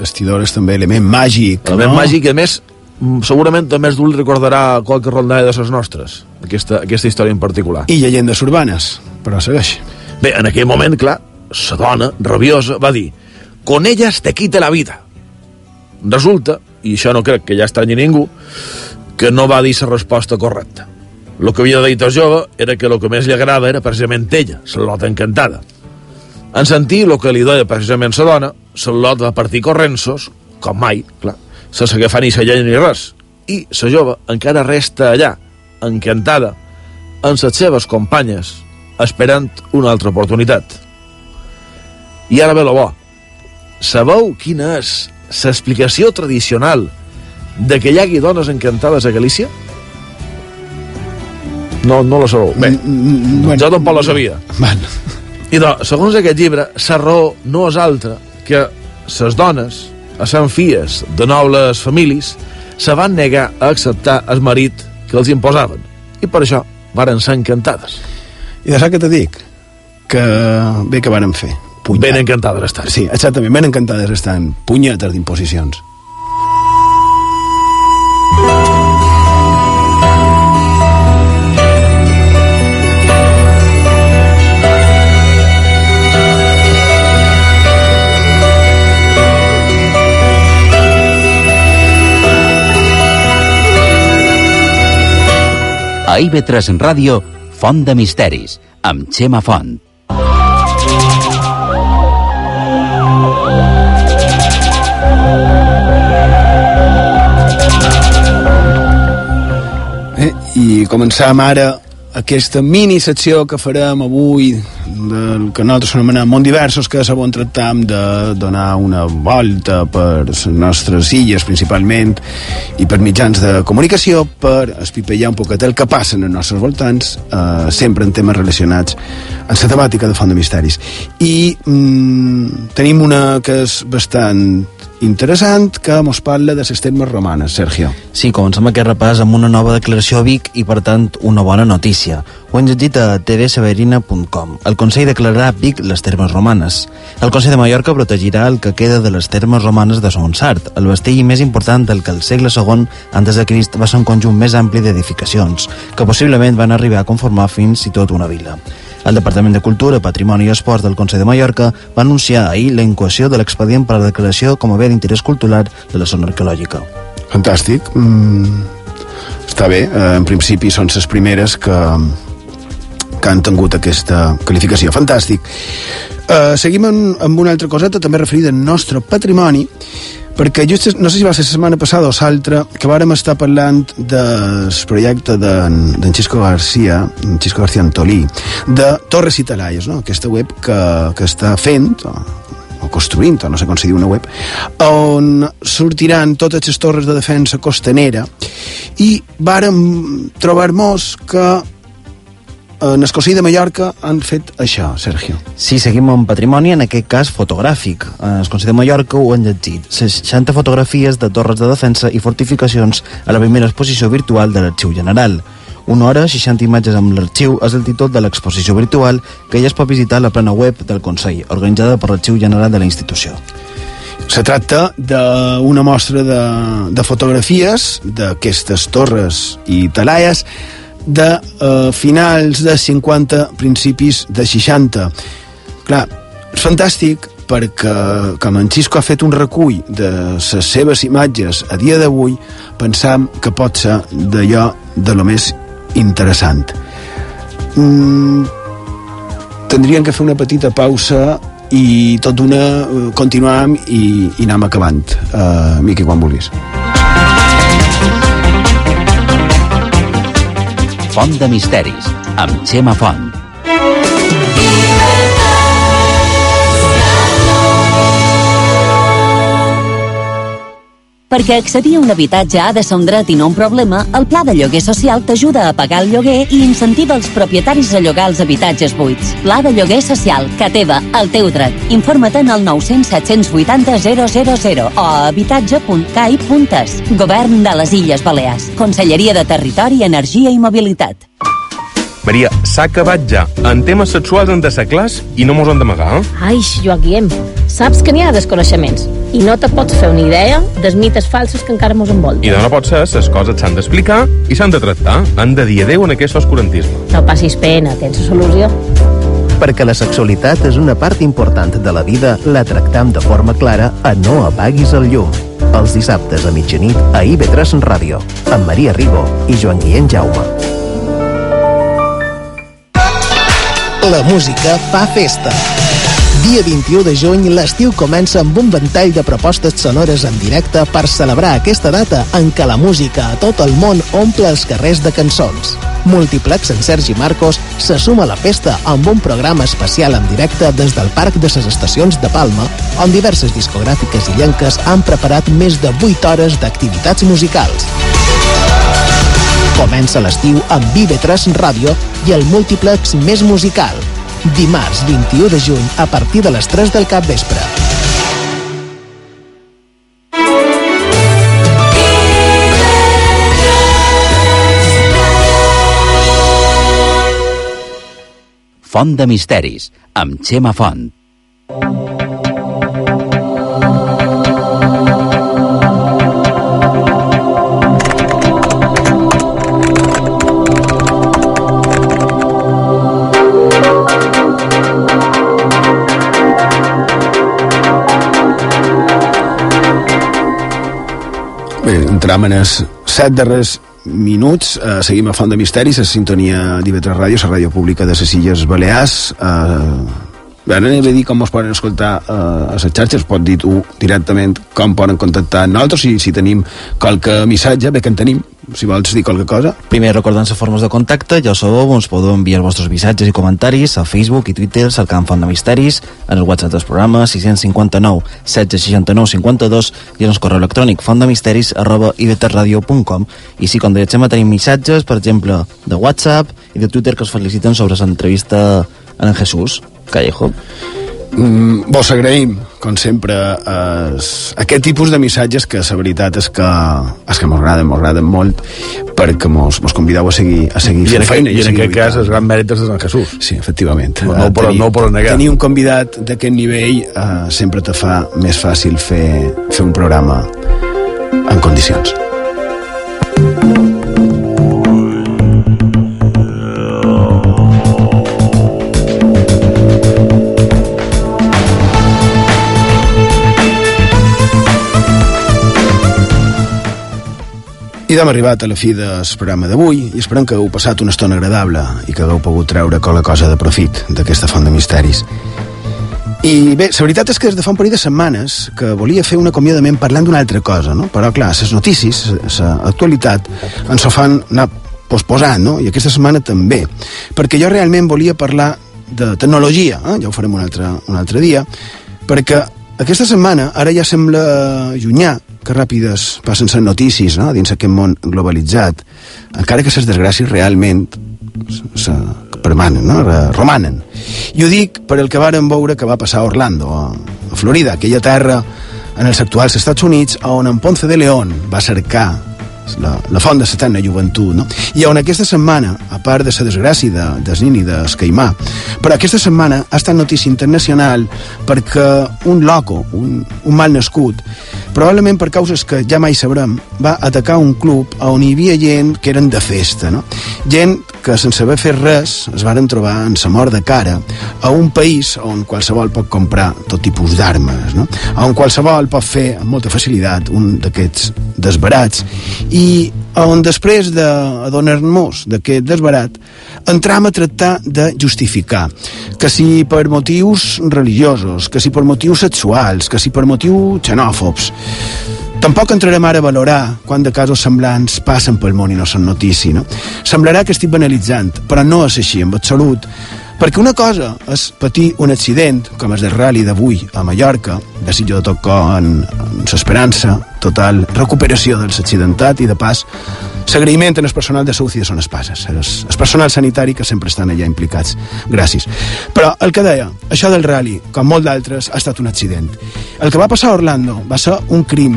Estidores també, element màgic, Element no? màgic, a més, mm, segurament també es dul recordarà qualque rondalla de les nostres, aquesta, aquesta història en particular. I llegendes urbanes, però segueix. Bé, en aquell moment, clar, la dona, rabiosa, va dir «Con ellas te quite la vida». Resulta, i això no crec que ja estranyi ningú, que no va dir la resposta correcta. El que havia dit el jove era que el que més li agrada era precisament ella, la lota encantada. En sentir el que li deia precisament la dona, la lot va partir correnços, com mai, clar, sense agafar ni la llei ni res. I la jove encara resta allà, encantada, amb les seves companyes, esperant una altra oportunitat. I ara ve lo bo. Sabeu quina és l'explicació tradicional de que hi hagi dones encantades a Galícia? No, no la sabeu. Bé, bueno, jo tampoc la sabia. Van. I doncs, segons aquest llibre, la raó no és altra que les dones, a sant fies de nobles famílies, se van negar a acceptar el marit que els imposaven. I per això varen ser encantades. I de què te dic? Que bé que varen fer. Punyet. Ben encantades estan. Sí, exactament, ben encantades estan. Punyetes d'imposicions. A IB3 Ràdio, Font de Misteris, amb Xema Font. Eh? I començam ara aquesta mini secció que farem avui del que nosaltres anomenem món diversos que sabon tractam de donar una volta per les nostres illes principalment i per mitjans de comunicació per espipellar un poquet el que passa en els nostres voltants eh, sempre en temes relacionats amb la temàtica de Font de Misteris. I mm, tenim una que és bastant interessant que mos parla de les termes romanes, Sergio. Sí, comencem aquest repàs amb una nova declaració a Vic i, per tant, una bona notícia. Ho hem llegit a tvseverina.com. El Consell declararà a Vic les termes romanes. El Consell de Mallorca protegirà el que queda de les termes romanes de Sonsart, el vestell més important del que el segle II antes de Crist va ser un conjunt més ampli d'edificacions, que possiblement van arribar a conformar fins i tot una vila. El Departament de Cultura, Patrimoni i Esports del Consell de Mallorca va anunciar ahir la incoació de l'expedient per a la declaració com a bé d'interès cultural de la zona arqueològica. Fantàstic. Mm, està bé. Eh, en principi són les primeres que, que han tingut aquesta qualificació. Fantàstic. Eh, seguim amb, amb una altra coseta també referida al nostre patrimoni perquè just, no sé si va ser la setmana passada o l'altra, que vàrem estar parlant del projecte d'en de Xisco Garcia, en Xisco García Antolí, de Torres i Talaies, no? aquesta web que, que està fent, o, o construint, o no sé com se diu una web, on sortiran totes les torres de defensa costanera i vàrem trobar-nos que en el Consell de Mallorca han fet això, Sergio. Sí, seguim amb patrimoni, en aquest cas fotogràfic. En el Consell de Mallorca ho han llegit. 60 fotografies de torres de defensa i fortificacions a la primera exposició virtual de l'Arxiu General. Una hora, 60 imatges amb l'arxiu és el títol de l'exposició virtual que ja es pot visitar a la plana web del Consell, organitzada per l'Arxiu General de la institució. Se tracta d'una mostra de, de fotografies d'aquestes torres i talaies de eh, finals de 50, principis de 60. Clar, és fantàstic perquè, com en Xisco ha fet un recull de les seves imatges a dia d'avui, pensam que pot ser d'allò de lo més interessant. Mm, tindríem que fer una petita pausa i tot d'una eh, continuam i, i anem acabant. Uh, Miqui, quan vulguis. Font de Misteris, amb Xema Font. Perquè accedir a un habitatge ha de ser un dret i no un problema, el Pla de Lloguer Social t'ajuda a pagar el lloguer i incentiva els propietaris a llogar els habitatges buits. Pla de Lloguer Social, que teva, el teu dret. Informa't en el 900 780 000 o a habitatge.cai.es. Govern de les Illes Balears. Conselleria de Territori, Energia i Mobilitat. Maria, s'ha acabat ja. En temes sexuals han de ser clars i no mos han d'amagar. Eh? Ai, Joaquim, saps que n'hi ha desconeixements i no te pots fer una idea dels mites falsos que encara mos envolten. I de no pot ser, les coses s'han d'explicar i s'han de tractar. Han de dir adeu en aquest oscurantisme. No passis pena, tens la solució. Perquè la sexualitat és una part important de la vida, la tractam de forma clara a No apaguis el llum. Els dissabtes a mitjanit a IB3 Ràdio, amb Maria Ribo i Joan Guillem Jaume. La música fa festa. Dia 21 de juny, l'estiu comença amb un ventall de propostes sonores en directe per celebrar aquesta data en què la música a tot el món omple els carrers de cançons. Multiplex en Sergi Marcos se suma a la festa amb un programa especial en directe des del Parc de les Estacions de Palma, on diverses discogràfiques i llenques han preparat més de 8 hores d'activitats musicals. Comença l'estiu amb Vive3 Ràdio i el múltiplex més musical. Dimarts 21 de juny a partir de les 3 del cap vespre. Font de misteris, amb Xema Font. Bé, entram en els set darrers minuts. Eh, seguim a Font de Misteris, a sintonia d'IV3 Ràdio, la ràdio pública de les Illes Balears. Eh, Ara anem a dir com es poden escoltar eh, a les xarxes, pot dir tu directament com poden contactar nosaltres, si, si tenim qualque missatge, bé que en tenim, si vols dir qualque cosa. Primer, recordant les formes de contacte, ja sabeu, ens podeu enviar els vostres missatges i comentaris a Facebook i Twitter, cercant Font de Misteris, en el WhatsApp dels programes 659 1669 52 i en el correu electrònic fontdemisteris arroba ibtradio.com i si, com dèiem, tenim missatges, per exemple, de WhatsApp i de Twitter que us feliciten sobre l'entrevista en Jesús Callejo. Mm, vos agraïm, com sempre, es, aquest tipus de missatges que la veritat és que, és que m'agraden, m'agraden molt, perquè mos, mos convideu a seguir, a seguir I en, fent feina. i en aquest cas, el gran mèrit és de Sant Jesús. Sí, efectivament. No, no, poden- no poden negar. Tenir un convidat d'aquest nivell eh, sempre te fa més fàcil fer, fer un programa en condicions. I d'hem arribat a la fi del programa d'avui i esperem que hagueu passat una estona agradable i que hagueu pogut treure qualque cosa de profit d'aquesta font de misteris. I bé, la veritat és que des de fa un parell de setmanes que volia fer un acomiadament parlant d'una altra cosa, no? Però, clar, les notícies, l'actualitat, ens ho fan anar posposant, no? I aquesta setmana també. Perquè jo realment volia parlar de tecnologia, eh? ja ho farem un altre, un altre dia, perquè aquesta setmana ara ja sembla llunyà que ràpides passen les notícies no? dins aquest món globalitzat, encara que les desgràcies realment se permanen, no? Romanen. I ho dic per el que varen veure que va passar a Orlando, a Florida, aquella terra en els actuals Estats Units on en Ponce de León va cercar la, la font de l'eterna joventut, no? I on aquesta setmana, a part de la desgràcia de, del nin i del caimà, però aquesta setmana ha estat notícia internacional perquè un loco, un, un mal nascut, probablement per causes que ja mai sabrem, va atacar un club on hi havia gent que eren de festa, no? Gent que sense haver fet res es varen trobar en sa mort de cara a un país on qualsevol pot comprar tot tipus d'armes, no? On qualsevol pot fer amb molta facilitat un d'aquests desbarats i on després d'adonar-nos d'aquest desbarat entram a tractar de justificar que si per motius religiosos, que si per motius sexuals, que si per motius xenòfobs Tampoc entrarem ara a valorar quant de casos semblants passen pel món i no són notícia, no? Semblarà que estic banalitzant, però no és així, en absolut. Perquè una cosa és patir un accident, com és del rally d'avui a Mallorca, desitjo de tot cor en, en l'esperança, total recuperació dels accidentats i de pas s'agraïment en el personal de salut i de zones passes, el, el personal sanitari que sempre estan allà implicats. Gràcies. Però el que deia, això del rally, com molt d'altres, ha estat un accident. El que va passar a Orlando va ser un crim,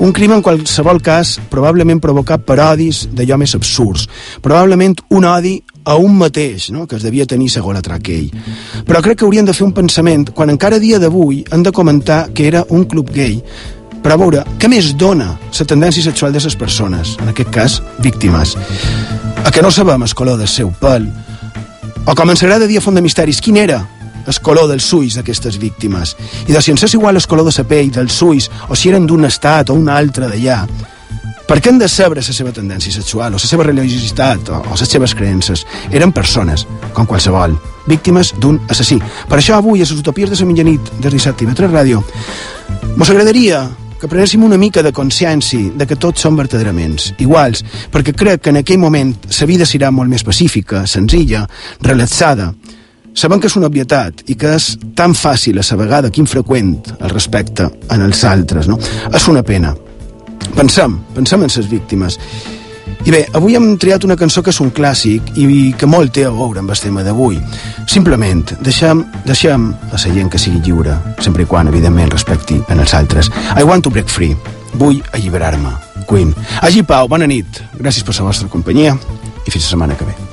un crim en qualsevol cas probablement provocat per odis d'allò més absurds. Probablement un odi a un mateix, no? que es devia tenir segons aquell. Però crec que haurien de fer un pensament quan encara a dia d'avui han de comentar que era un club gay per a veure què més dona la tendència sexual de les persones, en aquest cas, víctimes. A que no sabem el color del seu pèl, o com ens agrada dir a Font de Misteris, quin era el color dels ulls d'aquestes víctimes. I de si ens és igual el color de la pell, dels ulls, o si eren d'un estat o un altre d'allà, per què han de saber la seva tendència sexual, o la seva religiositat, o, o les seves creences? Eren persones, com qualsevol, víctimes d'un assassí. Per això avui, a les utopies de la mitjanit de dissabte i de Ràdio, mos agradaria que prenéssim una mica de consciència de que tots som verdaderament iguals, perquè crec que en aquell moment la vida serà molt més pacífica, senzilla, relaxada. Sabem que és una obvietat i que és tan fàcil a la vegada que infreqüent el respecte en els altres. No? És una pena. Pensem, pensem en les víctimes. I bé, avui hem triat una cançó que és un clàssic i que molt té a veure amb el tema d'avui. Simplement, deixem, deixem a la gent que sigui lliure, sempre i quan, evidentment, respecti en els altres. I want to break free. Vull alliberar-me. Queen. Hagi pau, bona nit. Gràcies per la vostra companyia i fins la setmana que ve.